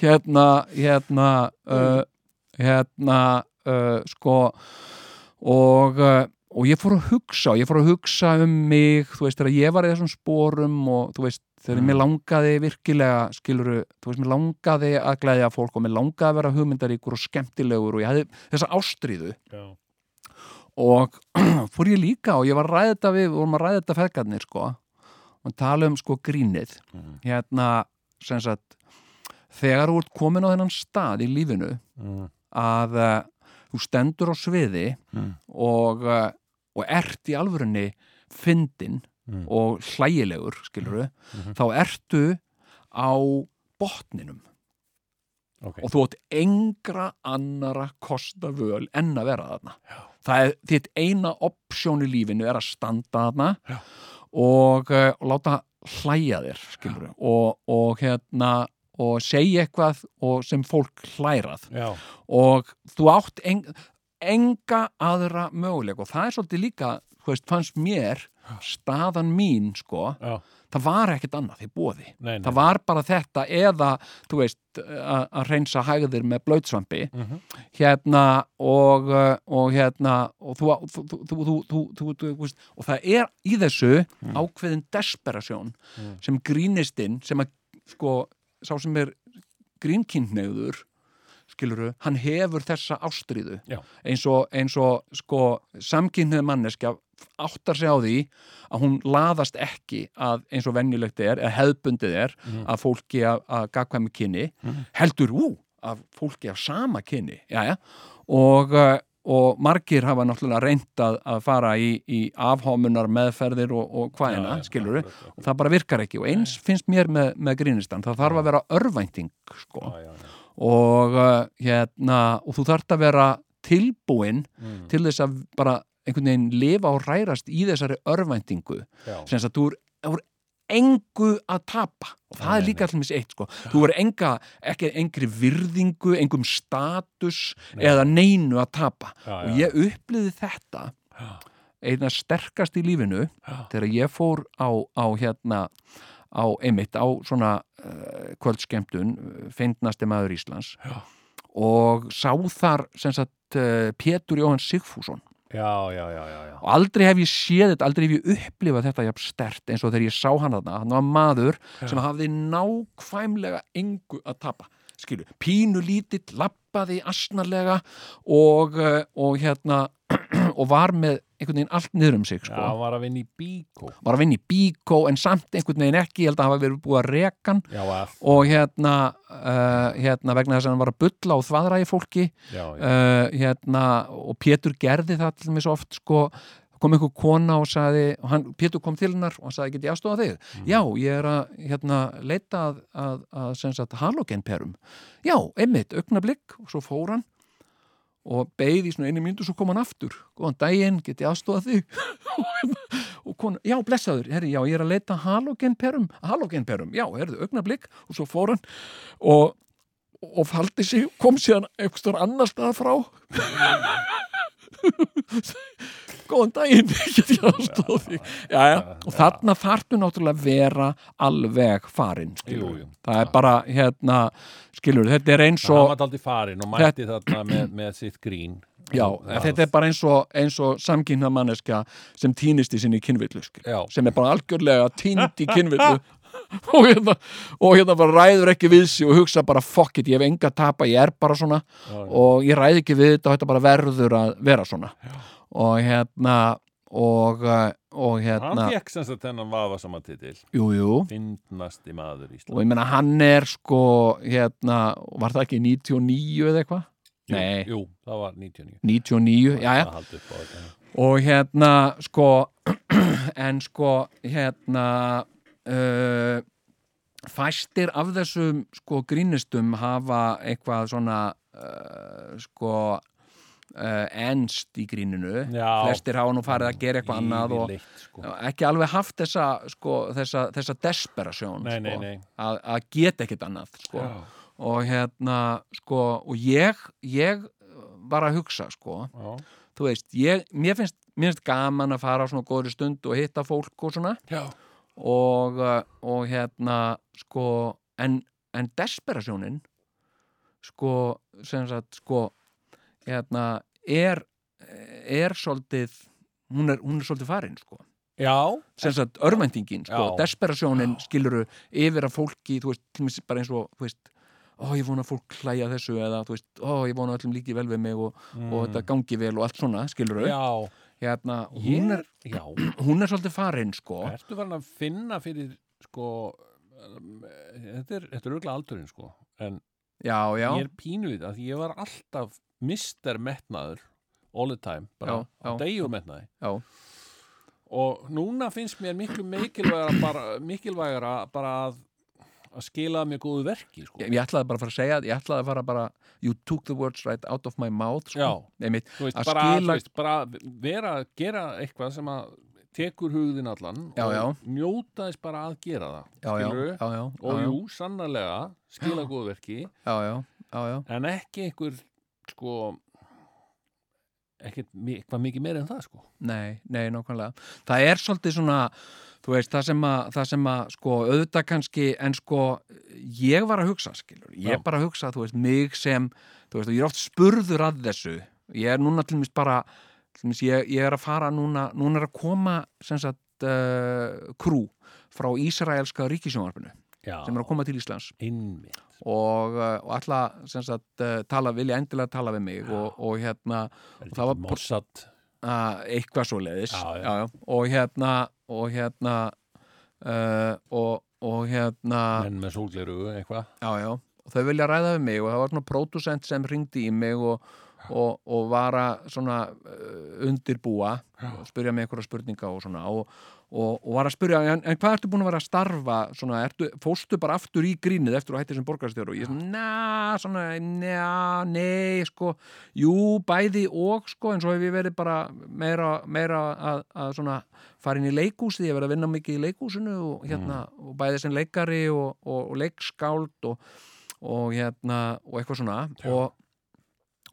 S3: hérna hérna uh, hérna uh, sko og, uh, og ég fór að hugsa ég fór að hugsa um mig þú veist, þegar ég var í þessum sporum og þú veist, þegar
S4: Mm.
S3: mér langaði virkilega, skiluru, þú veist, mér langaði að glæðja fólk og mér langaði að vera hugmyndaríkur og skemmtilegur og ég hefði þessa ástríðu
S4: Já.
S3: Og fór ég líka og ég var ræða þetta við, við vorum að ræða þetta feðgarnir sko og tala um sko grínið
S4: Mhm.
S3: hérna, sem sagt þegar þú ert komin á þennan stað í lífinu
S4: Mm.
S3: að uh, þú stendur á sviði
S4: Mm.
S3: og, uh, og ert í alvörunni fyndin
S4: Mm.
S3: og hlægilegur, skilur
S4: Mhm.
S3: þá ertu á botninum
S4: Ok.
S3: og þú átt engra annara kosta völ en að vera þarna það er þitt eina opsjón í lífinu er að standa þarna
S4: Já.
S3: og, uh, láta hlæja þér og, og hérna og segja eitthvað og sem fólk hlærað
S4: Já.
S3: og þú átt en, enga aðra möguleik og það er svolítið líka veist, fannst mér staðan mín sko,
S4: Já.
S3: Það var ekkert annað í bóði
S4: Nei, nei.
S3: það var bara þetta eða þú veist að hreinsa hægðir með blautsvampi
S4: Mhm.
S3: hérna og, uh, og hérna og þú, þú, þú, þú, þú, þú, þú, þú veist, og það er í þessu ákveðin desperasjón
S4: Mm.
S3: sem grínistinn sem að sko, sá sem er grínkynneiður skiluru, hann hefur þessa ástríðu.
S4: Já.
S3: eins og, eins og sko, samkynnið manneskja áttar sig á því að hún laðast ekki að eins og venjulegt er, eða hefðbundið er að fólki að, gagkvæmi kynni heldur, ú, að fólki af sama kynni, já, já og, uh, og margir hafa náttúrulega reynt að, fara í, í afhámunar meðferðir og, og hvaðina, skiluru og það bara virkar ekki og eins finnst mér með, með grínistan, það þarf að vera örvænting sko,
S4: Já, já, já.
S3: Og uh, hérna, og þú þarft að vera tilbúin
S4: Mm.
S3: til þess að bara einhvern veginn lifa og rærast í þessari örvæntingu sem að þú er, þú er engu að tapa og það
S4: Nei,
S3: er líka allir eitt sko. þú er enga, ekki engri virðingu engum status eða neinu að tapa
S4: Já,
S3: og
S4: já.
S3: ég upplýði þetta
S4: Já.
S3: einna sterkast í lífinu þegar ég fór á, á hérna á einmitt á svona uh, kvöldskemtun, uh, feindnasti maður Íslands.
S4: Já.
S3: og sá þar sem sagt uh, Pétur Jóhann Sigfússon.
S4: Já, já, já, já, já.
S3: og aldrei hef ég séð þetta, aldrei hef ég upplifað þetta jafn stert eins og þegar ég sá hann þarna. Hann var maður sem hafði nákvæmlega engu að tapa skilu, pínu lítill, lappaði asnarlega og, og hérna og var með einhvern veginn allt niður um sig
S4: Já,
S3: sko.
S4: hann var að vinna í bíkó.
S3: var að vinna í bíkó en samt einhvern veginn ekki, ég held að hafa verið búið að reka hann
S4: Já, að,
S3: og hérna, uh, hérna vegna þess að hann var að bulla og þvaðra í fólki
S4: já, já.
S3: uh, hérna, og Pétur gerði það til mér svo oft sko, kom einhver kona og sagði og hann, Pétur kom til hennar og hann sagði, get ég aðstofa þig? Já, ég er að hérna, leita að, að, að sagt, halogenperum já, einmitt, augnablík og svo fór hann og beigði í svona einu myndu svo kom hann aftur. Góðan daginn, get ég aðstofa þig? Og kona, já, blessaður. Herri, já, ég er að leita halogenperum halogenperum, já, herðu, augnablík og svo fór hann og og faldi sig, kom síðan einhverstur annar stað frá góðan daginn já, já, og þarna þartu náttúrulega vera alveg farin skilur.
S4: Jú, jú.
S3: það er bara hérna, skilur, þetta er eins og
S4: var aldrei farin og mætti þarna með, með sitt grín.
S3: já, þetta er bara eins og, eins og samkynna manneska sem týnist í sinni kynvillu sem er bara algjörlega týnd í kynvillu og hérna, og hérna bara ræður ekki við sig og hugsa bara fuck it, ég hef enga að tapa, ég er bara svona
S4: Já, já.
S3: og ég ræði ekki við þetta og þetta bara verður að vera svona og hérna og, uh, og
S4: Hann
S3: hérna
S4: fekk sem sagt þennan vafa sama titil.
S3: jú, jú,
S4: Finnasti maður í
S3: og
S4: Ísland.
S3: ég meina hann er sko hérna, var það ekki 99 eða eitthvað? Nei,
S4: Jú, það var 99.
S3: 99, já, já og hérna sko en sko hérna uh, fæstir af þessum sko grínistum hafa eitthvað svona uh, sko uh, enst í gríninu
S4: Já.
S3: flestir hafa nú farið að gera eitthvað annað og
S4: sko.
S3: ekki alveg haft þessa sko, þessa, þessa desperasjón
S4: Nei, nei,
S3: sko,
S4: nei.
S3: Að, að geta ekkert annað sko. Og hérna sko, og ég ég var að hugsa sko
S4: Já.
S3: þú veist, ég, mér, finnst, mér finnst gaman að fara á svona góðri stund og hitta fólk og svona
S4: Já.
S3: Og, uh, og hérna sko, en, en desperasjónin sko, sem sagt sko, hérna er, er svolítið hún er, hún er svolítið farin sko.
S4: Já,
S3: sem sagt örvendingin, sko, desperasjónin skiluru yfir að fólki þú veist, bara eins og, þú veist ó, ég vona að fólk hlæja þessu eða, þú veist, ó, ég vona að öllum líki vel við mig og, og þetta gangi vel og allt svona, skiluru
S4: Mm. já
S3: hérna, hún er,
S4: Já,
S3: hún er svolítið farin, sko.
S4: Ertu farin að finna fyrir sko um, þetta er, þetta er auðvitað aldurinn sko en
S3: já, já,
S4: ég er pínu við það því ég var alltaf mister metnaður all the time, bara
S3: Já, já.
S4: degjur metnaði.
S3: Já,
S4: og núna finnst mér miklu mikilvægara bara, mikilvægara bara að, að skila mér góðu verki sko.
S3: ég, ég ætlaði bara að fara að segja ég ætlaði að fara bara, you took the words right out of my mouth, sko
S4: Já.
S3: Einmitt,
S4: veist,
S3: að
S4: bara,
S3: skila-
S4: veist, bara vera að gera eitthvað sem að tekur hugðin allan
S3: Já, já.
S4: og njóta þess bara að gera það
S3: já, já,
S4: skilurðu?
S3: já, já,
S4: og jú, sannarlega skila góðu verki
S3: já, já, já, já.
S4: en ekki einhver sko ekkert eitthvað mikið meira en það sko
S3: Nei, nei, nákvæmlega. Það er svolítið svona, þú veist, það sem að, það sem að sko, auðvitað kannski, en sko, ég var að hugsa, skilur, ég bara að hugsa, þú veist, mig sem, þú veist, og ég er oft spurður að þessu, ég er núna til mér bara, til mér, ég, ég er að fara núna, núna er að koma, sem sagt, uh, krú frá Ísraelska ríkisjónvarpinu,
S4: Já,
S3: sem er að koma til Íslands.
S4: Innmitt
S3: og, uh, og alla, sem sagt, uh, tala, vilja endilega tala við mig og, og hérna,
S4: Er
S3: það var uh, eitthvað svo leiðis og hérna og hérna uh, og, og hérna
S4: menn með sólgleru eitthvað.
S3: Já, já, og þau vilja ræða við mig og það var svona pródusent sem ringdi í mig og, og, og var að svona uh, undirbúa og spyrja mig einhverja spurninga og svona. Og, og, og var að spyrja, en, en hvað ertu búin að vera að starfa svona, ertu, fóstu bara aftur í grínið eftir að hætti sem borgarstjóru og ég svona, na, svona, na, nei, sko jú, bæði og sko en svo hef ég verið bara meira, meira að, að svona fara inn í leikhúsið, ég hef verið að vinna mikið í leikhúsinu og hérna, og bæði sem leikari og, og, og leikskáld og, og hérna, og eitthvað svona. Og,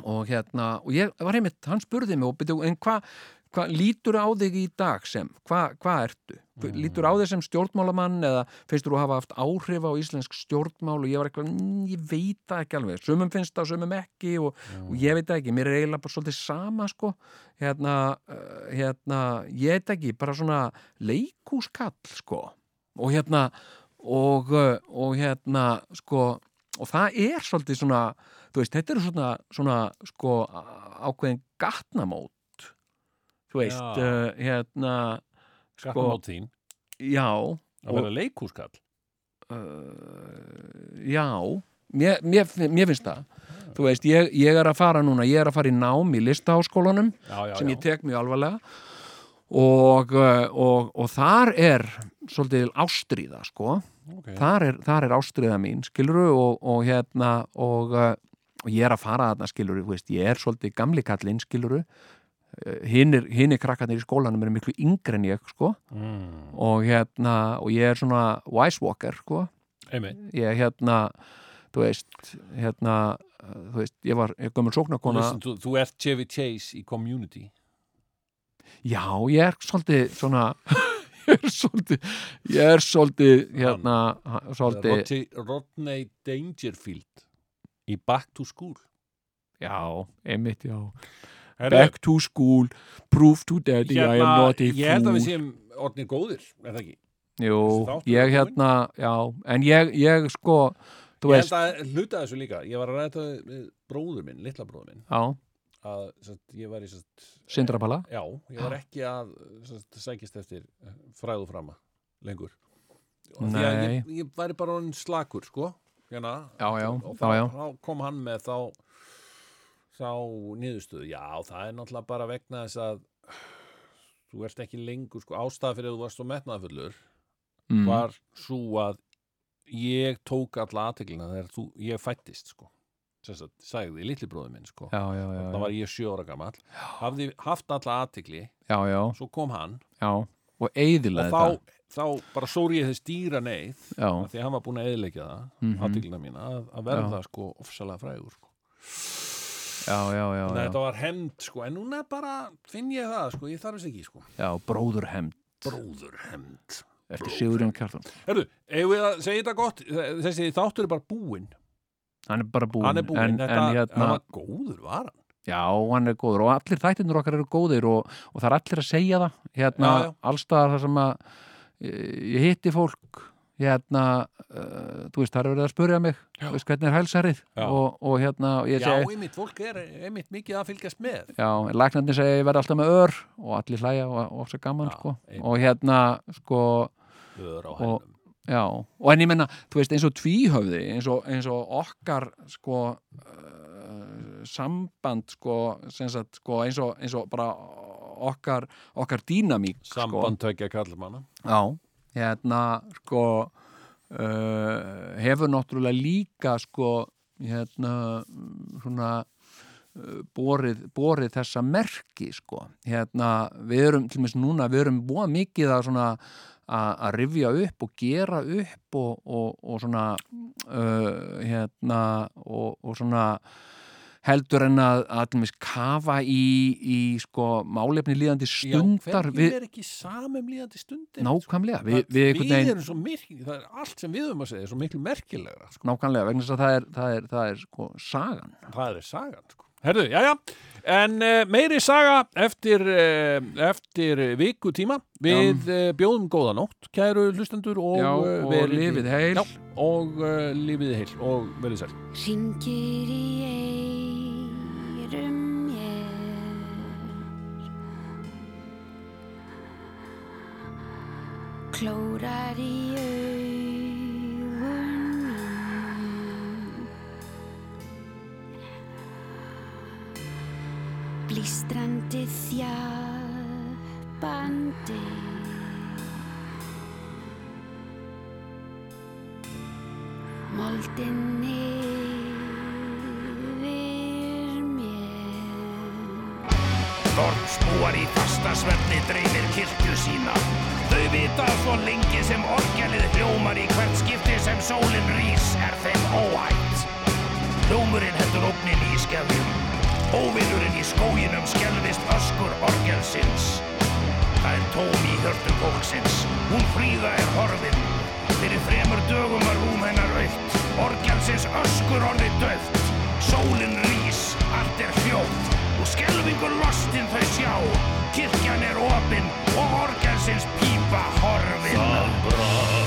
S3: og hérna, og ég var einmitt, hann spurði mig og byrju, en hvað hva, lítur á þig í dag sem, hvað hva ertu? Hva, Lítur á þig sem stjórnmálamann eða finnst þú að hafa haft áhrif á íslensk stjórnmál og ég var eitthvað, "Mm, ég veit það ekki alveg, sumum finnst það, sumum ekki og, og ég veit það ekki, mér er eiginlega bara svolítið sama sko, hérna, uh, hérna, ég veit ekki, bara svona leikúskall sko, og hérna, og, uh, og hérna, sko, og það er svolítið svona, þú veist, þetta eru svona, svona sko, ákveðin gatnamót, þú veist, uh, hérna, sko,
S4: skattamót þín.
S3: já,
S4: að vera leikúskall
S3: uh, já, mér, mér, mér finnst það, þú veist, ég, ég er að fara núna, ég er að fara í nám í listaháskólanum,
S4: já, já,
S3: sem ég tek mjög alvarlega. Og, uh, og, og þar er svolítið ástríða sko,
S4: okay.
S3: þar, er, þar er ástríða mín skiluru og, og hérna og, og ég er að fara þarna skiluru veist, ég er svolítið gamli kallinn skiluru hinnir hinn krakkarnir í skólanum eru miklu yngri en ég sko.
S4: Mm.
S3: og hérna og ég er svona wise walker sko.
S4: Einmitt.
S3: Ég hérna þú veist hérna uh, þú veist, ég var, gömur sóknarkona.
S4: Listen, þú, þú ert Chevy Chase í Community.
S3: Já, ég er svolítið svona ég er svolítið ég er svolítið hérna svolítið,
S4: Rodney, Dangerfield í Back to School.
S3: Já, einmitt, já Back to school, prove to daddy I am not a
S4: ég held að við
S3: fool
S4: séum orðnir góðir, er það ekki?
S3: Jú, ég hérna, já en ég, ég sko, þú
S4: Ég
S3: veist
S4: held að hluta þessu líka, ég var að ræða þetta bróður minn, litla bróður minn.
S3: Já,
S4: að sest, ég var í
S3: Sindrapala
S4: Já, ég var ekki að sækist eftir fræðu frama lengur. Og því að ég, ég væri bara slakur sko hérna,
S3: Já, já,
S4: og þá kom hann með þá þá niðurstöðu. Já, það er náttúrulega bara vegna þess að þú ert ekki lengur sko, ástæða fyrir að þú varst svo metnaðfullur
S3: mm,
S4: var svo að ég tók alla aðteglina þegar þú, ég fættist sko. Sagt, sagði litli bróður minn sko.
S3: Já, já, já,
S4: þá var ég sjö ára gamall. Hafði haft alla
S3: já,
S4: svo kom hann.
S3: Já og
S4: og þá, þá bara sóri ég þess dýra neyð því hann var búin að eðilegja það mm
S3: Mhm.
S4: aðteglina mína að, að verða sko ofsalega frægur sko.
S3: Já, já, já,
S4: þetta var hemd sko en núna bara finn ég það sko ég þarf þess ekki sko.
S3: Bróður hemd
S4: bróður hemd
S3: eftir Sigurjón Kjartan?
S4: Herru, eigum við að segja þetta gott? Þessi þáttur er bara búinn.
S3: Hann er bara búinn
S4: er búinn,
S3: en,
S4: þetta,
S3: en hérna,
S4: hann var góður var hann?
S3: Já, hann er góður og allir þættinur okkar eru góðir og, og það er allir að segja það. Hérna, allstaðar þar sem að eh, ég hitti fólk hérna, uh, þú veist, það er verið að spurja mig þú veist, hvernig er hælsarið og, og hérna, og ég
S4: Já,
S3: segi
S4: einmitt, fólk er einmitt mikið að fylgjast með.
S3: Já, læknandi segja ég verði alltaf með ör og allir hlæja og, og svo gaman
S4: Já,
S3: sko.
S4: einmitt.
S3: og hérna sko,
S4: Ör á hennum
S3: já, og en ég menna þú veist eins og tvíhöfði eins og, eins og okkar sko uh, samband sko, sem sagt, sko eins, og, eins og bara okkar, okkar dýnamík sko.
S4: Samband tökja kallmanna
S3: Já, hérna sko uh, hefur náttúrulega líka sko hérna svona borið, borið þessa merki sko. Hérna við erum til dæmis núna við erum búa mikið að svona að rifja upp og gera upp og, og, og svona uh, hérna og, og svona heldur en að, að dæmis kafa í, í sko málefni líðandi stundar
S4: Já, hvernig er ekki samum líðandi stundir
S3: nákvæmlega við,
S4: við,
S3: við, veginn,
S4: erum svo merki það er allt sem við höfum að segja, er svo miklu merkilegra sko.
S3: nákvæmlega vegna þess að það er, það er, það er sko sagan
S4: það er sagan sko. Herðu, já, já, en uh, meiri saga eftir, uh, eftir viku tíma við uh, bjóðum góða nótt, kæru hlustendur og,
S3: Já, og
S4: verið-
S3: lifið heil.
S4: já, og uh, lífið heil og verið sæl
S6: Klórar í augun mín Blístrandi þjabandi. Moldin
S7: Þorpsbúar í fastasvefni dreifir kirkju sína. Þau vita að svo lengi sem orgelið hljómar í hvert skipti sem sólinn rís er þeim óhætt. Hljómurinn heldur ógnin í skefjum. Óvinnurinn í skóginum skelvist öskur orgelsins. Það er tóm í hjörtum fólksins. Hún fríða er horfin. Fyrir þremur dögum var rúm hennar aukt. Orgelsins öskur orðið döft. Sólinn rís, allt er hljótt. Og skelfingur lostin þau sjá. Kirkjan er opin og orgelsins pípa horfin.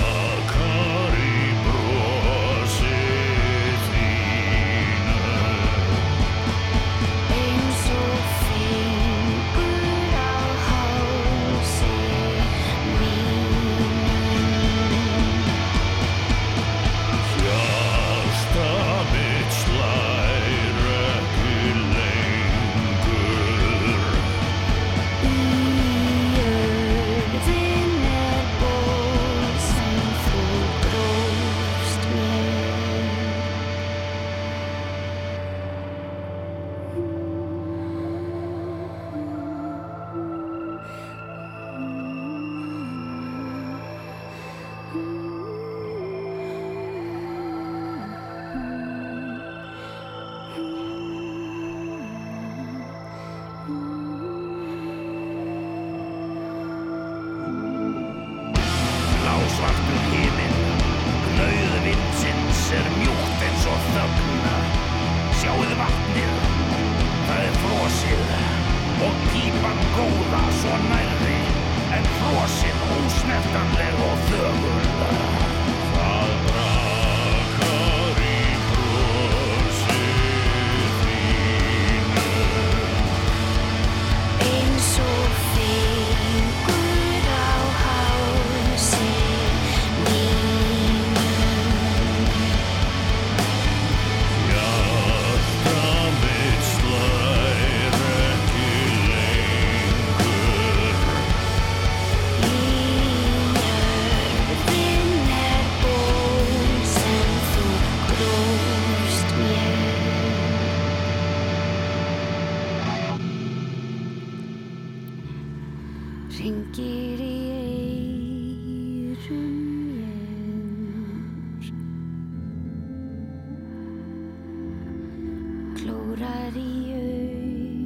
S6: Klórar í augun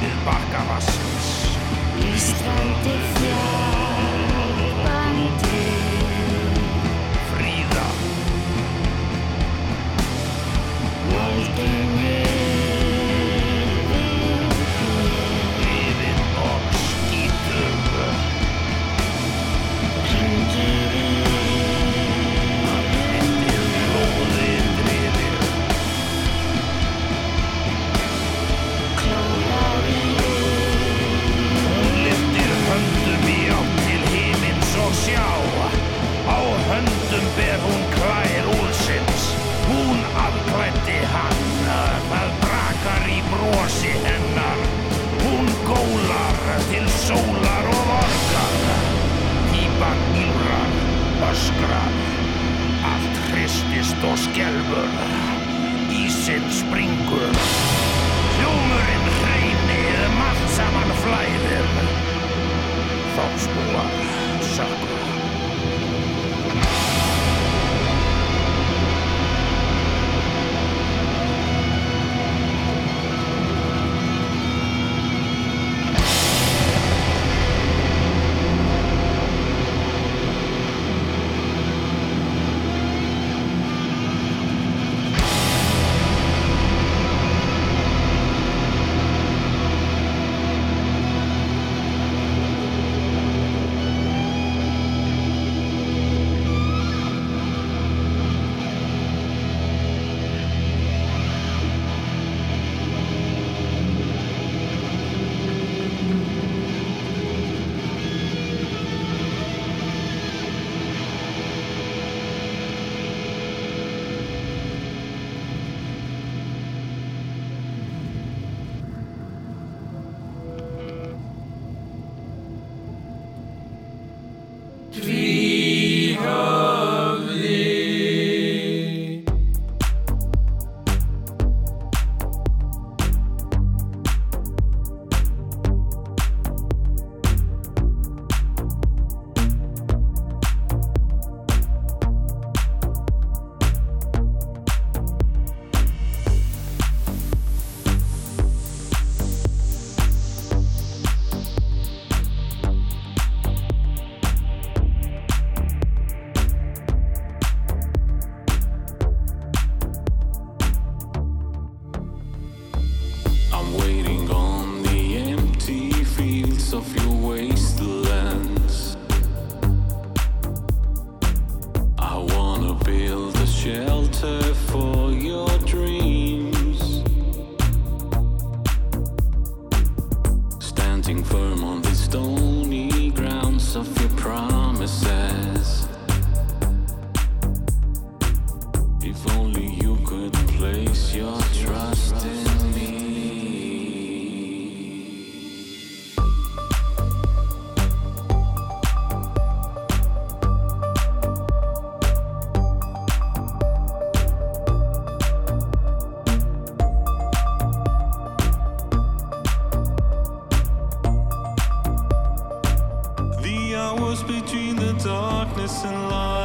S7: við bakka vassins.
S6: Ístrandi fjarbandi
S7: Fríða,
S8: innocent love.